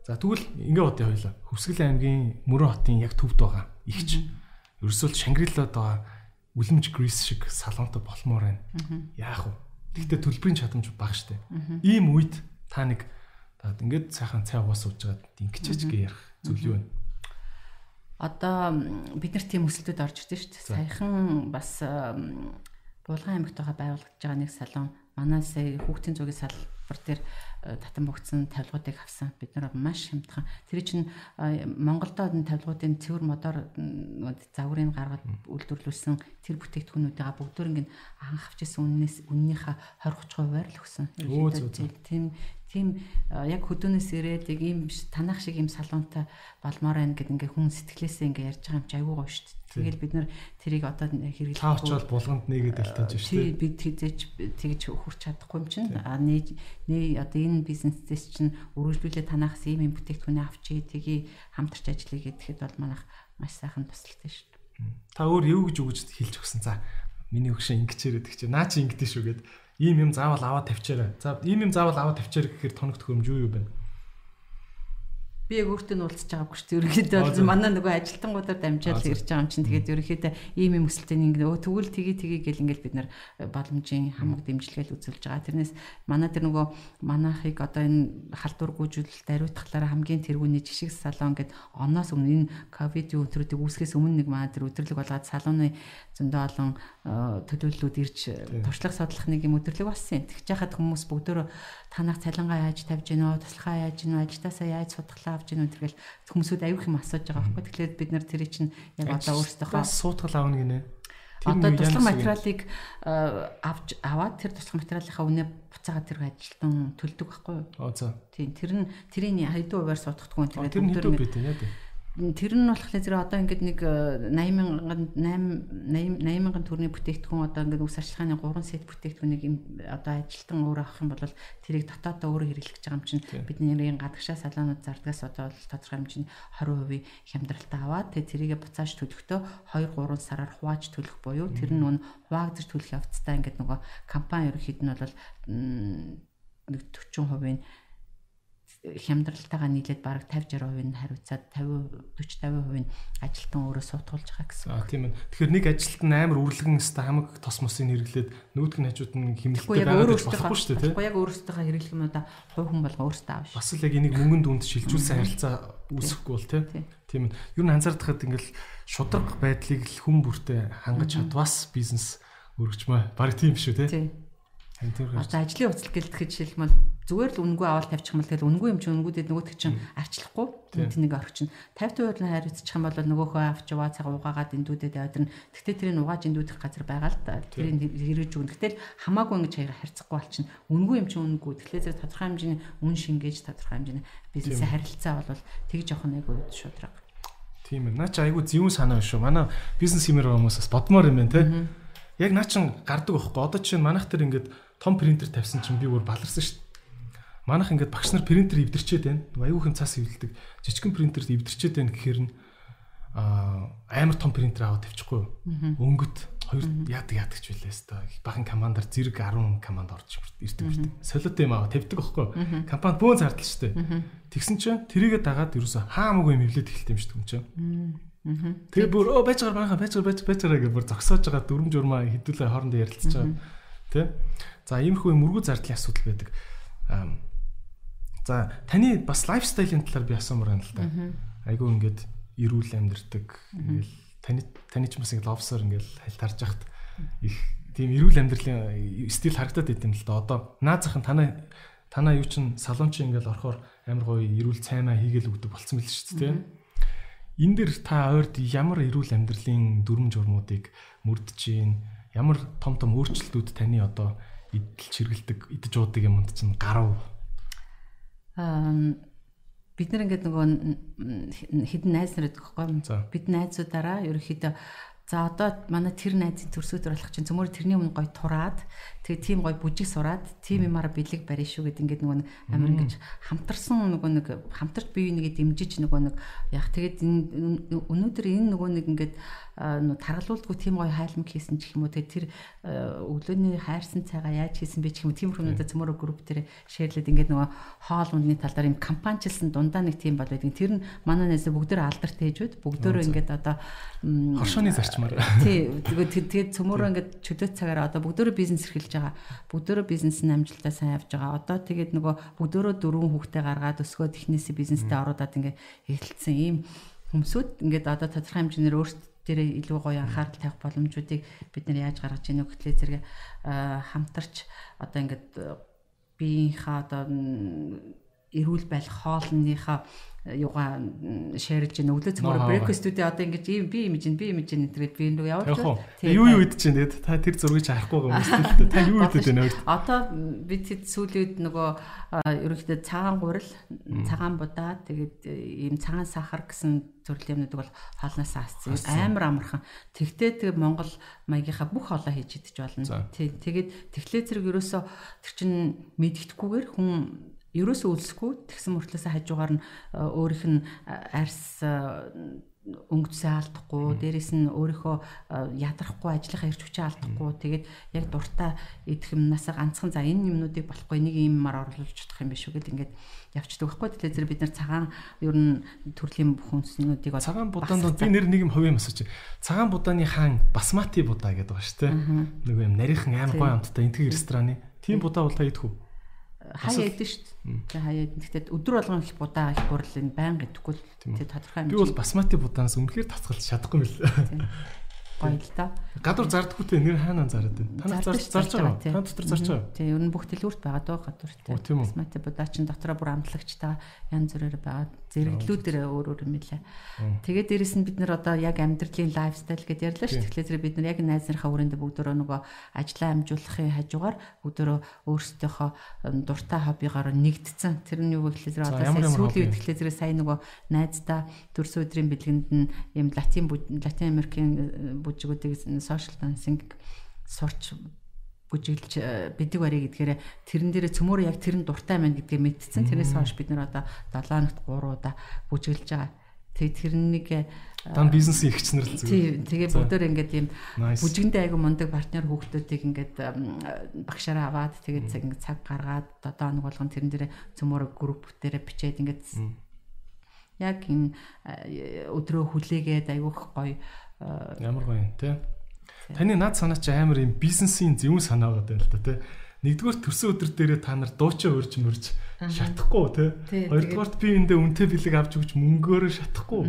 [SPEAKER 1] За тэгвэл ингээ бодъё хоёлаа. Хөвсгөл аймгийн Мөрөн хотын яг төвд байгаа ихч. Ерөөсөө Шангрилад байгаа үлэмж Грис шиг салонтой болмоор байна. Яах вэ? Тэгтээ төлбөрийн чадамж бага штэ. Ийм үед та нэг ингээд сайхан цай угаас сууж байгаад ингэчээч гээ ярих зүйл юу вэ?
[SPEAKER 2] Одоо бид нар тийм өсөлтөд орж ирдэ шүү дээ. Саяхан бас Булган аймагт байгаа байгуулагдж байгаа нэг салон манай сая хүүхдийн зуугийн салбар дээр татан богцсон тавилгуудыг авсан. Бид нар маш хямдхан. Тэр чинь Монголдо энэ тавилгуудын цэвэр модоор загварыг гаргаад үйлдвэрлүүлсэн тэр бүтээгдэхүүнүүдээ бүгдөө ингэ анх авч ирсэн үннээс үннийхээ 20 30% л өгсөн. Тийм тийм яг хөдөөнөөс ирээд яг ийм танах шиг ийм салуунтай болмоор байна гэд ингээ хүн сэтгэлээсээ ингээ ярьж байгаа юм чи айгүй гоё шүү дээ. Тэгэл бид нар тэрийг одоо хэрэглэх
[SPEAKER 1] та очоод булганд нээгээд альтаж шүү
[SPEAKER 2] дээ. Бид хизээч тэгж хурч чадахгүй юм чинь. А нээ нээ одоо энэ бизнесээс чинь өргөжлүүлээ танахс ийм юм бүтээгдэхүүнээ авчий тгий хамтарч ажиллая гэхэд бол манайх маш сайхан тусалтай шүү дээ.
[SPEAKER 1] Та өөр юу гэж өгж хэлж өгсөн. За миний өгшөө ингэчээрээ тэг чи наа чи ингэдэж шүү гэд ийм юм заавал аваад тавьчаарай. За ийм юм заавал аваад тавьчаарай гэхээр тоног төхөөрөмж юу юу байна?
[SPEAKER 2] Би яг өөртөө уулзч байгаагүй шүү дээ. Ерөнхийдөө манай нөгөө ажилтангуудаар дамжаал ирж байгаа юм чинь тэгээд ерөнхийдөө ийм юм өсөлтөний ингэ өө тэгвэл тгий тгий гэл ингээл бид нар э, боломжийн хамаг дэмжлэгээл үзүүлж байгаа. Тэрнээс манай тэр нөгөө манайхыг одоо энэ халдваргүйжүүлэлт ариутгалаараа хамгийн тэргүүний жишг салон гэд оноос өмнө энэ ковидын өдрүүдийг үүсгэхээс өмнө нэг манай тэр өдрлөг болгоод салууны зөндөө олон э, төлөөллүүд ирж туршлага судлах нэг юм өдрлөг болсон юм. Тэгж яхад хүмүүс бүгдөө танах цалингаа яаж тавьж гинөө, туслахаа яаж гинөө, ажилтаасаа яаж судглаа авч гинөө тэргээл хүмүүсүүд аюух юм асууж байгаа байхгүй. Тэгэхээр бид нар тэрийг чинь яг одоо өөрсдөө
[SPEAKER 1] суутгал аавна гинэ.
[SPEAKER 2] Одоо туслах материалыг авч аваад тэр туслах материалынхаа үнэ буцаагаад тэр ажилтан төлдөг байхгүй юу?
[SPEAKER 1] Аа за.
[SPEAKER 2] Тийм тэр нь тэрийн хайдуу хуваар суудахгүй
[SPEAKER 1] тэгээд тэр нь яа дээ
[SPEAKER 2] тэр нь болохоор зэрэг одоо ингээд нэг 80 мянган 8 80 мянган төгрөгийн бүтээгдэхүүн одоо ингээд үс ашигlaаны 3 сет бүтээгдэхүүнийг одоо ажилтан өөр авах юм бол тэрийг дотоодоо өөрөө хэрэглэж байгаа юм чинь бидний гадагшаа салонууд зардагаас одоо тодорхой хэмжээний 20% хямдралтай аваад тэгээ тэрийгэ буцааж төлөхдөө 2 3 сараар хувааж төлөх буюу тэр нь нүүн хуваагдаж төлөх явцдаа ингээд нөгөө компани ерөөхдөө нь бол нэг 40% нь хямдралтайгаа нийлээд бараг 50 60% нь хариуцаад 50 40 50% нь ажилтан өөрөө суудгуулж байгаа гэсэн.
[SPEAKER 1] Аа тийм ээ. Тэгэхээр нэг ажилтан амар үрлэгэн өстэй хамаг тос мосыг хэрэглээд нь хажууд нь хэмнэлттэй
[SPEAKER 2] байгаа гэж болохгүй шүү дээ тийм. Яг өөрөөсөө хэрэглэх юм удаа хувь хүн болго өөрөөсөө авах.
[SPEAKER 1] Бас л яг энийг мөнгөнд дүнд шилжүүлсэн харилцаа үүсэхгүй бол тийм. Тийм ээ. Ер нь анзаардахад ингээл шудраг байдлыг л хүн бүртээ хангаж чадвас бизнес өргөжмөө. Бараг тийм шүү тийм.
[SPEAKER 2] Одоо ажлын уцал гэлтгэж шилмэл зүгээр л үнгүй аваад тавьчих юм бол тэгэл үнгүй юм чи үнгүүдэд нөгөөтг чинь арчлахгүй. Тэнэг орох чинь. 50% нь хариуцчих юм бол нөгөөхөө авч яваа цаг угаагаад эндүүдэд аваад нь тэгтээ тэрийг угааж эндүүдэх газар байгаа л да. Тэрийг хэрэгж өгнө. Гэтэл хамаагүй ингэж хаяга харьцахгүй болчихно үнгүй юм чи үнгүй. Тэгэхээр зэрэг тодорхой хэмжээний үн шингээж тодорхой хэмжээний бизнесээ харилцаа бол тэгж явах нэг үед шудраг.
[SPEAKER 1] Тийм ээ. Наа чи айгу зөвүүн санаа шүү. Манай бизнес хэмээр хүмүүсээс бодмоор юм байна те. Яг наа чин гардаг байхгүй. Одоо чинь манайх тэр ингээд том принтер тавьсан чинь би өөр баларсан шүү дээ. Манайх ингээд багш нар принтер эвдэрчээд байна. Аюух юм цаас эвдэлдэг. Жижигхэн принтерт эвдэрчээд байна гэхээр нь аа амар том принтер аваад тавьчихгүй. Өнгөт хоёр яадаг яадаг ч үлээс та бахан командаар зэрэг 10 команд орж ирдэг ирдэг. Солиот юм аваа тавьдаг байхгүй. Компани бөөн зардал дээ. Тэгсэн чинь тэрийгэ дагаад ерөөсө хаамаагүй юм эвлээд эхэлт юм дээ юм чинь. Тэгээ бүр оо байхаа байж байгаа байж байгаа гэж бүр зогсоож байгаа дүрм журмаа хідүүлээ хоорондоо ярилцаж байгаа. Тэ? За иймэрхүү мөргүү зардлын асуудал байдаг. За таны бас лайфстайлын талаар би асуумаар байна л да. Айгу ингээд эрүүл амьдэрдэг. Ингээл таны таны ч бас ингээд ловсоор ингээд хальтарж яхад их тийм эрүүл амьдралын стил харагдаад байт юм л да. Одоо наад захын танаа танаа юу чин салон чи ингээд орохоор амар гоё эрүүл цаймаа хийгээл өгдөг болцсон мэл шүү дээ. Энэ дэр та ойрд ямар эрүүл амьдралын дүрм журмуудыг мөрдөж гин ямар том том өөрчлөлтүүд таны одоо идэл чиргэлдэг идэж уудаг юмд чинь гарав
[SPEAKER 2] бид нар ингээд нөгөө хідэн найз нар гэдэг байхгүй бид найзуудаараа ерөөхдөө За одоо манай тэр найзын төрсөдөр болох чинь цөмөр тэрний өмнө гой тураад тэгээ тийм гой бүжиг сураад тийм юмараа бэлэг барина шүү гэдэг ингээд нөгөө амир ингэж хамтарсан нөгөө нэг хамтарч бие бинийгээ дэмжиж нөгөө нэг яг тэгээд өнөөдөр энэ нөгөө нэг ингээд таргалуулдгүй тийм гоё хайлмаг хийсэн ч юм уу тэгээ тэр өглөөний хайрсан цайгаа яаж хийсэн бэ ч юм уу тийм хүмүүстээ цөмөрө групп дээр шеэрлээд ингээд нөгөө хоол ундны талаар юм кампаничилсан дундаа нэг тийм бол байдаг тэр нь манай найзаа бүгдөө алдарт ээжүүд бүгдөө ингээд одоо
[SPEAKER 1] хоршооны зарчмаар.
[SPEAKER 2] Тий тэгээд цөмөрө ингээд чөлөөт цагаараа одоо бүгдөө бизнес эрхэлж байгаа. Бүгдөө бизнес нь амжилтаа сайн явж байгаа. Одоо тэгээд нөгөө бүгдөө дөрвөн хүүхдээ гаргаад өсгөөд технээсээ бизнестэй оруудаад ингээд эхэлсэн. Ийм хүмүүсүүд ингээд одоо тодорхой хэмжээгээр өөрсдөө дээрээ илүү гоё анхаарал тавих боломжуудыг бид нар яаж гаргаж ийнө гэхлээр зэрэг хамтарч одоо ингээд биеийнхаа одоо эрүүл байх хоолныхаа юугаа шеэрлж ийн өглөө цөмөр брекфастүүдээ одоо ингэж ийм би имиж би имиж нэтрээд би нөгөө явуулж
[SPEAKER 1] юу юу идэж чинь тэгээд та тэр зургийг харахгүй байгаа юм шүү дээ. Та юу идэж байна вэ
[SPEAKER 2] одоо бид хэд сүүлийн үед нөгөө ерөнхийдөө цагаан гурил цагаан будаа тэгээд ийм цагаан сахар гэсэн төрлийн юмнууд бол хоолноос асцсан амар амархан. Тэгтээ тэг Монгол маягийнхаа бүх хоолоо хийж идэж болно. Тэгээд тэгэхээр зэрэг ерөөсө тэр чин мэдгэдэггүйгээр хүн ерөөсөө үлсэхгүй. Тэгсэн мөртлөөсөө хажуугаар нь э, өөрийнх нь э, арьс э, өнгөцөө алдахгүй. Дээрэс нь өөрийнхөө ядрахгүй ажлынхаа эрч хүчээ алдахгүй. Тэгээд яг дуртай идэх юмнасаа ганцхан за энэ юмнуудыг болохгүй нэг юмар оруулж чадах юм биш үү гэд ингээд явчихдаг байхгүй. Тэгээд зэрэг бид нар цагаан ер нь төрлийн бүхэнснүүдийг
[SPEAKER 1] цагаан будаанд би нэр нэг юм хувийн асууч цагаан будааны хаан басмати будаа гэдэг ба шүү дээ нэг юм нарийнхан аим гой амттай энтгэн рестораны. Тийм будаа бол та идэх үү
[SPEAKER 2] хаяа идэв шүү дээ. Тэгээ хаяа идэв. Тэгэхдээ өдөр болгон их будаа их бурал энэ байнга идэхгүй л тэгээ тодорхой
[SPEAKER 1] юм. Би бол басмати будаанаас үнэхээр тасгалж чадахгүй мэл
[SPEAKER 2] гоё л да.
[SPEAKER 1] Гадуур зардггүйтэй нэр хаанаа зарад байна. Та нар зарж зарж байгаа. Та дотор зарж байгаа.
[SPEAKER 2] Тий, ер нь бүх дэлгүүрт байгаа дөө гадуурт. Басмати будаачин дотроо бүр амтлагчтай янз бүрээр байгаа. Зэрэглүүдээр өөр өөр юм лээ. Тэгээд дээрэс нь бид нар одоо яг амьдралын лайфстайл гэдээ ярьлаа шүү. Тэгэхээр бид нар яг найз нарынхаа өрөөндөө бүгдөө нөгөө ажлаа амжуулахын хажуугаар бүгдөө өөрсдийнхөө дуртай хоббигоор нэгдсэн. Тэр нь юу гэхлээр одоо сүүлийн үед гэхлээр сая нөгөө найздаа төрс өдрийн бэлгэнд нь юм латин латин Америкийн бүжгүүдийг social dancing сурч бүжиглж э, бидэг барь гэдгээр тэрэн дээрээ цөмөр яг тэр нь дуртай байна гэдгээ мэдсэн. Тэрнээс хойш бид нар одоо 7 хоногт 3 удаа бүжиглж байгаа. Тэгээ тэрнийг
[SPEAKER 1] дан бизнесийн ихчнэр л
[SPEAKER 2] зүгээр. Тийм. Тэгээ бүгдээр ингээд ийм бүжгэндээ айгу мундаг партнер хүүхдүүдийг ингээд багшаараа аваад тэгээд ингээд цаг гаргаад 7 хоног болгон тэрэн дээрээ цөмөр групп дээрээ бичээд ингээд яг энэ э, өдрөө хүлээгээд айгуух гоё
[SPEAKER 1] Ямар гоё юм те. Таны над санаа чи амар юм бизнесийн зөвүүн санаа байгаа даа л да те. Нэгдүгээр төрсөн өдөр дээрээ та нар дуучаа урьж мөрж шатахгүй те. Хоёрдугаарт би эндээ үнэтэй бэлэг авч өгч мөнгөөрөө шатахгүй.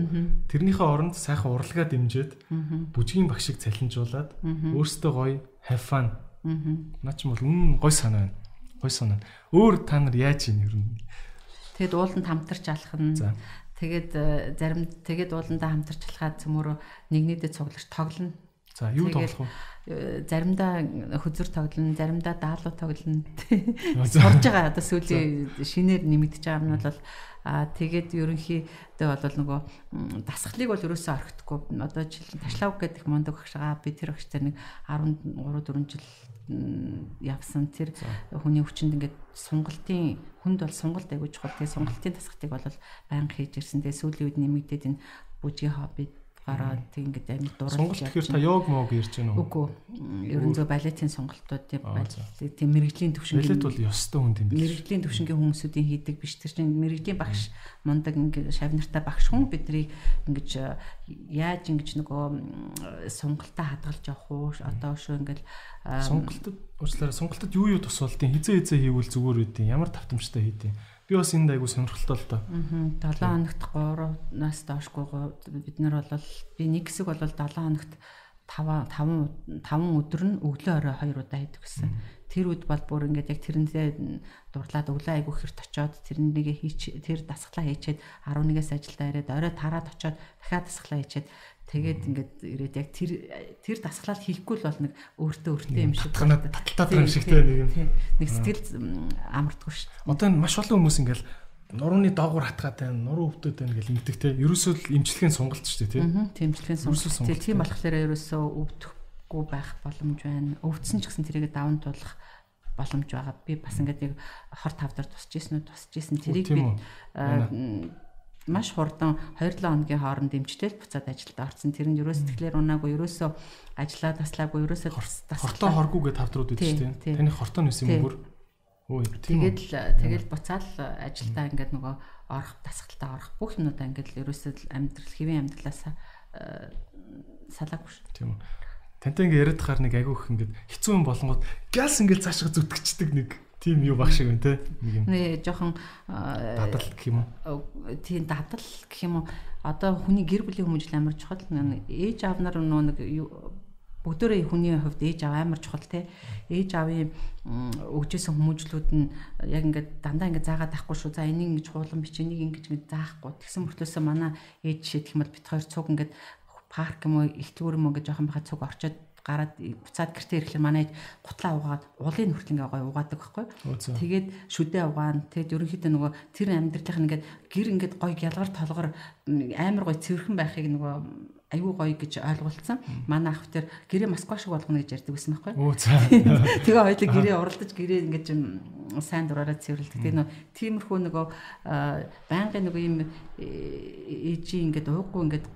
[SPEAKER 1] Тэрнийхээ оронд сайхан урлагаа дэмжиж бүжгийн багшиг цалинжуулаад өөртөө гоё have fun. Наа ч юм бол үнэн гоё санаа байна. Гоё санаа. Өөр та нар яаж юм ер нь?
[SPEAKER 2] Тэгэд ууланд хамтарч алах нь Тэгээд э, зарим тэгээд ууландаа хамтарч алхаад цөмөрөө нэгнийдээ цуглаж тоглоно.
[SPEAKER 1] За юу тоглох вэ?
[SPEAKER 2] Э, заримдаа хөзөр тоглоно, заримдаа даалуу тоглоно. Сурж байгаа одоо сүүлийн шинээр нэмэгдэж байгаа юм бол аа тэгээд ерөнхийдөө бол нөгөө дасгалыг бол ерөөсөө орхихгүй. Одоо жишээ ташлав гэдэг мундаг багшгаа би тэр багштай нэг 13 4 жил явсан тэр хүний хүчинд ингээд сунгалтын хүнд бол сунгалт айгуу чухал. Тэгээ сунгалтын тасгалтыг бол байнга хийж ирсэн. Тэгээ сүүлийн үед нэмэгдээд энэ бүжгийн хобби гараад ингээд амиг
[SPEAKER 1] дурлаж явж байна. Тэгэхээр та йог мог ярьж байна уу?
[SPEAKER 2] Үгүй. Ерөн зөв балетын сонголтууд тийм мэрэгжлийн төвшингийн
[SPEAKER 1] балет бол ёстой хүн юм
[SPEAKER 2] биш. Мэрэгжлийн төвшингийн хүмүүсүүдийн хийдэг биш тэр чинь мэрэгжлийн багш мундаг ингээд шавнартай багш хүн биднийг ингээд яаж ингэж нөгөө сонголтаа хадгалж явах уу? Одоо шүү ингээд
[SPEAKER 1] сонголтод уучлаарай сонголтод юу юу тусвалдیں۔ Хизээ хизээ хийвэл зүгээр үүдیں۔ Ямар тавтамжтай хийдیں Би бас энд айгу сонирхолтой л доо.
[SPEAKER 2] Аа 7 хоногт 3-наас доошгүй бид нар бол би нэг хэсэг бол 7 хоногт 5 5 5 өдөр нь өглөө орой 2 удаа хийдэг гэсэн. Тэр үед бол бүр ингээд яг тэрэндээ дурлаад өглөө айгу хэрт очоод тэрнийг хийч тэр дасглаа хийчээд 11-ээс ажилдаа ирээд орой тараад очоод дахиад дасглаа хийчээд Тэгээд ингээд ирээд яг тэр тэр дасгалал хийхгүй л бол нэг өөртөө өөртөө юм шиг
[SPEAKER 1] таталтаа юм шигтэй нэг юм.
[SPEAKER 2] Нэг сэтгэл амардгүй шүү.
[SPEAKER 1] Одоо энэ маш олон хүмүүс ингээд нурууны доогуур хатгаатай нуруу өвдөд байна гэж ингэдэг те. Ерөөсөө л имчилгээний сонголт шүү дээ
[SPEAKER 2] тий. Тэмчилгээний сонголт. Тийм болохоор ерөөсөө өвдөхгүй байх боломж байна. Өвдсөн ч гэсэн тэрийг даван туулах боломж байгаа. Би бас ингээд яг хор тавдар тусч ийсэн үү тусч ийсэн тэрийг би маш хурдан 2-7 хоногийн хооронд дэмжлэл буцаад ажилд орсон. Тэр нь ерөөс тэгэхээр унаагүй ерөөсөө ажиллаа таслаагүй ерөөсөө
[SPEAKER 1] хортоо хоргуугээ тавдрууд өгч тийм. Таны хортоо нэс юм бүр.
[SPEAKER 2] Өө тийм. Тэгэл тэгэл буцаал ажилдаа ингээд нөгөө орох тасгалтаа орох бүх юмудаа ингээд ерөөсөө амьдрал хэвийн амьдралаасаа э, салаагүй шүү.
[SPEAKER 1] Тийм. Тантай ингээд яриад хаар нэг агиух ингээд хэцүү юм болонгууд галс ингээд цаашаа зүтгэждэг нэг тийм юу баг шиг байна те. Нэг юм.
[SPEAKER 2] Нэ жоохон
[SPEAKER 1] дадал гэх юм уу?
[SPEAKER 2] Тийм дадал гэх юм уу? Одоо хүний гэр бүлийн хүмүүжил амар чухал. Ээж аав нар нөгөө нэг бүгдөө хүний хувьд ээж аав амар чухал те. Ээж аавын өгчээсэн хүмүүжлүүд нь яг ингээд дандаа ингээд заагаад байхгүй шүү. За энийг ингэж хуулан бич, энийг ингэж ингэж заахгүй. Тэгсэн мөртлөөсөө манай ээж шийдэх юм бол бит хоёр цуг ингээд парк юм уу, ихтгүүр юм уу гэж жоохон бахад цуг орчоод гараад буцаад гэртээ ирэхлээр манай гутлаа угаад уулын хүртэл ингээ гоё угаадаг байхгүй. Тэгээд шүдээ угаана. Тэгээд ерөнхийдөө нөгөө тэр амьдралынх нь ингээд гэр ингээд гоё гялгар толгор амар гоё цэвэрхэн байхыг нөгөө аюу гоё гэж ойлгуулсан. Манай ах тэр гэрээ Москва шиг болгоно гэж ярьдаг байсан байхгүй. Тэгээ хоёул гэрээ уралдаж гэрээ ингэж сайн дураараа цэвэрлдэг. Тэгээ нөө тиймэрхүү нөгөө байнгын нөгөө юм э, ээжийн ингээд ууггүй ингээд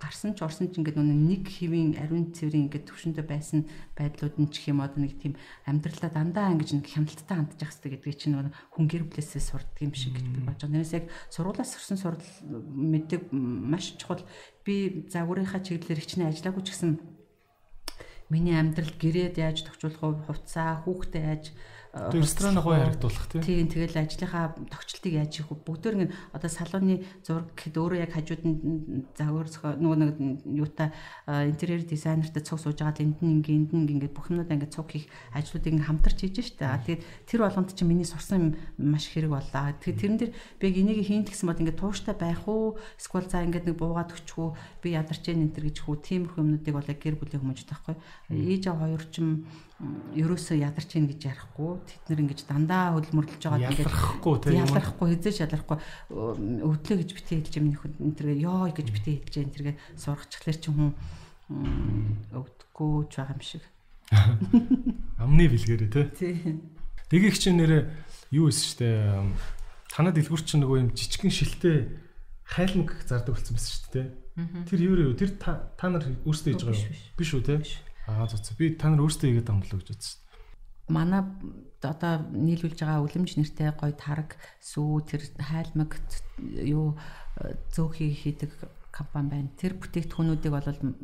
[SPEAKER 2] гарсан ч орсон ч ингээд нэг хэвийн ариун цэврийн ингээд төвшөндөө байсан байдлууд нь ч юм одоо нэг тийм амьдралаа дандаа ингэж нэг хяналттай хандж явах хэрэгтэй гэдгийг чинь нөгөө хүн гэр бүлээсээ сурдаг юм шиг гэж би бодож байгаа. Тэрнээс яг сургуулаас сурсан сурал мэддэг маш чухал би загварынхаа чиглэлээр хичнээн ажиллаагүй ч гэсэн миний амьдралд гэрээд яаж тохиолох вэ? Хувцаа, хүүхдээ яаж
[SPEAKER 1] ресторан гоё харагдуулах тийм.
[SPEAKER 2] Тийм тэгэл ажлынхаа тогтчлтыг яаж хийх вэ? Бүгдээр ингэ одоо салууны зураг гэхэд өөрөө яг хажууд нь загвар нөгөө нэг юутай интерьер дизайнертай цуг сууж байгаа энд нь ингэ энд нь ингэ бүх юмудаа ингэ цуг хийх ажлуудыг ингэ хамтарч хийж штэ. Тэгээд тэр болгонд чинь миний сурсан юм маш хэрэг боллаа. Тэгээд тэрэн дээр би энийг хийн гэсэн бод ингэ тууштай байх уу? Эсвэл за ингэ нэг буугаад өччих үү? Би ядарч энэ төр гэж хүү тиймэрхүү юмнуудыг бол яг гэр бүлийн хүмүүж таахгүй. Ээж аваа хоёр ч юм ерөөсөө ядарч ийн гэж ярихгүй. Тэд нэр ингэж дандаа хөлмөрлөж байгаа
[SPEAKER 1] ингээд ялархгүй тийм
[SPEAKER 2] ялархгүй хизээш ялархгүй өвдлөө гэж битээ хэлж юм нөхөд энэ тэргээ ёо гэж битээ хэлж энэ тэргээ сургацчлаар чи хүн өвдөхгүй ч байгаа юм шиг.
[SPEAKER 1] Амны бэлгэрээ тий.
[SPEAKER 2] Тийм
[SPEAKER 1] Дэгийг чинь нэрээ юу эс штэ танад дэлгүр чинь нөгөө юм жижигхэн шилтэй хайлмаг зардаг болсон байсан шүү дээ. Тэр юу вэ? Тэр та нар өөрсдөө хийж байгаа юу? Биш. үү те? Аа зөв. Би та нар өөрсдөө хийгээд байгаа юм болоо гэж бодсон.
[SPEAKER 2] Манай одоо нийлүүлж байгаа үлэмж нэртэй гой тараг сүү тэр хайлмаг юу зөөхий хийдэг компани байна. Тэр бүтээгдэхүүнүүдийг бол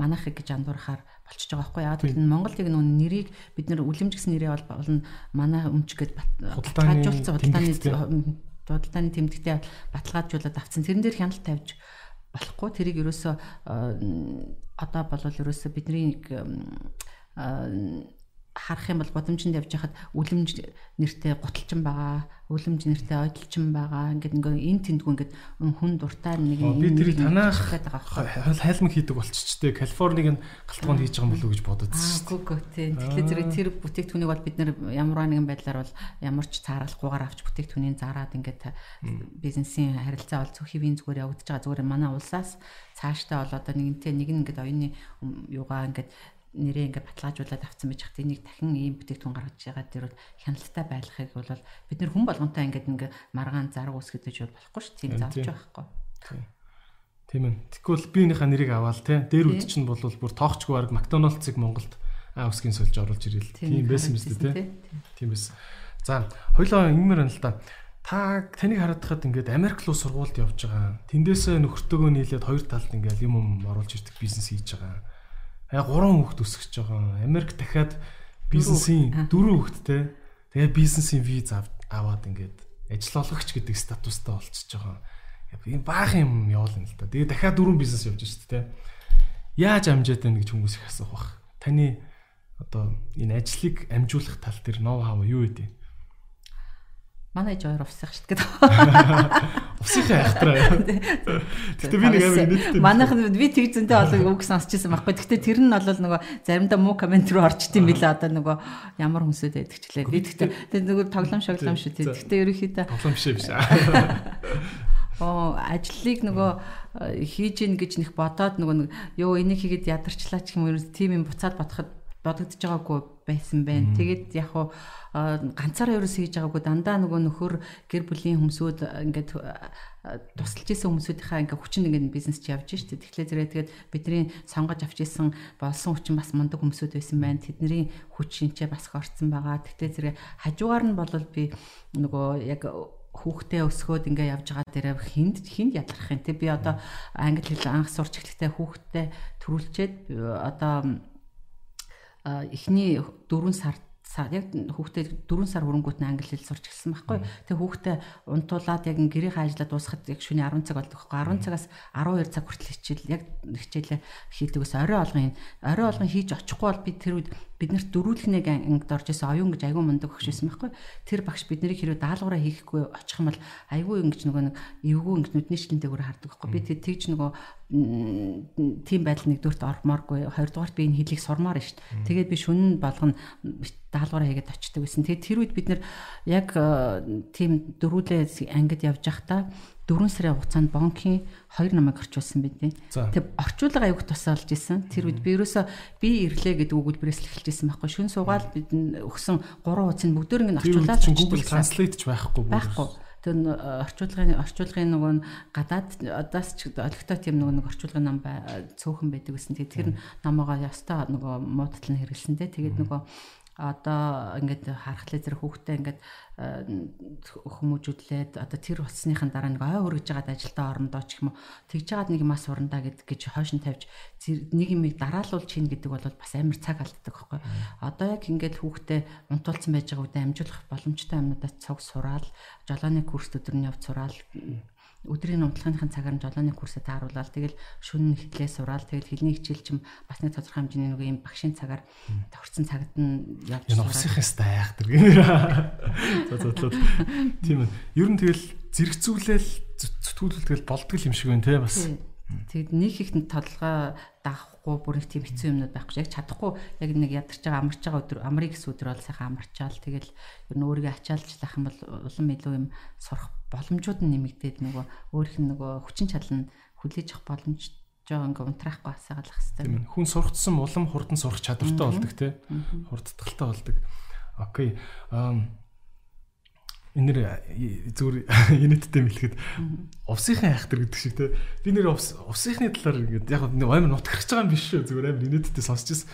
[SPEAKER 2] манайхыг гэж андуурахаар болчихж байгаа байхгүй яа. Тэгэхээр Монголыг нүүн нэрийг бид нэр үлэмж гэсэн нэрээ бол болно манай өмч гэд баталгаажуулсан худалдааны худалдааны тэмдэгтээ баталгаажуулаад авцсан. Тэрэн дээр хяналт тавьж болохгүй. Тэрийг ерөөсөө одоо болвол ерөөсөө бидний харах юм бол гудамжинд явж хахад үлэмж нэртэй гуталчин байгаа, үлэмж нэртэй ойдлчин байгаа. Ингээд ингээ эн тэндгүй ингээд хүн дуртай нэг
[SPEAKER 1] юм би тэр танах хайлмаг хийдэг болчихчтэй. Калифорник нь галтгоонд хийж байгаа юм болов уу гэж бододсон
[SPEAKER 2] шүү дээ. Гүг тийм. Тэгэхээр зэрэг тэр бүтээгдэхүүнийг бол бид нэр ямар нэгэн байдлаар бол ямар ч цааралгүйгээр авч бүтээгдэхүүнийг зараад ингээд бизнесийн харилцаа бол зөвхөн зүгээр явагдаж байгаа. Зүгээр манай улсаас цаашдаа бол одоо нэгэнтээ нэг нь ингээд оюуны юугаа ингээд нэрээ ингээд баталгаажуулаад авсан байж хат энийг дахин ийм бүтээгдэхүүн гаргаж байгаа дээр бол хяналттай байлгахыг бол бид нэр хүн болгонтой ингээд ингээд маргаан зарг үсгэж бол болохгүй ш тийм заавч байхгүй.
[SPEAKER 1] Тийм ээ. Тэгвэл би энийхээ нэрийг аваад те дээр үд чинь бол бүр тоохчгүй баг Макдоналдсыг Монголд аа үсгийн сольж оруулж ирэл. Тийм байсан юм зү те. Тийм байсан. За хоёлоо ингэмэр байна л да. Та таныг харагдахад ингээд Америк руу сургуульд явж байгаа. Тэндээсээ нөхөртөөгөө нийлээд хоёр талд ингээд юм юм оруулж ирдэг бизнес хийж байгаа яг гурван хүүхд өсгөж байгаа. Америк дахиад бизнесийн дөрөв хүүхдтэй. Тэгээ бизнесийн виз аваад ингээд ажиллагч гэдэг статустай болчихж байгаа. Энэ баах юм явуулна л да. Тэгээ дахиад дөрөв бизнес явж шүү дээ. Яаж амжаад байна гэж хүмүүс их асуух бах. Таны одоо энэ ажлыг амжуулах тал дээр ноу хав юу вэ?
[SPEAKER 2] Манай ээж хоёр увсах шүү дээ.
[SPEAKER 1] Увсахын айхтраа. Гэтэ би нэг амар нийттэй.
[SPEAKER 2] Манайх би тэг зөнтэй болог үг сонсчихсан байхгүй. Гэтэ тэр нь бол нөгөө заримдаа муу комент руу орчт юм билээ одоо нөгөө ямар хүмүүсэд байдаг ч лээ. Би гэтэ тэр нөгөө тоглоом шоглоом шүү дээ. Гэтэ ерөөхдөө
[SPEAKER 1] тоглоом биш биш.
[SPEAKER 2] Оо ажлыг нөгөө э, хийж гин гэж нэх бодоод нөгөө нэг ёо энийг хийгээд ядарчлаа ч юм уу тийм юм буцаад бодоход бодогдож байгаагүй байсан байна. Тэгээд яг хуу ганцаараа ерөөс хийж байгаагүй дандаа нөгөө нөхөр гэр бүлийн хүмүүсүүд ингээд тусалж исэн хүмүүсийнхаа ингээд хүчин ингээд бизнес ч явж штэ. Тэгэхээр зэрэг тэгээд бидний сонгож авч исэн болсон хүчин бас мундаг хүмүүсүүд байсан байна. Тэдний хүч шинчээ бас хорцсон байгаа. Тэгэхээр зэрэг хажуугаар нь бол би нөгөө яг хүүхдээ өсгөөд ингээ явж байгаа дээрээ хинд хинд ядлах юм те би одоо англи хэл анх сурч эхлэхдээ хүүхдээ төрүүлчээд одоо эхний 4 сард сар яг хүүхдээ 4 сар хөрөнгөт нь англи хэл сурч эхэлсэн байхгүй. Тэгээ хүүхдээ унтуулад яг гэрийнхээ ажлаа дуусгахад яг шөнийн 10 цаг болдог байхгүй. 10 цагаас 12 цаг хүртэл хичээл яг хичээлээ хийдэгээс орой олгын орой олгын хийж очихгүй бол бид тэр үед биднэрт дөрүүлхнэг ангид орж исэн оюун гэж айгүй мундаг багш байсан байхгүй. Тэр багш биднийг хэрвээ даалгавраа хийхгүй очих юм бол айгүй ингэж нөгөө нэг эвгүй ингэж нүдний шилэнтэйгээр хардаг байхгүй. Би тэр тэгж нөгөө тийм байдал нэгдүгürt ормооргүй хоёрдугаарт би энэ хэлийг сурмаар шүү дээ. Тэгээд би шүн болгоно даалгавраа хийгээд очдөг гэсэн. Тэгээд тэр үед бид нэр яг тийм дөрүүлээ ангид явж байхдаа 4 сарын хугацаанд бонкийн 2 намайг орчуулсан бидний. Тэг орчуулга аяг тусаалж исэн. Тэр үед би ерөөсө би ирлээ гэдэг өгүүлбэрээс л эхэлж исэн байхгүй. Шүн суугаал бид өгсөн 3 хуудсыг бүгдөө ингэ орчуулаад
[SPEAKER 1] Google Translate ч байхгүй.
[SPEAKER 2] Байхгүй. Тэр орчуулгын орчуулгын нөгөө гадаад одоос ч олигтой тийм нөгөө нэг орчуулгын нам цөөхөн байдаг гэсэн. Тэгээд тэр намаагаа ястаа нөгөө муудтал нь хэрэгэлсэнтэй. Тэгээд нөгөө одоо ингээд харахлаа зэрэг хүүхдээ ингээд хүмүүжүүлээд одоо тэр болсныхын дараа нэг ой өргөж жагаад ажилдаа орондоо ч юм уу тэгж жагаад нэг юм ас урандаа гэд гэж хойш нь тавьж нэг юм дараалуулж хийн гэдэг бол бас амар цаг алддаг байхгүй. Одоо яг ингээд хүүхдээ унтуулсан байж байгаа үедээ амжуулах боломжтой юмнуудаа цог сураал жолооны курс өдөр нь явж сураал өдрийн унтлагынхын цагаар нь жолооны курсээ тааруулаад тэгэл шөнө хитлээ сураал тэгэл хэлний хичээлчим бас нэг тодорхой хэмжээний нэг юм багшийн цагаар тохирсон цагт нь явж
[SPEAKER 1] сураад. Энэ усхийн хэвээр айхтар гэнэ. За за за. Тийм ээ. Ер нь тэгэл зэрэгцүүлэл зүтгүүлэл тэгэл болдгол юм шиг байна те бас.
[SPEAKER 2] Тэгэд нэг их толгой даахгүй бүр их тийм хэцүү юмнууд байхгүй яг чадахгүй яг нэг ядарч байгаа амарч байгаа өдөр амрыг гэсэн өдөр бол сайхан амарчаал тэгэл ер нь өөрийгөө ачаалж лах юм бол улам илүү юм сурах боломжууд нь нэмэгдээд нөгөө өөрийнх нь нөгөө хүчин чадал нь хүлээж авах боломж жоо ингээ унтраахгүй асаагалах
[SPEAKER 1] Тийм
[SPEAKER 2] хэрэгтэй.
[SPEAKER 1] хүн сурцсан улам хурдан сурах чадвартай болдог тий. Хурдтгалтай болдог. Окей. Энэ нэр зүгээр инэттэй мэлэхэд. Овсынхын айхтар гэдэг шиг те. Би нэр овсынхны талаар ингээд яг амар нутгарч байгаа юм биш шүү. Зүгээр амар инэттэй сонсч ирсэн.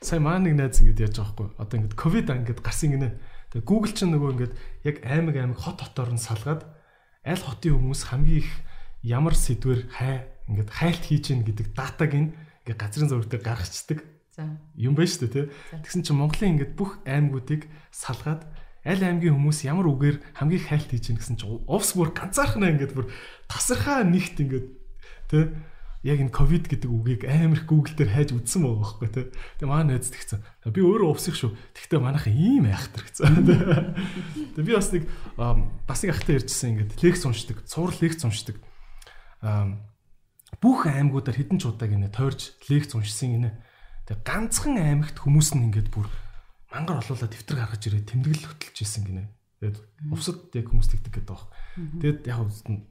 [SPEAKER 1] Сая маа нэг найз ингээд яаж байгаа хгүй одоо ингээд ковид ингээд гарсан гинэ. Тэгээ гугл ч нөгөө ингээд яг аймаг аймаг хот хотоор нь салгаад аль хотын хүмүүс хамгийн их ямар сэдвэр хай ингээд хайлт хийж гин гэдэг датаг ингээд газрын зураг дээр гаргацдаг юм байна шүү дээ тий Тэгсэн чинь Монголын ингээд бүх аймагуудыг салгаад аль аймгийн хүмүүс ямар үгээр хамгийн хайлт хийж гин гэсэн чинь увс бүр ганцаархнаа ингээд бүр тасархаа нэгт ингээд тэ яг энэ ковид гэдэг үгийг амар их Google дээр хайж үзсэн байгаа байхгүй тэ. Тэгээ маань найз тэгсэн. Би өөрөө увсих шүү. Тэгтээ манайхан ийм айхтар гэсэн. Тэгээ би бас нэг бас нэг ахтай ярьжсэн ингээд лекц уншдаг, цуврал лекц уншдаг. Бүх аймагуудаар хідэн ч удааг инე тойрж лекц уншсан гинэ. Тэгээ ганцхан аймагт хүмүүс нь ингээд бүр мангар олуулаад дэвтэр гаргаж ирээд тэмдэглэл хөтлөж исэн гинэ. Тэгээд увсад яг хүмүүс тэгдэг гэдэг баг. Тэгээд яг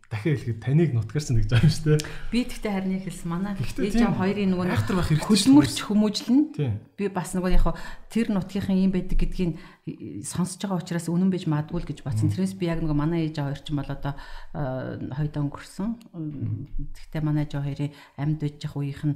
[SPEAKER 1] дахиад хэлэхэд таныг нутгаарсан гэж байгаа юм шүү дээ.
[SPEAKER 2] Би тэгтээ харин хэлсэн манай ээж аав хоёрын нөгөө хайхтар байх хэрэгтэй. Хөдөлмөрч хүмүүжлэн. Би бас нөгөө яг тэр нутгийнхын юм байдаг гэдгийг сонсож байгаа учраас үнэн байж магадгүй л гэж батсан. Тэрнээс би яг нөгөө манай ээж аав хоёр ч юм бол одоо хоёрдоо өнгөрсөн. Тэгтээ манай ээж аав хоёрын амьд байж явах үеийнх нь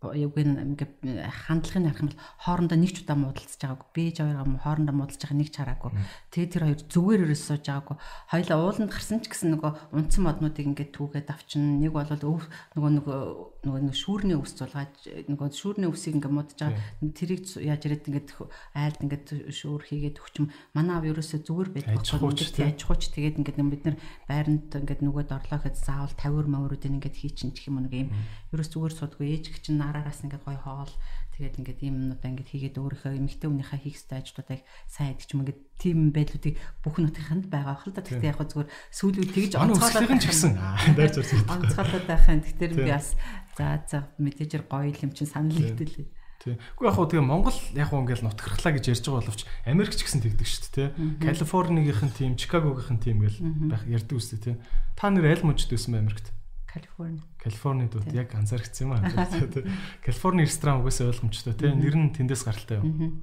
[SPEAKER 2] яг ингээд хандлагын харах юм бол хоорондоо нэг ч удаа муудалцаж байгаагүй. Бээж хоёроо хоорондоо муудалж байгаа нэг ч хараагүй. Тэгээ тэр хоёр зүгээр ерөөс сууж байгаагүй. Хоёлаа ууланд гарсан ч гэсэн нөгөө унтсан моднуудыг ингээд түүгээд авчин. Нэг бол өв нөгөө нөгөө нөгөө шүүрний өвс зулгааж нөгөө шүүрний өвсийг ингээд муудаж байгаа. Тэрийг яаж ирээд ингээд айлд ингээд шүүр хийгээд өгчм. Манай ав ерөөсөө зүгээр байдаг. Аж хууч тэгээд ингээд бид нар байранд ингээд нөгөөд орлоо гэхэд заавал 50 мөрөдөө ингээд хийчин гэх юм нэг юм. Ерөөс зүгээр судгүй ээж гэх чинь араараас ингээд гой хоол тэгээд ингээд юм юмудаа ингээд хийгээд өөрийнхөө эмэгтэй хүнийхээ хийх ёстой ажлуудыг сайн хийдэг юм. Ингээд тийм байдлуудыг бүх нутгийнханд байгаа хэл та тэгтээ яг зүгээр сүүлүүд тэгж
[SPEAKER 1] онцгойлоод ч гэсэн. дайр зурс
[SPEAKER 2] онцгойлоод байхын тэгтэр би бас за за мэдээжэр гоё юм чинь санал нэгдэлээ
[SPEAKER 1] Тий. Уу яг хуу тэгээ Монгол яг хуу ингээл нутгархлаа гэж ярьж байгаа боловч Америк ч гэсэн тэгдэг шүү дээ, тий. Калифорнигийнхэн тим, Чикагогийнхэн тим гэл байх ярьдаг үстэй, тий. Та нэр аль мужид байсан бэ Америкт?
[SPEAKER 2] Калифорни.
[SPEAKER 1] Калифорнид уу яг анзаарчихсан юм аа. Калифорни ресторан угаасаа ойлгомжтой тийм нэр нь тэндээс гаралтай юу.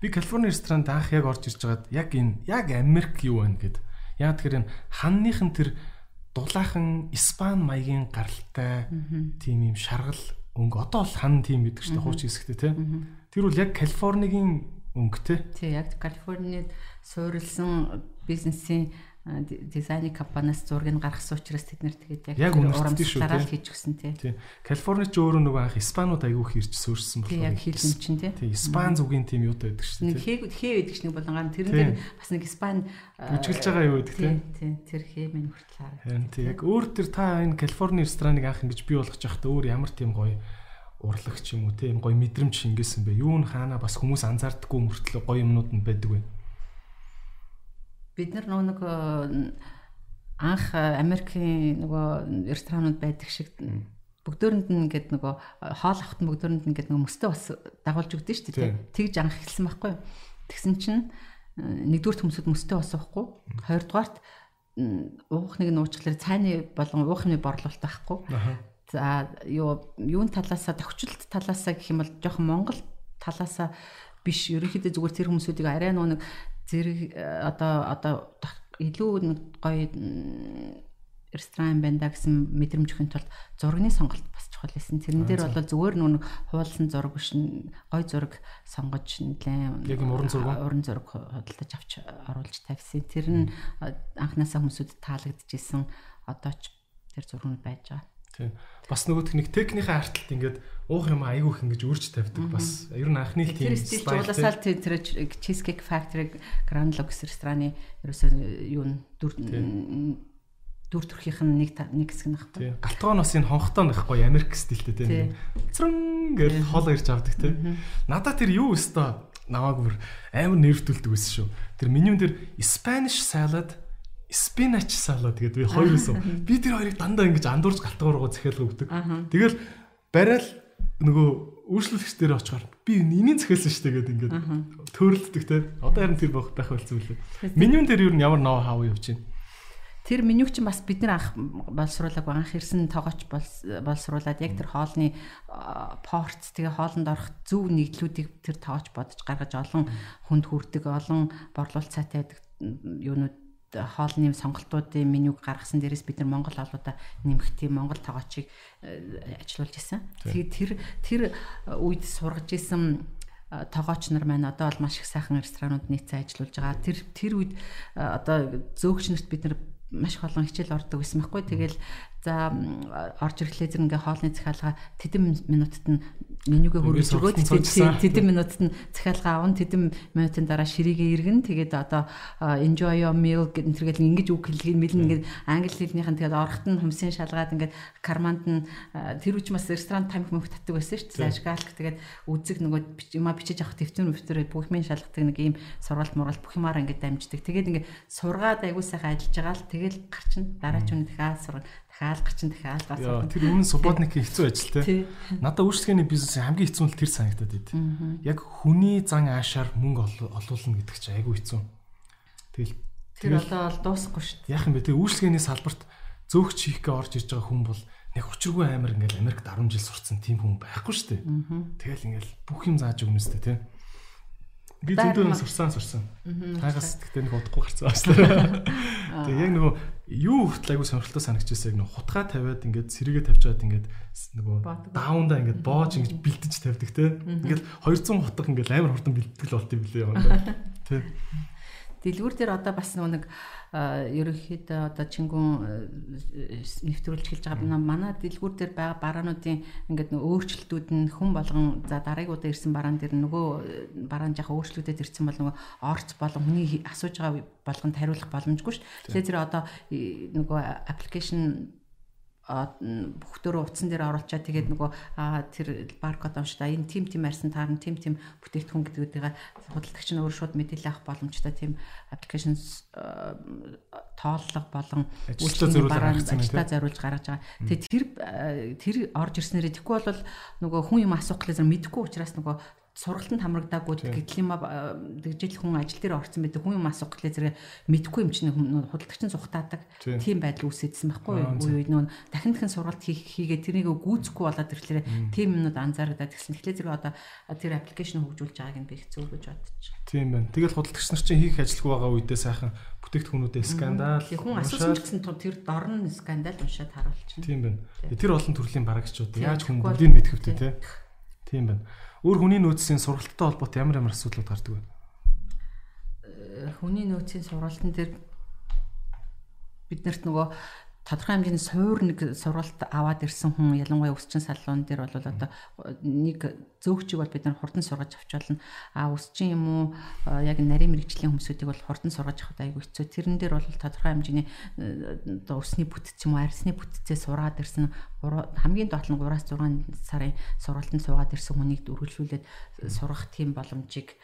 [SPEAKER 1] Би Калифорни ресторанд анх яг орж ирж байгаад яг энэ яг Америк юу байна гэд. Яг тэр энэ ханныхын тэр дулаахан испан маягийн гаралтай тийм юм шаргал өнгө одоо бол хан тийм гэдэг чинь хууч хэсэгтэй тийм. Тэр бол яг Калифорнигийн өнгөтэй.
[SPEAKER 2] Тий яг Калифорнид суурилсан бизнесийн дизайны компаниас зургийг гаргасан учраас тэд нэр тэгээд
[SPEAKER 1] яг
[SPEAKER 2] урамсгалаар л хийж өгсөн тий.
[SPEAKER 1] Тий. Калифорнич өөрөө нөгөө анх Испанууд айгүй хэрж суурсан
[SPEAKER 2] болохоор яг хийлэн чинь тий.
[SPEAKER 1] Тий. Испан зүгийн тим юутай байдаг шүү
[SPEAKER 2] дээ. Нэг хээ байдаг ч нэг болонгаар тэрэн дээр бас нэг Испан
[SPEAKER 1] бүжгэлж байгаа юу байдаг тий.
[SPEAKER 2] Тий. Тэр хээ минь хүртэл харагдав.
[SPEAKER 1] Харин тий. Яг өөр тэр та энэ Калифорни рестораныг анх ингэж бий болгож байхдаа өөр ямар тийм гоё урлагч юм уу тийм гоё мэдрэмж шингээсэн бэ? Юу н хаана бас хүмүүс анзаардаггүй мөртлөө гоё юмнууд нь байдаг вэ?
[SPEAKER 2] Бид нар нэг э, анх э, Америкийн нөгөө ресторанууд байдаг шиг бүгдөөрэнд нь ингээд нөгөө э, хоол авахт нь бүгдөөрэнд нь ингээд нөгөө мөстөө бас дагуулж өгдөн шүү дээ. Тэгж анх эхэлсэн байхгүй юу? Тэгсэн чинь нэгдүгээр хүмүүсд мөстөө бас уухгүй. Хоёрдугаарт уухныг нь уучлаар цайны болон уухны борлуулалт байхгүй. За юу юун талаасаа тохичлолт талаасаа гэх юм бол жоохон Монгол талаасаа биш ерөнхийдөө зүгээр тэр хүмүүсүүдийг арай нэг зэрэг э, одоо одоо илүү нэг гоё ресторан байна гэсэн мэдрэмж өгөх тулд зургийн сонголт бас чухал байсан. Тэрэн дээр бол зүгээр нүг хуулсан зураг биш гой зураг сонгож нэлээ
[SPEAKER 1] яг юм уран зураг
[SPEAKER 2] уран зураг худалдаж авч оруулж тавьсан. Тэр нь анханасаа хүмүүсүүд таалагдчихсэн. Одоо ч тэр зургууд байж байгаа.
[SPEAKER 1] Тийм. Бас нөгөөх нэг техникийн арталт ингээд уух юм айгүйх ингэж үрж тавьдаг. Бас ер нь анхны
[SPEAKER 2] тийм стил жууласаал тэр Cheesecake Factory Grand Lux рестораны ерөөсөө юу дүр дүр төрхийнх нь нэг нэг хэсэг нахгүй.
[SPEAKER 1] Галтгоон бас энэ хонхтой нэхгүй Америк стилтэй тийм. Црэн гэж хоол ирж авдаг тийм. Надаа тэр юу өстөө намааг бүр амар нервтүүлдэг байсан шүү. Тэр менюн дээр Spanish salad спинач салат гэдэг би хоёроос би тэр хоёрыг дандаа ингэж андуурж галтгааргаа захиалга өгдөг. Тэгэл барайл нөгөө үйлчлүүлэгч дээр очихоор би энэний захиалсан шүү дээ гэдэг ингээд төрөлддөг те. Одоо харин тэр байх байх болсон үлээ. Менюн дээр юу н ямар ноу хав явж байна.
[SPEAKER 2] Тэр менюг чинь бас бид нар анх боловсруулаг анх ирсэн тоогооч боловсруулад яг тэр хоолны порт тэгээ хоолнд орох зөв нэгдлүүдийг тэр тоогооч бодож гаргаж олон хүнд хүрдэг олон борлуулалт цаатай байдаг юунууд хоолны сонголтуудын менюг гаргасан дээрээс бид нар Монгол олоодаа нэмэх тийм Монгол тоогоочийг э, ажилуулж исэн. Тэгээд тэр тэр үед сургаж исэн э, тоогооч нар маань одоо бол маш их сайхан ресторанууд нийцээ ажиллаж байгаа. Тэр тэр үед э, одоо зөөгч нарт бид нар маш их олон хичээл ордог байсан байхгүй. Тэгэл За орж ирэхлээр зэрэг ингээ хоолны захиалга тэдэн минутад нь менюгээ хөрвүүлж өгөөд тэдэн минутад нь захиалга аван тэдэн минутын дараа ширийгээ иргэн. Тэгээд одоо enjoy your meal гэдэг тэргээл ингэж үг хэлгийг мэлэн ингээд англи хэлнийхэн тэгээд орохт нь хүмсийн шалгаад ингээд карманд нь тэр үуч бас ресторан тамхи мөнх татдаг байсан шүү дээ. Ажгаалк тэгээд үзэг нөгөө юма бичиж авах төвтөн өвтөрөө бүхмийн шалгадаг нэг ийм сургалт мургалт бүх юмараа ингээд дамждаг. Тэгээд ингээд сургаад аягүй сайхан ажиллаж байгаа л тэгэл гарчин дараа ч үнэ дахиад сургал дахиад гарчин дахиад гас.
[SPEAKER 1] Яа тэр өмнө субботникийн хэцүү ажил те. Надаа үйлчлэгээний бизнесийн хамгийн хэцүү нь тэр санагдаад байд. Яг хүний зан аашаар мөнгө олуулна гэдэг чинь айгүй хэцүү.
[SPEAKER 2] Тэгэл тэр одоо бол дуусахгүй шүү
[SPEAKER 1] дээ. Яах юм бэ? Тэгээ үйлчлэгээний салбарт зөөгч хийхгээ орж ирж байгаа хүн бол нэг учиргүй амар ингээл Америкт 10 жил сурцсан тийм хүн байхгүй шүү дээ. Тэгэл ингээл бүх юм зааж өгнө өстэй те. Би зөндөө сурсан сурсан. Таагаас тэгтээ нэг удахгүй гарцсан байна. Тэгээ яг нөгөө юу хүртэл айгу сонирхолтой санагдчихсан яг нөгөө хутгаа тавиад ингээд сэргээ тавьчаад ингээд нөгөө даунда ингээд боож ингээд бэлдэж тавьдаг те. Ингээд 200 хутга ингээд амар хурдан бэлддэг л болт юм билээ яваа. Тэ.
[SPEAKER 2] Дэлгүүр дээр одоо бас нэг ерөнхийдөө одоо чингүн нэвтрүүлж хэлж байгаа манай дэлгүүр дээр байгаа бараануудын ингээд нөө өөрчлөлтүүд нь хүн болгон за дараагийн удаа ирсэн бараан дээр нөгөө бараан жаахан өөрчлөлтөд ирсэн бол нөгөө орц болон хүний асууж байгаа болгонд хариулах боломжгүй шүү. Тэгэхээр зэрэг одоо нөгөө аппликейшн бүхтөрөө утсан дээр оруулчаа. Тэгээд нөгөө тэр баркод уншдаа энэ тим тим арьсан таар нь тим тим бүтээгдэхүүн гэдгүүдийг худалдагч нь өөрөө шууд мэдээлэл авах боломжтой. Тийм аппликейшн тооллого болон
[SPEAKER 1] үйлчлэлээ
[SPEAKER 2] зориулж гаргаж байгаа. Тэгээд тэр тэр орж ирснээр тэгэхгүй бол нөгөө хүн юм асуух гэхлээр мэдэхгүй учраас нөгөө сургалтанд хамрагдаагүй гэтэл юм дэгжил хүн ажил дээр орсон байдаг хүн юм асуух гэхлээр зэрэг мэдгүй юм чинь худалдагч нь сухтаадаг тийм байдал үүсэжсэн байхгүй юу үе нөө дахин дахин сургалт хийгээд тэрнийг гүйцэхгүй болоод ирэхлээр тийм юмнууд анзаарагдаад гэсэн. Тэгэхээр зэрэг одоо тэр аппликейшн хөгжүүлж байгааг нь би их зөв гэж байна.
[SPEAKER 1] Тийм байна. Тэгэл худалдагч нар чинь хийх ажилгүй байгаа үедээ сайхан бүтээгдэхүүнүүдэд скандал
[SPEAKER 2] хүн асуусан гэсэн тэр дор нь скандал уншаад харуулчихна.
[SPEAKER 1] Тийм байна. Тэр олон төрлийн барагчууд яаж хүн бүгдийг мэдэх вүтэй те. Тийм байна. Өөр хүний нөөцийн сургалттай холбоотой ямар ямар асуудлууд гардаг вэ?
[SPEAKER 2] Э, хүний нөөцийн сургалтын дээр биднэрт нөгөө тодорхой хэмжээний суур нэг сургалт аваад ирсэн хүн ялангуяа өсчин салуун дээр бол одоо нэг зөөгчийг бол бид нар хурдан сургаж авч болно. А өсчин юм уу яг нарийн мэрэгжлийн хүмүүсүүдийг бол хурдан сургаж авах айгүй хэцүү. Тэрэн дээр бол тодорхой хэмжээний одоо өсний бүтц юм уу арьсны бүтцээ сураад ирсэн хамгийн доод нь 3-6 сарын сургалтанд суугаад ирсэн хүнийг үргэлжлүүлээд сургах тийм боломжийг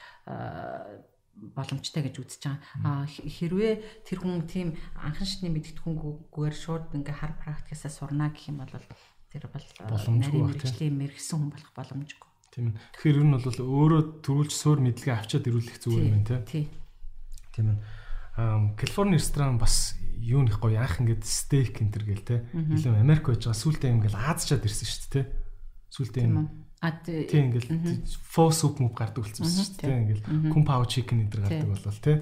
[SPEAKER 2] боломжтой гэж үзэж байгаа. А хэрвээ тэр хүн тийм анхан шатны мэдгэдэггүйгээр шууд ингээ хар практикасаа сурна гэх юм бол тэр бол
[SPEAKER 1] нарийн
[SPEAKER 2] мэрэгжлийн мэрэгсэн хүн болох боломжгүй.
[SPEAKER 1] Тийм ээ. Тэгэхээр ер нь бол өөрөө төрүүлж суур мэдлэгээ авчаад ирүүлэх зүгээр юм тий.
[SPEAKER 2] Тий.
[SPEAKER 1] Тийм ээ. Аа Калифорни ресторан бас юу нэх гоё анх ингээд стейк энэ төр гээл те. Илүү Америк байж байгаа сүултээ юм ингээл Азчаад ирсэн шүү дээ те. Сүултээ юм
[SPEAKER 2] А
[SPEAKER 1] тийм ингээл фо суп мөв гардаг болсон шүү дээ. Тийм ингээл кум пау чикен энэ төр гардаг болол тий.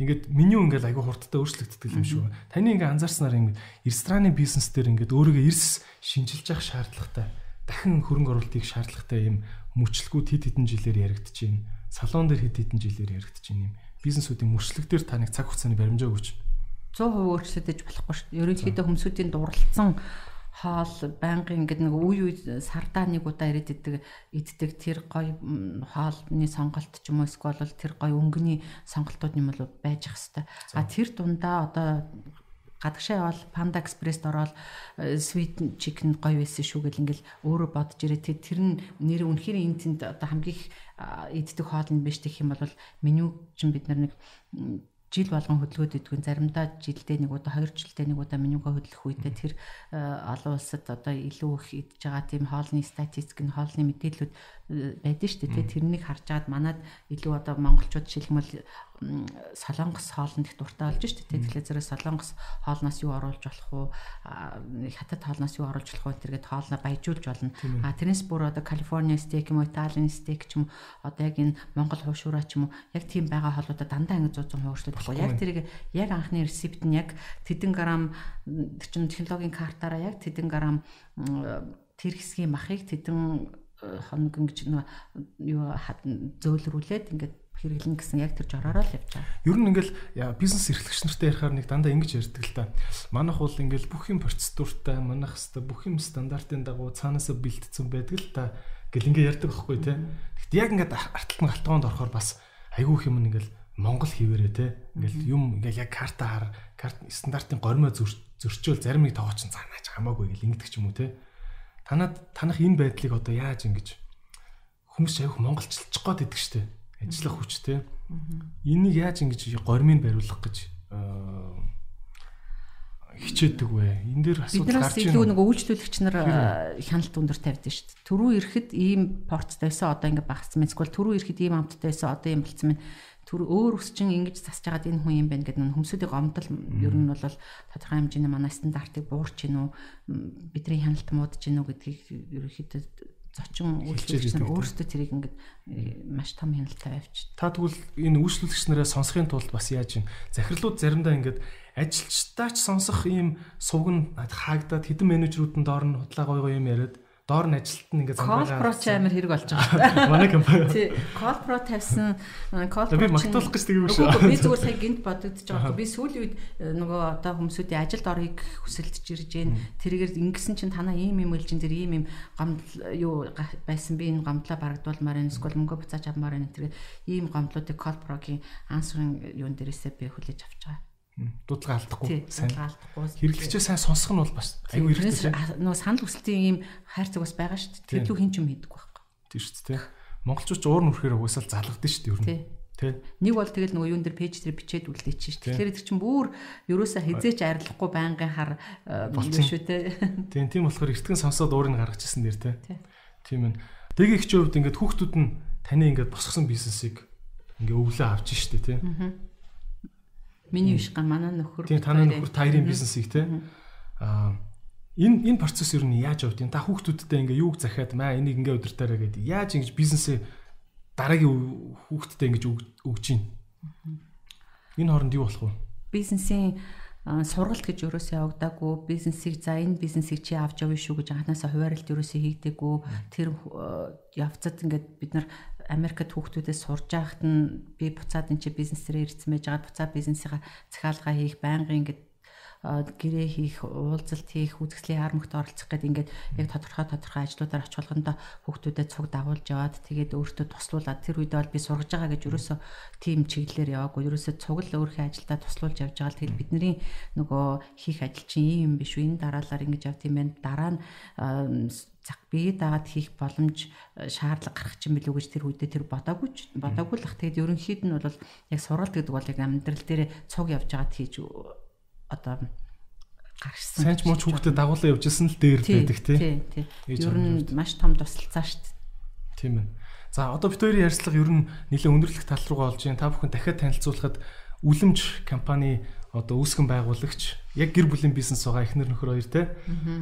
[SPEAKER 1] Ингээд меню ингээл айгүй хурдтай өөрчлөгддөг юм шүү. Таны ингээ анзаарснаар ингээд рестораны бизнес дээр ингээд өөрийгөө эрс шинжилж явах шаардлагатай. Дахин хөрөнгө оруулалтыг шаардлагатай юм мөчлгүүд хэд хэдэн жилээр яригдчихээн. Салон дээр хэд хэдэн жилээр яригдчихээн юм. Бизнесүүдийн мөчлөг дээр та нэг цаг хугацааны баримжаа өгч
[SPEAKER 2] 100% өөрчлөгдөж болохгүй шүү. Ерөнхийдөө хүмүүсийн дурлалцсан хоол байнгын ингээд нэг үе үе сардаа нэг удаа ирээд идэг иддэг тэр гоё хоолны сонголт ч юм уу эсвэл тэр гоё өнгөний сонголтууд юм бол байж ах хэвээр. А тэр дундаа одоо гадагшаа явал Panda Express-д ороод э, sweet chicken гоё байсан шүү гэл ингээл өөрөө бодож ирээ тэр нь нэр үнэхээр энэ тэнд одоо хамгийн иддэг хоол нь биш гэх юм бол меню чинь бид нар нэг жил болгон хөдөлгөөд идэггүй заримдаа жилдээ нэг удаа хоёр жилдээ нэг удаа менюга хөдлөх үедээ тэр э, олон улсад одоо илүү их идж байгаа тийм хоолны статистик нь хоолны мэдээлэлүүд э, байдаг шүү дээ. Тэрнийг харж агаад манад илүү одоо монголчууд шилхмэл солонгос хоолнд их дуртай болж шүү дээ. Тэгэхээр зэрэг солонгос хоолноос юу оруулж болох уу? Хятад хоолноос юу оруулж болох вэ? Тэргээд хоолноо баяжуулж болно. А тэрнээс бүр одоо Калифорни стейк юм уу, Италийн стейк ч юм уу, одоо яг энэ Монгол хуушураа ч юм уу, яг тийм байгаа хоолуудаа дандаа ингэ 100 100 хууршлагдахгүй. Яг тэрийг яг анхны рецепт нь яг тэдэн грамм тэр чин технологийн картаараа яг тэдэн грамм тэр хэсгийн махыг тэдэн э, хоног ингэж нэг юу зөөлрүүлээд ингээд хэрэглэн гэсэн яг тэр жороор л явж байгаа.
[SPEAKER 1] Ер нь ингээл бизнес эрхлэгч нартай ярихаар нэг дандаа ингэж ярьдаг л та. Манайх бол ингээл бүх юм процедуртай, манайх хэвээр бүх юм стандартын дагуу цаанаасаа бэлтцсэн байдаг л та гэл ингээ ярьдаг байхгүй те. Тэгэхдээ яг ингээд арталтан галтгоонд орохоор бас айгүй юм ингээл Монгол хിവэрээ те. Ингээл юм ингээл яг карта хар, карт стандартын гормоо зөрчөөл зарим нэг тоогооч цаанааж хамаагүй гэл ингэдэг ч юм уу те. Танад танах энэ байдлыг одоо яаж ингэж хүмүүс аяг монголчилчих гээд идэг штеп ажиллах хүч те. Энийг яаж ингэж гормыг бариулах гэж хичээдэг вэ? Энэ дээр асуудал
[SPEAKER 2] гарч байна. Бид нар илүү нэг үйлчлүүлэгч нар хяналт өндөр тавьдсан шүү дээ. Төрөө ирэхэд ийм портцтайсан одоо ингэ багцсан мэт. Эсвэл төрөө ирэхэд ийм амттайсан одоо ийм болцсон мэт. Төр өөр өсчин ингэж засаж байгаад энэ хүн юм байна гэдэг нь хүмүүсүүдийн гомдол ер нь бол тодорхой хэмжээний манай стандартыг буурч гинүү бидний хяналт муудж гинүү гэдгийг ерөөхдөө зочин үйлчлэгч нар өөрсдөө тэрийг ингээд э, маш том хяналттай авч.
[SPEAKER 1] Та тэгвэл энэ үйлчлэгч нараа сонсохын тулд бас яаж юм захирлууд заримдаа ингээд ажилчдаа ч сонсох ийм сувг нь хаагдаад хэдэн менежерүүд нь доор нь худлаа гоё гоё юм яриад доор нь ажилт нь ингээд
[SPEAKER 2] замбараа Call Pro ч амар хэрэг болж байгаа.
[SPEAKER 1] Манай компани.
[SPEAKER 2] Тий, Call Pro тавьсан
[SPEAKER 1] Call Pro би магтуулах гэж юм шүү.
[SPEAKER 2] Би зүгээр сая гинт бодогдож байгаа. Би сүүлийн үед э, нөгөө одоо хүмүүсүүдийн ажилд орохыг хүсэлдэж ирж гэн. Тэргээр ингэсэн чинь танаа ийм юм элжин дээр ийм юм гомдол юу байсан би энэ гомдлоо барагдуулмаар энэ эсвэл мөнгө буцааж авмаар энэ тэргээр ийм гомдлуудыг Call Pro-гийн ансрын юун дээрээсээ би хүлээж авч байгаа
[SPEAKER 1] дудлага алдахгүй сайн хэрэглэгчээ сайн сонсох нь бол бас аюу
[SPEAKER 2] хэрэгтэй нөө санал хүсэлтийн ийм хайрцаг бас байгаа шүү дээ. Тэр лүү хин ч юм хийдэггүй байхгүй.
[SPEAKER 1] Тийм шүү дээ. Монголчууд ч уур нүрхээр угсаал залгадсан шүү дээ ер нь.
[SPEAKER 2] Тэ. Нэг бол тэгэл нөгөө юун дээр пэйж дээр бичээд үлдээч шүү дээ. Тэгэхээр тэр чинь бүр ерөөсөө хизээч арилахгүй байнгын хар юм шүү дээ.
[SPEAKER 1] Тийм тийм болохоор эртгэн сонсоод уурыг гаргачихсан дэр тэ. Тийм ээ. Дэгийн хувьд ингээд хүүхдүүд нь таны ингээд босгосон бизнесийг ингээ өвлөө авч шүү дээ тэ.
[SPEAKER 2] Миний биш га манай нөхөр.
[SPEAKER 1] Тийм танай нөхөр таирын бизнесийг те. Аа энэ энэ процесс юу нь яаж явд юм? Та хүүхдүүдтэй ингээ юуг захиад маа энийг ингээ удиртаараа гэдэг. Яаж ингэж бизнесээ дараагийн хүүхдтэй ингэж өгж чинь. Энэ хооронд юу болох вэ?
[SPEAKER 2] Бизнесийн сургалт гэж ерөөсөө явагдаагүй бизнесийг за энэ бизнесийг чи авч явна шүү гэж анханасаа хуваарлт ерөөсөө хийгдэггүй тэр явцад ингээд бид нар Америкт хүүхдүүдээс сурж байхад нь би буцаад энэ чи бизнесээр ирсэн байж байгаа буцаад бизнесийнхаа захиалгаа хийх байнгын ингээд гэрээ хийх, уулзалт хийх, үзэсгэлэн харамгт оролцох гэдэг ингээд яг тодорхой тодорхой ажлуудаар очих болгондоо хүүхдүүдэд цуг дагуулж яваад тэгээд өөртөө туслуулаад тэр үедээ бол би сургаж байгаа гэж ерөөсөө тийм чиглэлээр яваагүй. Ерөөсөө цуг л өөрийнхөө ажилдаа туслуулж явж байгаа л тэгээд бидний нөгөө хийх ажил чинь ийм юм биш үү? Энэ дараалал ингэж явт юм байна. Дараа нь зах бие дагаад хийх боломж шаардлага гарах чинь билүү гэж тэр үедээ тэр бодоогүй бодоогүй л бах. Тэгээд ерөнхийд нь бол яг суралт гэдэг бол яг амьдрал дээр цуг явж байгаад хийж одоо гарсан.
[SPEAKER 1] Сайн ч мууч хүүхдэд дагуулсан явжсэн л дээр байдаг
[SPEAKER 2] тий. Тий. Ер нь маш том тусалцаа дээ.
[SPEAKER 1] Тийм ээ. За одоо бид хоёрын ярилцлага ер нь нэлээд өндөрлөх тал руугаа олж байна. Та бүхэн дахиад танилцуулахад үлэмж компани одоо үүсгэн байгуулагч яг гэр бүлийн бизнес байгаа эхнэр нөхөр хоёр те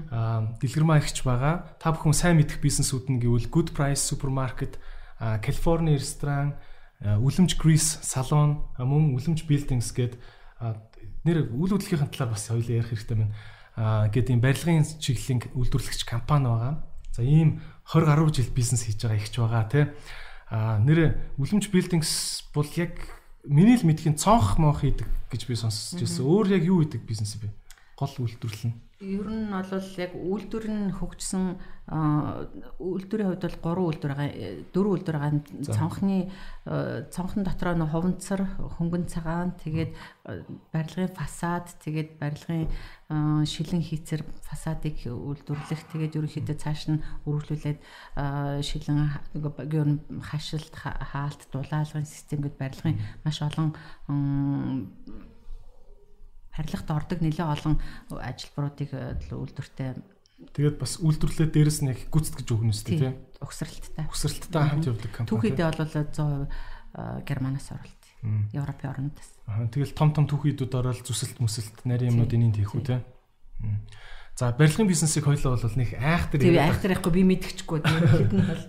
[SPEAKER 1] аа дэлгэрмаа ихч байгаа. Та бүхэн сайн мэдэх бизнесүүд нь гэвэл Good Price Supermarket, California ресторан, үлэмж Greece салон, мөн үлэмж Buildings гээд нэр үйл хөдлөлийн талаар бас хоёулаа ярих хэрэгтэй байна. Аа гээд ийм барилгын чиглэлийн үйлдвэрлэгч компани байгаа. За ийм 20 гаруй жил бизнес хийж байгаа ихч байгаа те. Аа нэр үлэмж Buildings бол яг миний л мэдхийн цонх моох хийдэг гэж би сонсож байсан. Өөр яг юу хийдэг бизнес бэ? Гол үйлдвэрлэл нь.
[SPEAKER 2] Ер нь бол яг үйлдвэр нь хөгжсөн үйлдвэрийн хувьд бол гурван үйлдвэр байгаа. Дөрвөн үйлдвэр байгаа. Цонхны цонхон дотроо нөх хуванцар, хөнгөн цагаан, тэгээд барилгын фасад, тэгээд барилгын шилэн хийцэр фасадыг үйлдвэрлэх. Тэгээд ерөнхийдөө цааш нь үргэлжлүүлээд шилэн хашилт, хаалт, дулаалгын систем гэд барилгын маш олон харилцагт ордог нэлээ олон ажилбаруудыг үйлдвэртэй
[SPEAKER 1] Тэгээд бас үйлдвэрлэлээ дээрэс нь их гүцэтгэж өгнө үстэй тийм.
[SPEAKER 2] Угсралттай.
[SPEAKER 1] Угсралттай хамт явдаг
[SPEAKER 2] компани. Түүхийдээ бол 100% Германаас оролт. Европын орнуудаас.
[SPEAKER 1] Аа тэгэл том том түүхийдүүд ороод зүсэлт мүсэлт нарийн юмнууд энийг хийх үү тийм. За барилгын бизнесийг хоёлоо бол нэг айхтар
[SPEAKER 2] юм. Тийм айхтар яахгүй би мэдчихгүй. Хэдэн бол.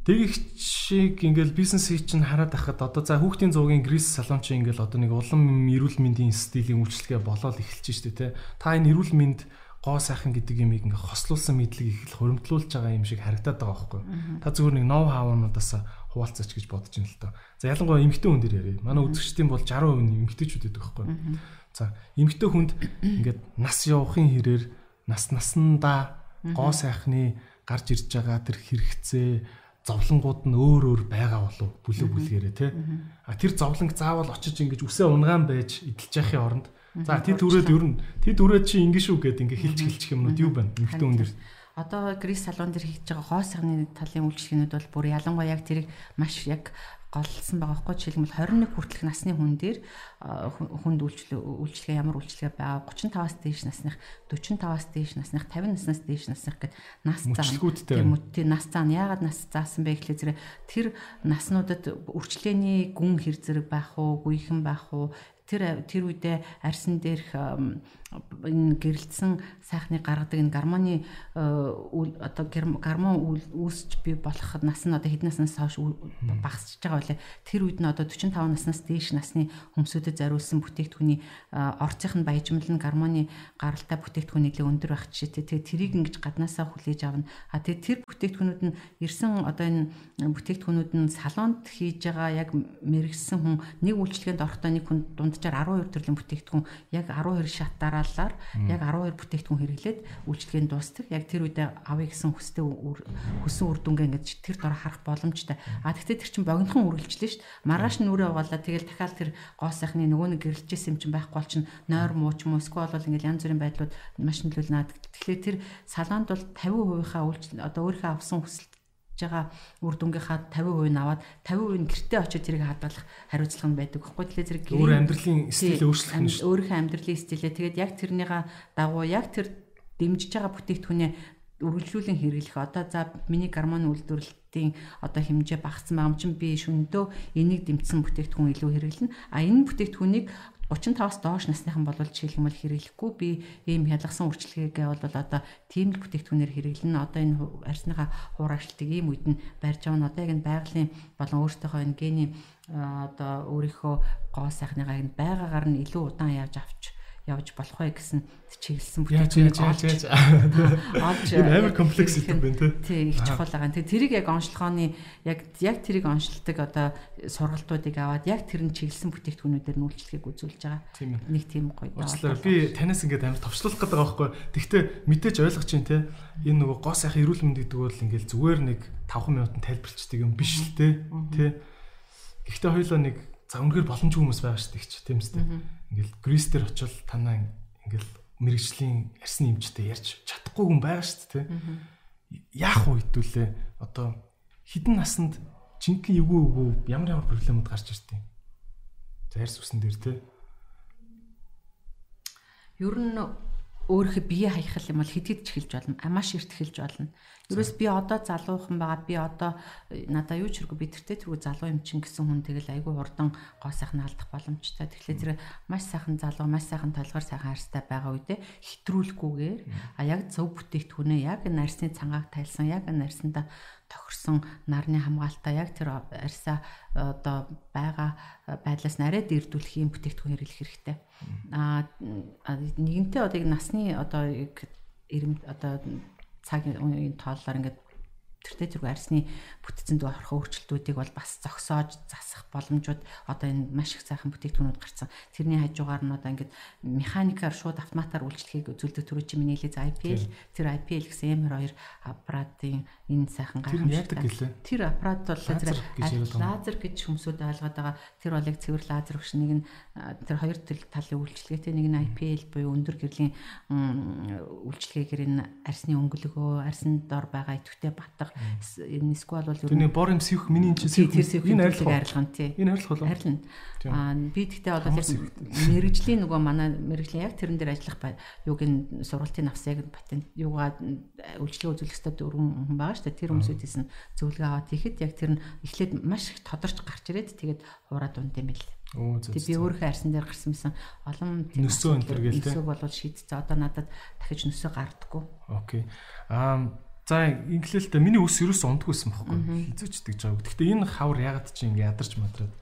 [SPEAKER 1] Тэг их шиг ингээл бизнесийг чинь хараад байхад одоо за хүүхдийн зуугийн грис салон чинь ингээл одоо нэг улам эрүүл мэндийн стилийн үйлчлэгээ болоод эхэлж штэ тэ. Та энэ эрүүл мэнд гоо сайхан гэдэг юмыг ингээ хослуулсан мэдлэг их л хуримтлуулж байгаа юм шиг харагдаад байгаа байхгүй. Та зүгээр нэг ноу хавнуудаас хуваалцаач гэж бодож байна л доо. За ялангуяа эмэгтэй хүн дээр ярив. Манай үзэгчдийн бол 60% нь эмэгтэйчүүд байдаг байхгүй. За эмэгтэй хүнд ингээд нас явахын хэрээр нас наснда гоо сайхны гарч ирж байгаа тэр хэрэгцээ зовлонгууд нь өөр өөр байгаа болов бүлэг бүлгэрээ тий. А тэр зовлонг заавал очиж ингэж үсээ унгаан байж идэлж яхахын оронд. За тэд түрээд ер нь тэд түрээд чи ингэ шүү гэд ингэ хилч хилчих юмнууд юу байна? Эмхтэн хүн дэр
[SPEAKER 2] одоо грис салон дээр хийж байгаа хоо сагны талын үйлчлэгнүүд бол бүр ялангуяа яг тэрийг маш яг голлсон байгаа байхгүй жишээлбэл 21 хүртэлх насны хүн дээр хүнд үйлчлэг үйлчлэгээ ямар үйлчлэгээ байгаа 35-аас дээш насных 45-аас дээш насных 50 наснаас дээш насных гэд нас
[SPEAKER 1] заан
[SPEAKER 2] тийм нас заан яагаад нас заасан бэ гэхлээр тэр наснуудад үрчлээний гүн хэр зэрэг байх уу гүйхэн байх уу? Тэр тэр үедээ арьсан дээрх энэ гэрэлтсэн сайхныг гаргадаг энэ гормоны э, одоо гормон үүсч би болох нас нь одоо хэдэн наснаас хойш багасч байгаа байлаа. Тэр үед нь одоо 45 наснаас дээш насны хүмсүүдэд зориулсан бүтээгдэхүүний орцынх нь баяжмал нь гормоны гаралтай бүтээгдэхүүн нэлээд өндөр байх жишээтэй. Тэгээ тэрийг ингэж гаднаасаа хүлээж авна. А тэгээ тэр бүтээгдэхүүнүүд нь ирсэн одоо энэ бүтээгдэхүүнүүд нь салонд хийж байгаа яг мэрэгсэн хүн нэг үйлчлэгэнд орохдоо нэг хүн дунджаар 12 төрлийн бүтээгдэхүүн яг 12 шатаараа дараалалаар яг 12 бүтээгдэхүүн хэрэглээд үйлчлэгээ нь дуустдаг. Яг тэр үедээ авъя гэсэн хүстэй хүссэн үр дүнгээ ингэж тэр дор харах боломжтой. А тэгтээ тэр чинь богинохон үргэлжлэн шүү дээ. Маргааш нүрээ угаалаа тэгэл дахиад тэр гоо сайхны нөгөө нэг гэрэлжсэн юм чинь байхгүй бол чинь нойр муу ч юм уу эсвэл бол ингээл янз бүрийн байдлууд маш нөлөөлнө. Тэгэхээр тэр салаанд бол 50%-ийнхаа үйлчлэл одоо өөрийнхөө авсан хүсэлт байгаа үр дүнгийнхаа 50% нь аваад 50% нь гэртээ очиж тэрийг хадгалах хариуцлага нь байдаг. Тэгэхгүй тэгэхээр зэрэг
[SPEAKER 1] өөр амьдралын стилээ өөрчлөх нь
[SPEAKER 2] шүү. Өөрийнхөө амьдралын стилээ тэгээд яг тэрнийхээ дагуу яг тэр дэмжиж байгаа бүтээгдэхүүнээ үргэлжлүүлэн хэрэглэх. Одоо за миний гормон үйлдвэрлэлтийн одоо хэмжээ багассан байгаа юм чинь би шөндөө энийг дэмжсэн бүтээгдэхүүн илүү хэрэглэнэ. А энэ бүтээгдэхүүнийг 35-аас доош насныхан бол жишээлбэл хэрэглэхгүй би ийм хялгасан үйлчлэгээ бол одоо тийм л бүтээгдэхүүнээр хэрэглэнэ. Одоо энэ арьсныхаа хуурайшлтыг ийм үед нь барьж авна. Одоо яг энэ байгалийн болон өөртөөхөө энэ гений одоо өөрийнхөө гоо сайхныгаа энэ байгаагаар нь илүү удаан явж авч явж болох вэ гэсэн чиглэсэн
[SPEAKER 1] бүтээгдэхүүн олж олж амар комплекс гэдэг байна
[SPEAKER 2] тий их чухал байгаа. Тэгээ тэрийг яг онцлогооны яг яг тэрийг онцлдог одоо сургалтуудыг аваад яг тэр нь чиглэсэн бүтээгдэхүүнүүдээр нь үйлчлэгийг үзүүлж байгаа. Нэг тийм гоё.
[SPEAKER 1] Уучлаарай би танаас ингээд амар товчлуулах гэдэг байгаа байхгүй. Тэгвэл мэдээж ойлгож чинь те энэ нөгөө гоо сайхан эрүүл мэнд гэдэг бол ингээд зүгээр нэг 5 минутанд тайлбарчдаг юм биш л те. Тэ. Гэхдээ хоёулаа нэг за үнэхээр боломжгүй хүмүүс байгаа шүү дээ тийм үстэй. Ингээл Грис дээр очил танаа ингээл мэрэгжлийн ярьсан юмчтай ярьж чадахгүй хүн байгаа шүү дээ. Яах вэ хэдүүлээ одоо хідэн насанд жинхэнэ эвгүй эвгүй ямар ямар проблемууд гарч иртээ. За ярьс үсэн дээр тийм.
[SPEAKER 2] Ер нь өөрийнхөө бие хаяхал юм бол хэд хэд ч эхэлж болно. Маш эрт эхэлж болно. Ерөөс би одоо залуухан байгаа. Би одоо э, надаа юу ч хэрэггүй би тэртээ тэргүй залуу юм чин гэсэн хүн тэгэл айгүй хурдан гоо сайхан алдах боломжтой. Тэгэхээр тэр маш сайхан залуу, маш сайхан толгор сайхан арьстай байгаа үедээ хитрүүлэхгүйгээр а яг зөв бүтээгдэхүүнээ яг нарсны цангааг тайлсан, яг нарсандаа тохирсон нарны хамгаалалтаа яг тэр арьсаа одоо байгаа байдлаас нараад ирдүүлэх юм бүтээгдэхүүн хэрэглэх хэрэгтэй. Аа нэгэнтээ одоо насны одоо ирэм одоо цагийн үеийн тооллоор ингээд тэртээ зэрэг арсны бүтцэнд орох өөрчлөлтүүдийг бол бас зогсоож засах боломжууд одоо энэ маш их сайхан бүтээгдэхүүнүүд гарсан. Тэрний хажуугаар нь одоо ингээд механикаар шууд автоматар үйлчлэхийг үзүүлдэг түрүү чи миний хэлээс IPL тэр IPL гэсэн M2 аппаратын энэ сайхан
[SPEAKER 1] гайхамшигтай.
[SPEAKER 2] Тэр аппарат бол лазер гэж хүмүүсүүд ойлгоод байгаа. Тэр бол яг цэвэр лазер биш нэг нь тэр хоёр талын үйлчлэгээтэй нэг нь IPL буюу өндөр гэрлийн үйлчлэгээгээр энэ арсны өнгөлөгөө, арсны дор байгаа идэвхтэй батга энэ сквал бол
[SPEAKER 1] ер нь бор юм сивх миний энэ
[SPEAKER 2] сивх энэ арилгах арилгана тий.
[SPEAKER 1] Энэ арилгах болов.
[SPEAKER 2] Харин аа би тэгтээ бол мэрэгжлийн нөгөө манай мэрэгжлийн яг тэрэн дээр ажиллах юуг энэ сургалтын авсаг патент юугаа үйлчлэгээ үзүүлэх хэрэгтэй дөрвөн хүн байгаа шүү дээ. Тэр хүмүүсээс нь зөвлөгөө аваад ихэд яг тэр нь эхлээд маш их тодорч гарч ирээд тэгээд хураад унд юм бэл. Тэг би өөрөө арьсан дээр гарсан байсан олон
[SPEAKER 1] нөсөө энэ төр гээл
[SPEAKER 2] тэ. Нөсөөг болол шийдчихээ. Одоо надад дахиж нөсөө гардаггүй.
[SPEAKER 1] Окей. Аа За инглэлтэй миний ус ерөөс ондгүйсэн байхгүй. Хизүүчдэг жааг. Гэхдээ энэ хавар ягаад чи ингэ ядарч мадраад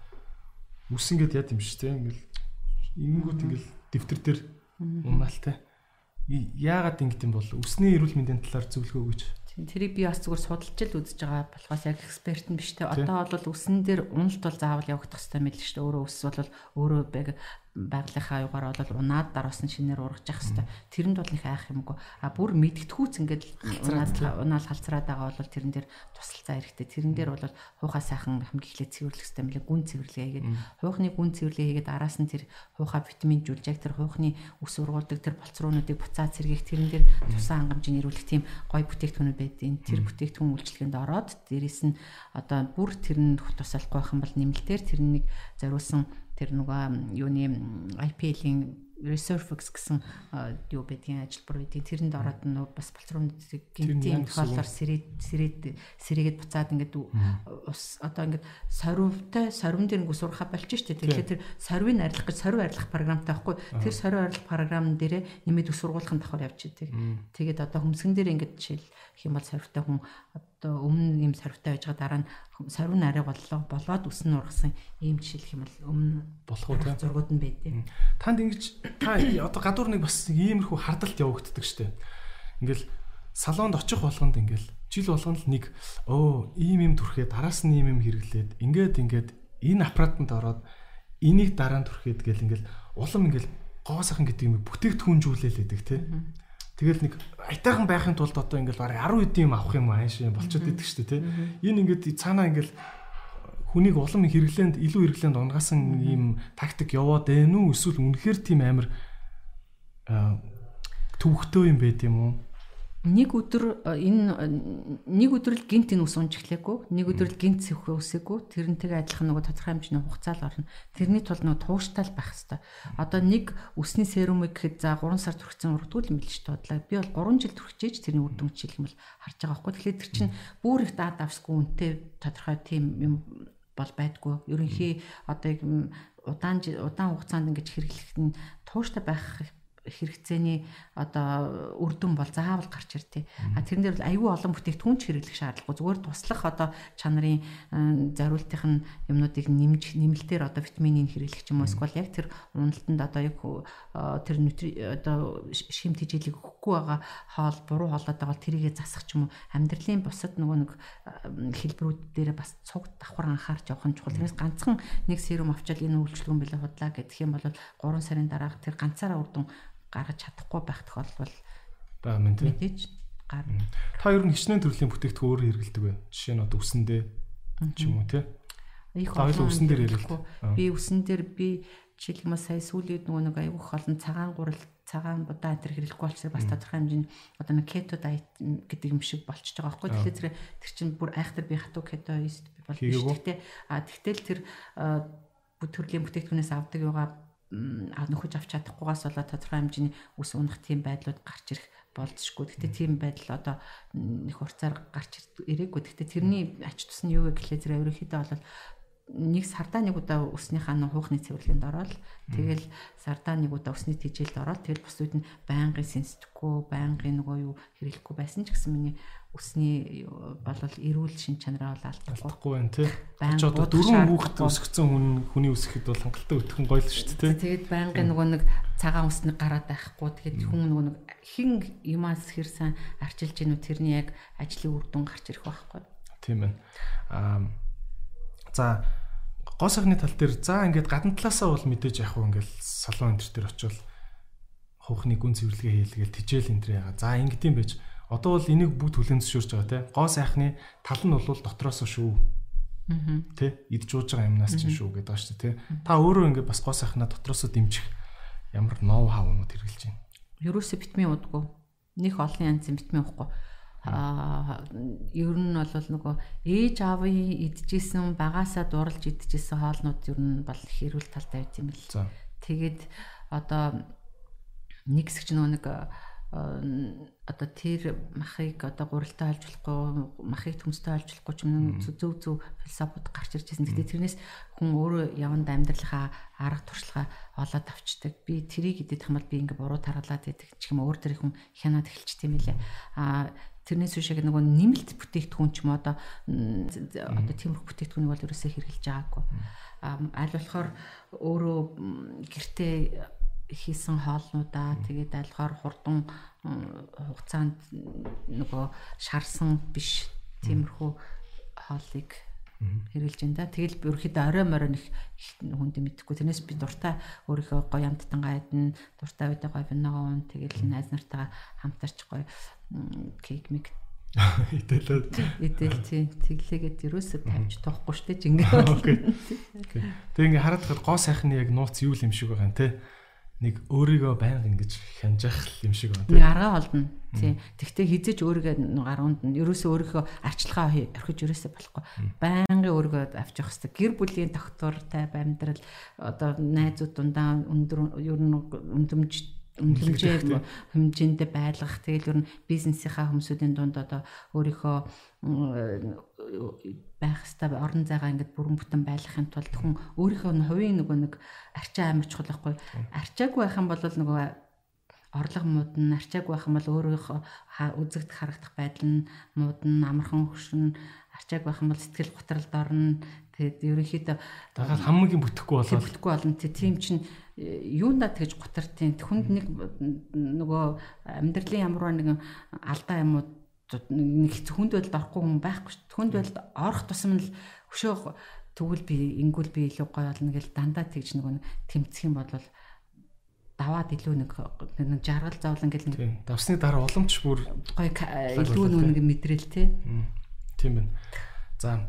[SPEAKER 1] ус ингээд яд юм шүү те. Ингээл ингэнгүүт ингээл дэвтэр дээр унаалтай. Яагаад ингэт юм бол усны эрүүл мэндийн талаар зөвлөгөө өгөөч.
[SPEAKER 2] Тэрийг би бас зүгээр судалж л үзэж байгаа болохоос яг эксперт нь биш те. Одоо бол усан дээр уналт бол заавал явагдах хэрэгтэй мэл шүү дээ. Өөрөө ус бол өөрөө байгалийнхаа аюугаар бол унаад дараас нь шинээр ургаж явах хэрэгтэй. Тэрэнд бол их айх юмгүй. А бүр мэдгэдэггүйц ингээд унаад унаал халцраад байгаа бол тэрэн дээр тусалцаа хэрэгтэй. Тэрэн дээр бол хуухаа сайхан хамгийн эхлээд цэвэрлэх хэрэгтэй мэлээ гүн цэвэрлэгээ хийгээд хуухны гүн цэвэрлэгээ хийгээд араас нь тэр хуухаа витамин жуулжяг тэр хуухны ус ургуулдаг тэр болцроонуудыг буцаад сэргийх тэрэн дээр тусаа хангамжийг нэрвүүлэх тийм гой бүтээгдэхүүнүүд байдیں۔ Тэр бүтээгдэхүүн үйлчлэгэнд ороод дээрэс нь одоо бүр тэр нь тусалахгүй байх юм бол нэмэлтээр тэр нэг зориулсан тэр нөгөө юуны IPL-ийн Resurfix гэсэн юу байдгийн ажилбар байдгийг тэрэнд ороод нь бас болцроонуудыг гинтийн тохиолдолор сэрээд сэрээд сэрээгээд буцаад ингээд ус одоо ингээд сорвтой сорвн дээр нэг сурхаа болж штэ тэгэхээр тэр сорвыг арилгах гэж сорв арилгах програмтай байхгүй. Тэр сорв арилгах програм дээрээ нэмээд ус сургуулахын давхар явж идэг тэгээд одоо хөмсгөн дээр ингээд жишээл их юм бол сорвтой хүн одоо өмнө юм сорвтой байж байгаа дараа нь сорвн арай боллоо болоод ус нь ургасан ийм жишээлх юм бол өмнө
[SPEAKER 1] болох уу
[SPEAKER 2] зургууд нь байдیں۔
[SPEAKER 1] Танд ингэж та одоо гадуур нэг бас иймэрхүү хардалт явагддаг штеп. Ингээл салонд очих болгонд ингээл жил болгоно л нэг өө ийм юм түрхээ дараас нь ийм юм хэрэглээд ингээд ингээд энэ аппаратанд ороод энийг дараа нь түрхээд гэл ингээл улам ингээл гоо сайхан гэдэг юм бүтээгдэхүүнжүүлэл байдаг те. Тэгэл нэг айтайхан байхын тулд одоо ингээл барай 10 эдийн юм авах юм ааш юм болчиход идэг шүү дээ тий. Энэ ингээд цаанаа ингээл хүнийг улам хэрэглээнд илүү хэрэглээнд унгасан ийм тактик яваад байна уу эсвэл үнэхээр тийм амар төвхтөө юм байт юм уу?
[SPEAKER 2] Нэг өдөр э, энэ э, нэг өдөр л гинт энэ ус унж эхлэхгүй нэг өдөр л гинт сөхөө үсэгүй тэрнтэйг адилхан нөгөө тодорхой хэмжээний хугацаал орно. Тэрний тулд нөгөө тууштай байх хэвээр. Одоо нэг үсний серумыг гэхэд за 3 сар түрхсэн урдгүй юм биш тодлаа би бол 3 жил түрхчихэж тэрний үр дүн жишээлх юм бол харж байгаа байхгүй. Тэгэхээр тэр чинь бүр их даа давсгүй үнтэй тодорхой тийм юм бол байдгүй. Ерөнхий одоо удаан удаан хугацаанд ингэж хэрэглэх нь тууштай байх хэрэгцээний одоо үр дүн бол заавал гарч иртээ. А тэрэн дээр бол аюул олон бүтээгдэхүүн ч хэрэглэх шаардлагагүй. Зүгээр туслах одоо чанарын зориултын юмнуудыг нэмж нэмэлтээр одоо витаминыг хэрэглэх ч юм уу эсвэл яг тэр уналтанд одоо яг тэр нутри одоо шимт хичээлийг өгөхгүй байгаа хоол буруу хоолоод байгаа тэрийгэ засах ч юм уу амьдралын бусад нөгөө нэг хэлбэрүүд дээр бас цуг давхар анхаарч явах нь чухал. Тэрнээс ганцхан нэг серум авчаал энэ үйлчлэгэн билээ худлаа гэх юм бол 3 сарын дараах тэр ганцаараа үр дүн гаргаж чадахгүй байх тохиолдол
[SPEAKER 1] баа мэн тий.
[SPEAKER 2] Мэдээж гар.
[SPEAKER 1] Та ер нь хичнээн төрлийн бүтээгдэхүүн өөр хэрэгэлдэг вэ? Жишээ нь одоо үсэндээ ч юм уу тий.
[SPEAKER 2] Их
[SPEAKER 1] олон үсэн дээр хэрэглэдэг.
[SPEAKER 2] Би үсэн дээр би жишээлбэл сая сүүлийн нөгөө нэг аюух олон цагаан гурал цагаан будаа энэ хэрэглэхгүй болчихсон бас тодорхой хэмжээний одоо нэг keto diet гэдэг юм шиг болчихж байгаа байхгүй тэгэхээр тэр тэр чинь бүр айхтар би хатуу ketoist би бол биш гэхдээ а тэгтэл тэр бүх төрлийн бүтээгдэхүүнээс авдаг юугаа нөхөж авч чадахгүйгаас болоод тодорхой хэмжээний ус унах тийм байдлууд гарч ирэх болцшгүй. Гэхдээ тийм байдал одоо их урцаар гарч ирээгүй. Гэхдээ тэрний ач тус нь юу вэ гэхлээр зэрэг ерөнхийдөө бол нэг сардаа нэг удаа өснийхаа нэг хуухны цэвэрлэгэнд ороод тэгэл сардаа нэг удаа өсний тижээлд ороод тэгэл бус үед нь байнгын сэнсдэхгүй байнгын нөгөө юу хэрэглэхгүй байсан ч гэсэн миний өсний болол эрүүл шин чанараа бол
[SPEAKER 1] алдахгүй байна тий. Чи одоо дөрвөн хүүхэд өсгцэн хүн хүний өсгөхөд бол хангалттай өтгөн гоё л шүү дээ
[SPEAKER 2] тий. Тэгээд байнгын нөгөө нэг цагаан өсний гараад байхгүй тэгээд хүн нөгөө нэг хин юмас хэрсэн арчилж гинүү тэрний яг ажлын үр дүн гарч ирэх байхгүй.
[SPEAKER 1] Тийм байна. Аа За гоо сайхны тал дээр за ингээд гадна талаасаа бол мэдээж яг хөө ингээд салон энэ төр очивол хуухны гүн цэвэрлэгээ хийлгээл тижэл энэ төр яга. За ингэдэм байж одоо бол энийг бүгд хүлэн зөвшөөрч байгаа те. Гоо сайхны тал нь бол дотроос шүү. Аа. Тэ идж ууж байгаа юмнаас чинь шүү гэдэг байгаа шүү те. Та өөрөө ингээд бас гоо сайхнаа дотроос дэмжих ямар ноу хавнууд хэрэгжилж байна.
[SPEAKER 2] Ерөөсө битмийн удгүй. Них олон янзын битмийн уухгүй ер нь бол нөгөө ээж аавын идчихсэн багасаа дурлж идчихсэн хоолнууд ер нь бол хэрүүл талтай байт юм бэл. Тэгээд одоо нэг хэсэг ч нөгөө нэг одоо тэр махыг одоо гуралтай олж болохгүй махыг төмстэй олж болохгүй ч юм зөв зөв философиуд гарч ирж байсан. Гэхдээ тэрнээс хүн өөрөө яванд амьдралынхаа арга туршлагаа олоод авчдаг. Би тэрийг идэх юм бол би ингээ буруу таргалаад идэх ч юм өөр тэр хүн хянаад эхэлчих тийм байлээ. А Тэрнээс үшэг нөгөө нэмэлт бүтээгдэхүүн ч юм одоо одоо тиймэрхүү бүтээгдэхүүнийг бол ерөөсөө хэрэгжилж байгаагүй. Аль болохоор өөрөө гэртээ хийсэн хоолнуудаа тэгээд альгаар хурдан хугацаанд нөгөө шарсан биш тиймэрхүү хоолыг хэрэгжилж байна да. Тэгэл ерөөхдөө орой морой нэг хүнд мэдхгүй. Тэрнээс би дуртай өөрийнхөө гоё амттангаа айдна, дуртай үедээ гоё виногоо уун. Тэгэл найз нартайгаа хамтарч гоё кейк мэг
[SPEAKER 1] идэлээд
[SPEAKER 2] идэл тий тэглээгээд ерөөсөө тавьж тоохгүй штэ жингээ.
[SPEAKER 1] Тэг ингээ хараад хад гоо сайхны яг нууц юу юм шиг байгаа те. Нэг өөрийгөө байнга ингэж хянжих юм шиг байна.
[SPEAKER 2] Нэг аргаа олдно. Тий. Тэгтээ хизэж өөрийгөө гаруунд нь ерөөсөө өөрийнхөө арчилгаа орхиж ерөөсөө болохгүй. Байнгын өөрийгөө авчих хэвээр гэр бүлийн доктортай амьдрал одоо найзууд дундаа өндөр ер нь өндөмж хэмжээ хэмжээндээ байлгах тэгэл ер нь бизнесийнхаа хүмүүсийн дунд одоо өөрийнхөө байх хэвээр орон зайгаа ингээд бүрэн бүтэн байлгахын тулд хүн өөрийнхөө хувийн нөгөө нэг арчаа амарч болохгүй. Арчаагүй байх юм бол нөгөө орлого муудна арчаагүй байх юм бол өөрийнхөө үзэгд харагдах байдал нь муудна амархан хөшрөн арчааг байх юм бол сэтгэл готролд орно. Тэгээд ерөнхийдөө
[SPEAKER 1] дагаад хамгийн бүтэхгүй болоо
[SPEAKER 2] бүтэхгүй болно. Тийм чинь юундаа тэгж гутартын хүнд нэг нөгөө амьдралын ямарваа нэгэн алдаа юм уу нэг хүнд байдалд орохгүй хүн байхгүй шүү. Хүнд байдалд орох тусам л өшөө тэгвэл би ингүүл би илүү гоё болно гэж дандаа тэгж нөгөө тэмцэх юм бол даваад илүү нэг нэг жаргал зовлон гэл
[SPEAKER 1] нэг давсны дараа уламж бүр
[SPEAKER 2] гоё илүү нэг мэдрэл те.
[SPEAKER 1] Тийм байна. За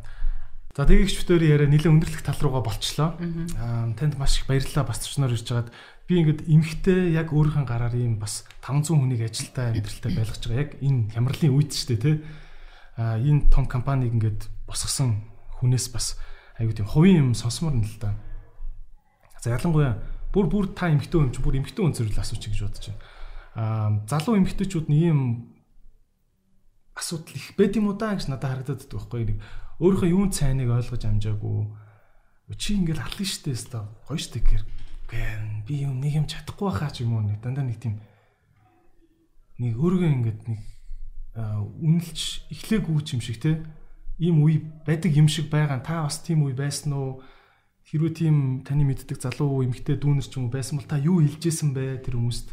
[SPEAKER 1] За битүүрийн яриа нэлээд өндөрлөх тал руугаа болчлоо. Аа танд маш их баярлалаа бас төчнөр ирж байгаад би ингээд эмхтэй яг өөрийнхөө гараар ийм бас 500 хүнийг ажилтаа амьдралтай байлгаж байгаа. Яг энэ хямралын үед ч тийм аа энэ том компаниг ингээд босгосон хүнээс бас айгуу тийм хувийн юм сонсомор нь л да. За ялангуяа бүр бүр та эмхтэй хүн чи бүр эмхтэй зэрэг асууч гэж бодож байна. Аа залуу эмхтэйчүүд нь ийм асуудал их байд юм уу даа гэж надад харагдаад байдаг байхгүй нэг өөрийнхөө юун цайныг ойлгож амжаагүй? Чи ингээл аллаа штэ өстой гоё штэ гэр гэн би юм нэг юм чадахгүй байхаа ч юм уу? Нэг дандаа нэг тийм нэг өөргөө ингээд нэг үнэлж эхлээгүй юм шиг те. Ийм үе байдаг юм шиг байгаа. Та бас тийм үе байсан уу? Хэрвээ тийм таны мэддэг залуу эмэгтэй дүүнер ч юм уу байсан бол та юу хэлжсэн бэ тэр хүмүүст?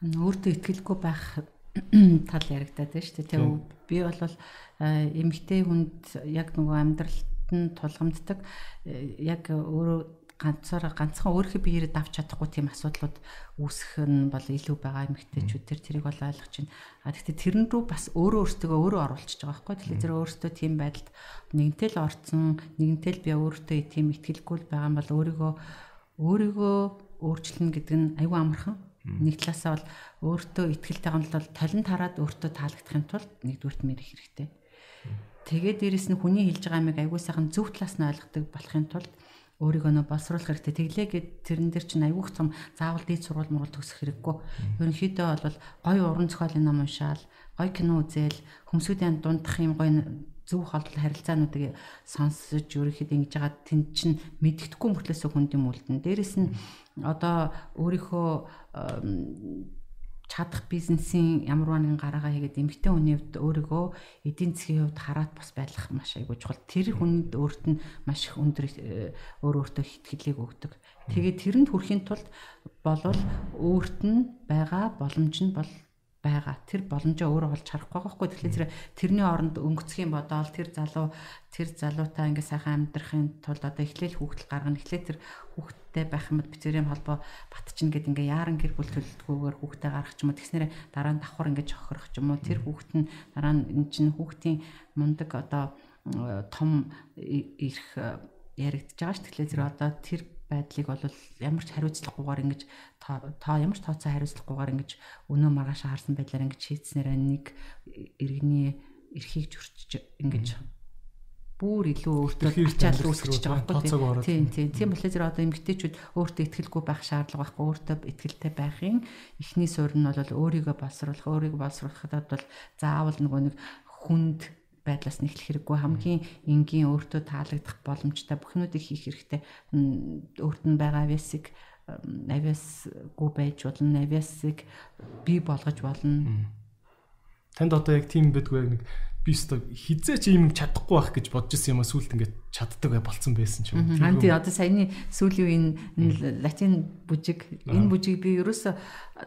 [SPEAKER 2] Өөртөө ихтгэлгүй байх тал яригадаад байна шүү дээ. Тэгээ би бол эмэгтэй хүнд яг нөгөө амьдралд нь тулгамддаг яг өөрөө ганцаараа ганцхан өөрийнхөө биеэрээ давж чадахгүй тийм асуудлууд үүсэх нь бол илүү байгаа эмэгтэйчүүд төр тэрийг бол ойлгож байна. А гэхдээ тэрэн рүү бас өөрөө өөртөө өөрөө оруулчихж байгаа байхгүй. Тэгэхээр зэрэг өөртөө тийм байдалд нэгэнтэй л орцсон, нэгэнтэй л би өөртөө тийм ихтгэлгүй байгаа юм бол өөрийгөө өөрийгөө өөрчлөнө гэдэг нь аюу амархан. Нэг талаасаа бол өөртөө ихтгэлтэй гомдол бол талент хараад өөртөө таалагдахын тулд нэгдүгürt мэрэх хэрэгтэй. Тэгээд дээрэс нь хүний хэлж байгаа юмыг аягүй сайхан зөв талаас нь ойлгодог болохын тулд өөрийгөө нөө боловсруулах хэрэгтэй. Тэглээ гэд тэрэн дээр чинь аягүй том заавал дээд сургууль мурал төгсөх хэрэггүй. Ерөнхийдөө бол гоё уран зохиолын ном уншаал, гоё кино үзэл, хүмүүсийн дундах юм гоё зөв холбол харилцаануудыг сонсож ерөөхдөө ингэж байгаа тэнд чинь мэддэхгүй мөртлөөсөө хүнд юм үлдэн. Дээрэс нь одоо өөрийнхөө чадах бизнесийн ямар нэгэн гараагаа хийгээд эмгтэн хүний хувьд өөрийгөө эдийн засгийн хувьд хараат бас байлгах маш айгүй чухал. Тэр хүнд өөрт нь маш их өндөр э, өөр өөртөө хэтгэлийг өгдөг. Тэгээд тэрэнд хүрэхийн тулд болвол өөрт нь байгаа боломж нь бол байгаа. Тэр боломжоо өөрөө олж харахгүй байгаа хгүй. Тэгэхээр тэрний оронд өнгөцөх юм бодоол тэр залуу тэр залуутаа ингээ сайхан амьдрахын тулд одоо эхлээл хүүхдэл гаргана. Эхлээ тэр хүүхдтэй байх юм бол бицэрийн холбоо батчин гэд ингээ яаран гэр бүл төлөлтгүйгээр хүүхдээ гаргах ч юм уу. Тэгснээрээ дараа нь давхар ингээ жохорох ч юм уу. Тэр хүүхэд нь дараа нь эн чинь хүүхдийн мундаг одоо том ирэх яригдж байгаа ш. Тэгэхээр одоо тэр байдлыг бол ямар ч хариуцлагагүйгээр ингэж та ямар ч тооцоо хариуцлагагүйгээр ингэж өнөө маргааш харсан байдлаар ингэж шийдснээр нэг иргэний эрхийг зөрчиж ингэж бүр илүү өөртөө ачаал үүсгэж байгаа байхгүй тийм. тийм тийм. Болохоор зэрэг одоо эмгтээчүүд өөртөө ихтгэлгүй байх шаардлага байхгүй өөртөө ихтгэлтэй байхын эхний суурь нь бол өөрийгөө боловсруулах өөрийгөө боловсруулахад бол заавал нөгөө нэг хүнд байдлаас нь эхлэх хэрэггүй хамгийн энгийн өөртөө таалагдах боломжтой бүхнүүдийг хийх хэрэгтэй. Өөрт нь байгаа авиасыг авиасгүй байж болно авиасыг бий болгож болно.
[SPEAKER 1] Танд одоо яг тийм байдгүй нэг би өстө хизээч юм чадахгүй байх гэж бодож исэн юм а сүулт ингээд чаддаг бай болцсон байсан ч юм.
[SPEAKER 2] Аа тий одоо саяны сүүлийн энэ латин бүжиг энэ бүжиг би ерөөсө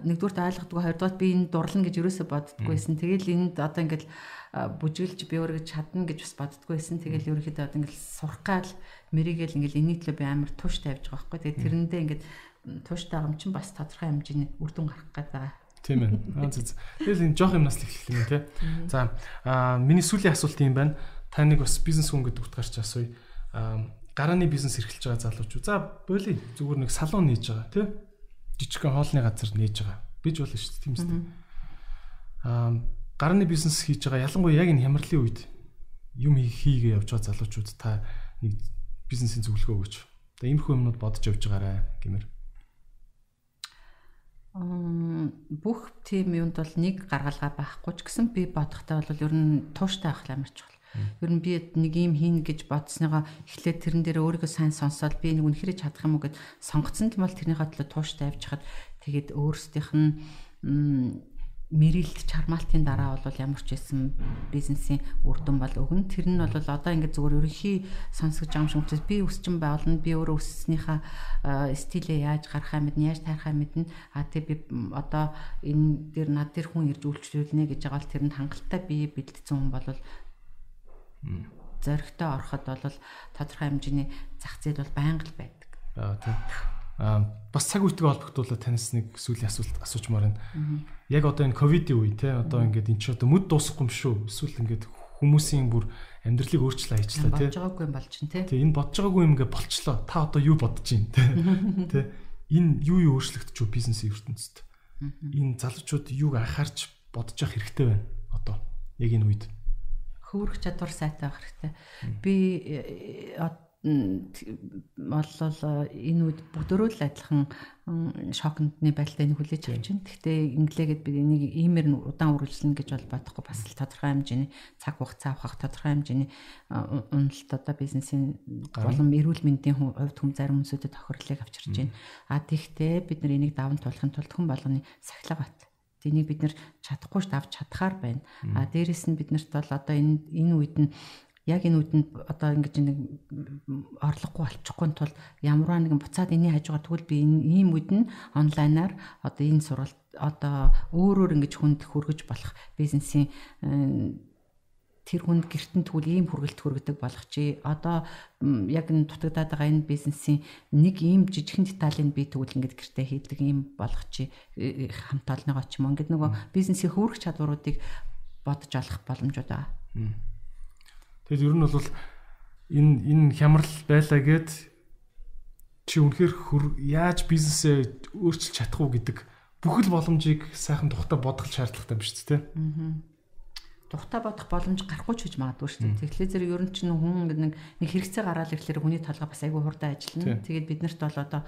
[SPEAKER 2] нэгдүгürt ойлгодгүй хоёрдугаар би энэ дурлна гэж ерөөсө боддггүйсэн. Тэгэл энд одоо ингээд бүжиглж би өөрөө чадна гэж бас боддгоо байсан. Тэгэл ерөөхдөө одоо ингээл сурах гал мэрийгэл ингээл энийг төлөө би амар туш тавьж байгаа байхгүй. Тэгээ тэрэндээ ингээд тууштай байгаа юм чинь бас тодорхой хэмжээний үр дүн гарах гээд байгаа.
[SPEAKER 1] Тийм ээ. Тэгэл энэ жоох юмнаас л эхлэх юм тий. За аа миний сүүлийн асуулт юм байна. Та нэг бас бизнес хүн гэдэг утгаарч асууя. Аа гарааны бизнес эрхэлж байгаа залуучууд. За боли зүгээр нэг салон нээж байгаа тий. Жижигхэн хоолны газар нээж байгаа. Биж болно шүү дээ тийм үстэй. Аа гарааны бизнес хийж байгаа ялангуяа яг энэ хямралын үед юм хийгээ явж байгаа залуучууд та нэг бизнесийн зөвлөгөө өгөөч. Одоо иймэрхүү юмнууд бодож явж байгаарай гэмээр.
[SPEAKER 2] Бүх тийм юмд бол нэг гаргалгаа байхгүй ч гэсэн би бодохдоо бол ер нь тууштай байх амар чухал. Ер нь би нэг юм хийн гэж бодсныгоо эхлээд тэрэн дээр өөрийгөө сайн сонсоод би нэг үнэхээр чадах юм уу гэд сонгоцсон юм бол тэрний хатлаа тууштай явж хаад тэгээд өөрсдийнх нь мэрэлт чармаалтын дараа бол ямар ч байсан бизнесийн үр дүн бол өгнө. Тэр нь бол одоо ингээд зүгээр ерөнхий сонсгож шиг учраас би өсчин байгуулна. Би өөрөө өсснийхаа стилээ яаж гарахаа мэднэ, яаж таарахаа мэднэ. А тэг би одоо энэ дээр над дээр хүн ирж үйлчлүүлнэ гэж байгаа бол тэр нь хангалттай бие бэлдсэн хүн бол зоригтой ороход бол тодорхой хэмжээний зах зээл бол байнга л байдаг.
[SPEAKER 1] Аа тийм Аа бас цаг үетэйг холбогдуулаад танаас нэг сүүлийн асуулт асуучмаар байна. Яг одоо энэ ковидын үе те одоо ингээд эн чинь одоо мүд дуусахгүй юм шүү. Эсвэл ингээд хүмүүсийн бүр амьдралыг өөрчлөө хийчлээ
[SPEAKER 2] те. Болж байгаагүй юм болж чинь те.
[SPEAKER 1] Тэ энэ бодож байгаагүй юм ингээд болчлоо. Та одоо юу бодож байна те. Тэ энэ юу юу өөрчлөгдөж шүү бизнесийн ертөнцид. Энэ залуучууд юуг анхаарч бодож явах хэрэгтэй байна. Одоо яг энэ үед.
[SPEAKER 2] Хөвөрөх чадвар сайтай байх хэрэгтэй. Би боллоо энэ үед бүгдөө л адилхан шокндны байлдааны хүлээж авч байна. Гэхдээ инглигээд би энийг иймэр нь удаан үргэлжлэнэ гэж бол бодохгүй бас л тодорхой хэмжээний цаг хугацаа авах тодорхой хэмжээний уналт одоо бизнесийн болон эрүүл мэндийн хувьд хүм зарим хүмүүсүүдэд тохирлыг авчирч байна. А тэгвэл бид нар энийг даван туулахын тулд хүн болгоны сахилга бат. Энийг бид нар чадахгүй ш давж чадхаар байна. А дээрэс нь биднэрт бол одоо энэ энэ үед нь яг энэ үдэнд одоо ингэж нэг орлогогүй болчихгүй тул ямарваа нэгэн буцаад энэний хажуугаар тэгвэл би энэ ийм үед нь онлайнаар одоо энэ сургалт одоо өөрөөр ингэж хүнд хөргөж болох бизнесийн тэр хүнд гертэн тэгвэл ийм хүргэлт хүргэдэг болох чи одоо яг энэ дутагдаад байгаа энэ бизнесийн нэг ийм жижигхэн деталийг би тэгвэл ингээд гэртээ хийдэг ийм болох чи э, э, хамт олныгоо ч юм ингээд нөгөө бизнесийн хөрөх чадваруудыг бодож олох боломжууд байгаа.
[SPEAKER 1] Тэгэл ер нь бол энэ энэ хямрал байлаа гэд чи үнэхээр яаж бизнесээ өөрчилж чадах уу гэдэг бүхэл боломжийг сайхан тухтай бодох шаардлагатай биш үү те. Аа.
[SPEAKER 2] Тухтай бодох боломж гарахгүй ч гэж магадгүй шүү дээ. Тэгэхээр зэрэг ер нь чинь хүн нэг нэг хэрэгцээ гараад ирэхлээр хүний толгой бас айгүй хурдан ажиллана. Тэгээд биднэрт бол одоо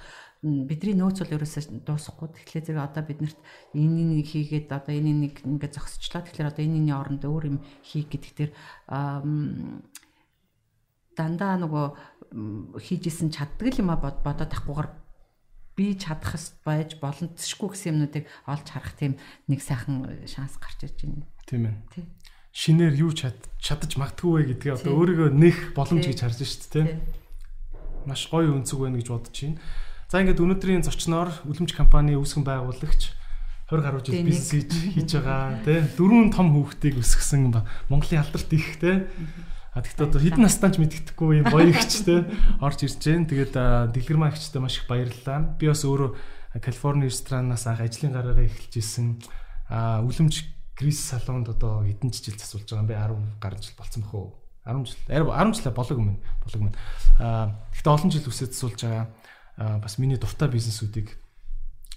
[SPEAKER 2] бидний нөөц бол ерөөсөө дуусахгүй. Тэгэхээр зэрэг одоо биднэрт энэ нэг хийгээд одоо энэ нэг ингээд зогсчлоо. Тэгэхээр одоо энэ нэг оронд өөр юм хийх гэдэг тэр дандаа нөгөө хийжсэн чаддаг юм а бодоод тахгүйгээр би чадах байж боломжгүй гэсэн юмнуудыг олж харах тийм нэг сайхан шанс гарч ирж байна.
[SPEAKER 1] Тийм ээ. Тийм шинээр юу чадаж магтгүй вэ гэдгээ одоо өөрийгөө нэх боломж гэж харж шít те. Маш гоё өнцөг байна гэж бодож байна. За ингээд өнөөдрийн зочноор үлэмж компани үүсгэн байгуулагч 20 гаруй жил бизнес хийж байгаа тий дөрвөн том хүүхдийг өсгсөн Монголын алдарт их тий А тэгтээ одоо хэдэн настан ч мэддэхгүй юм гоё ихч те орж ирж जैन. Тэгээд дэлгэрмаа ихчтэй маш их баярлалаа. Би бас өөрөө Калифорни ресторанаас анх ажлын гараагаа эхэлж исэн. А үлэмж Крис салонд одоо хэдэн жил засуулж байгаа юм бэ? 10 гаруй жил болсон бах уу? 10 жил. 10 жил болог юм. Болог юм. Аа гэхдээ олон жил үсээд засуулж байгаа бас миний дуртай бизнесүүдийг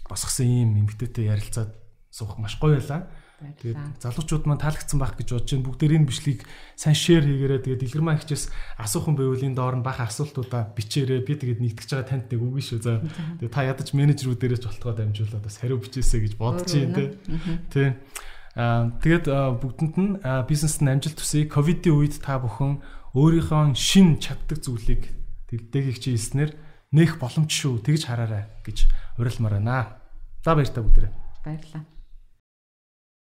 [SPEAKER 1] босгосон юм эмгтээтэй ярилцаад суух маш гоё байлаа. Тэгээд залуучууд маань таалагдсан байх гэж бодож байна. Бүгдээр энэ бичлэгийг сайн шеэр хийгээрэй. Тэгээд дэлгэрмаа ихчээс асуухан байвал энэ доор нь бага асуултуудаа бичээрэй. Би тэгээд нэгтгэж байгаа танд нэг үгүй шүү. За тэгээд та ядаж менежерүүдээрээ ч болтгоо дамжуулаад бас хариу бичээсэй гэж бодож байна тий. Аа тэгээд бүгдэнд нь бизнест нь амжилт төсөй. Ковидын үед та бүхэн өөрийнхөө шин чаддаг зүйлийг дэлдэгийг чи хэлснээр нэх боломж шүү. Тэгж хараарай гэж уриалмаар байна. За баяр та бүгдээрээ.
[SPEAKER 2] Баярлалаа.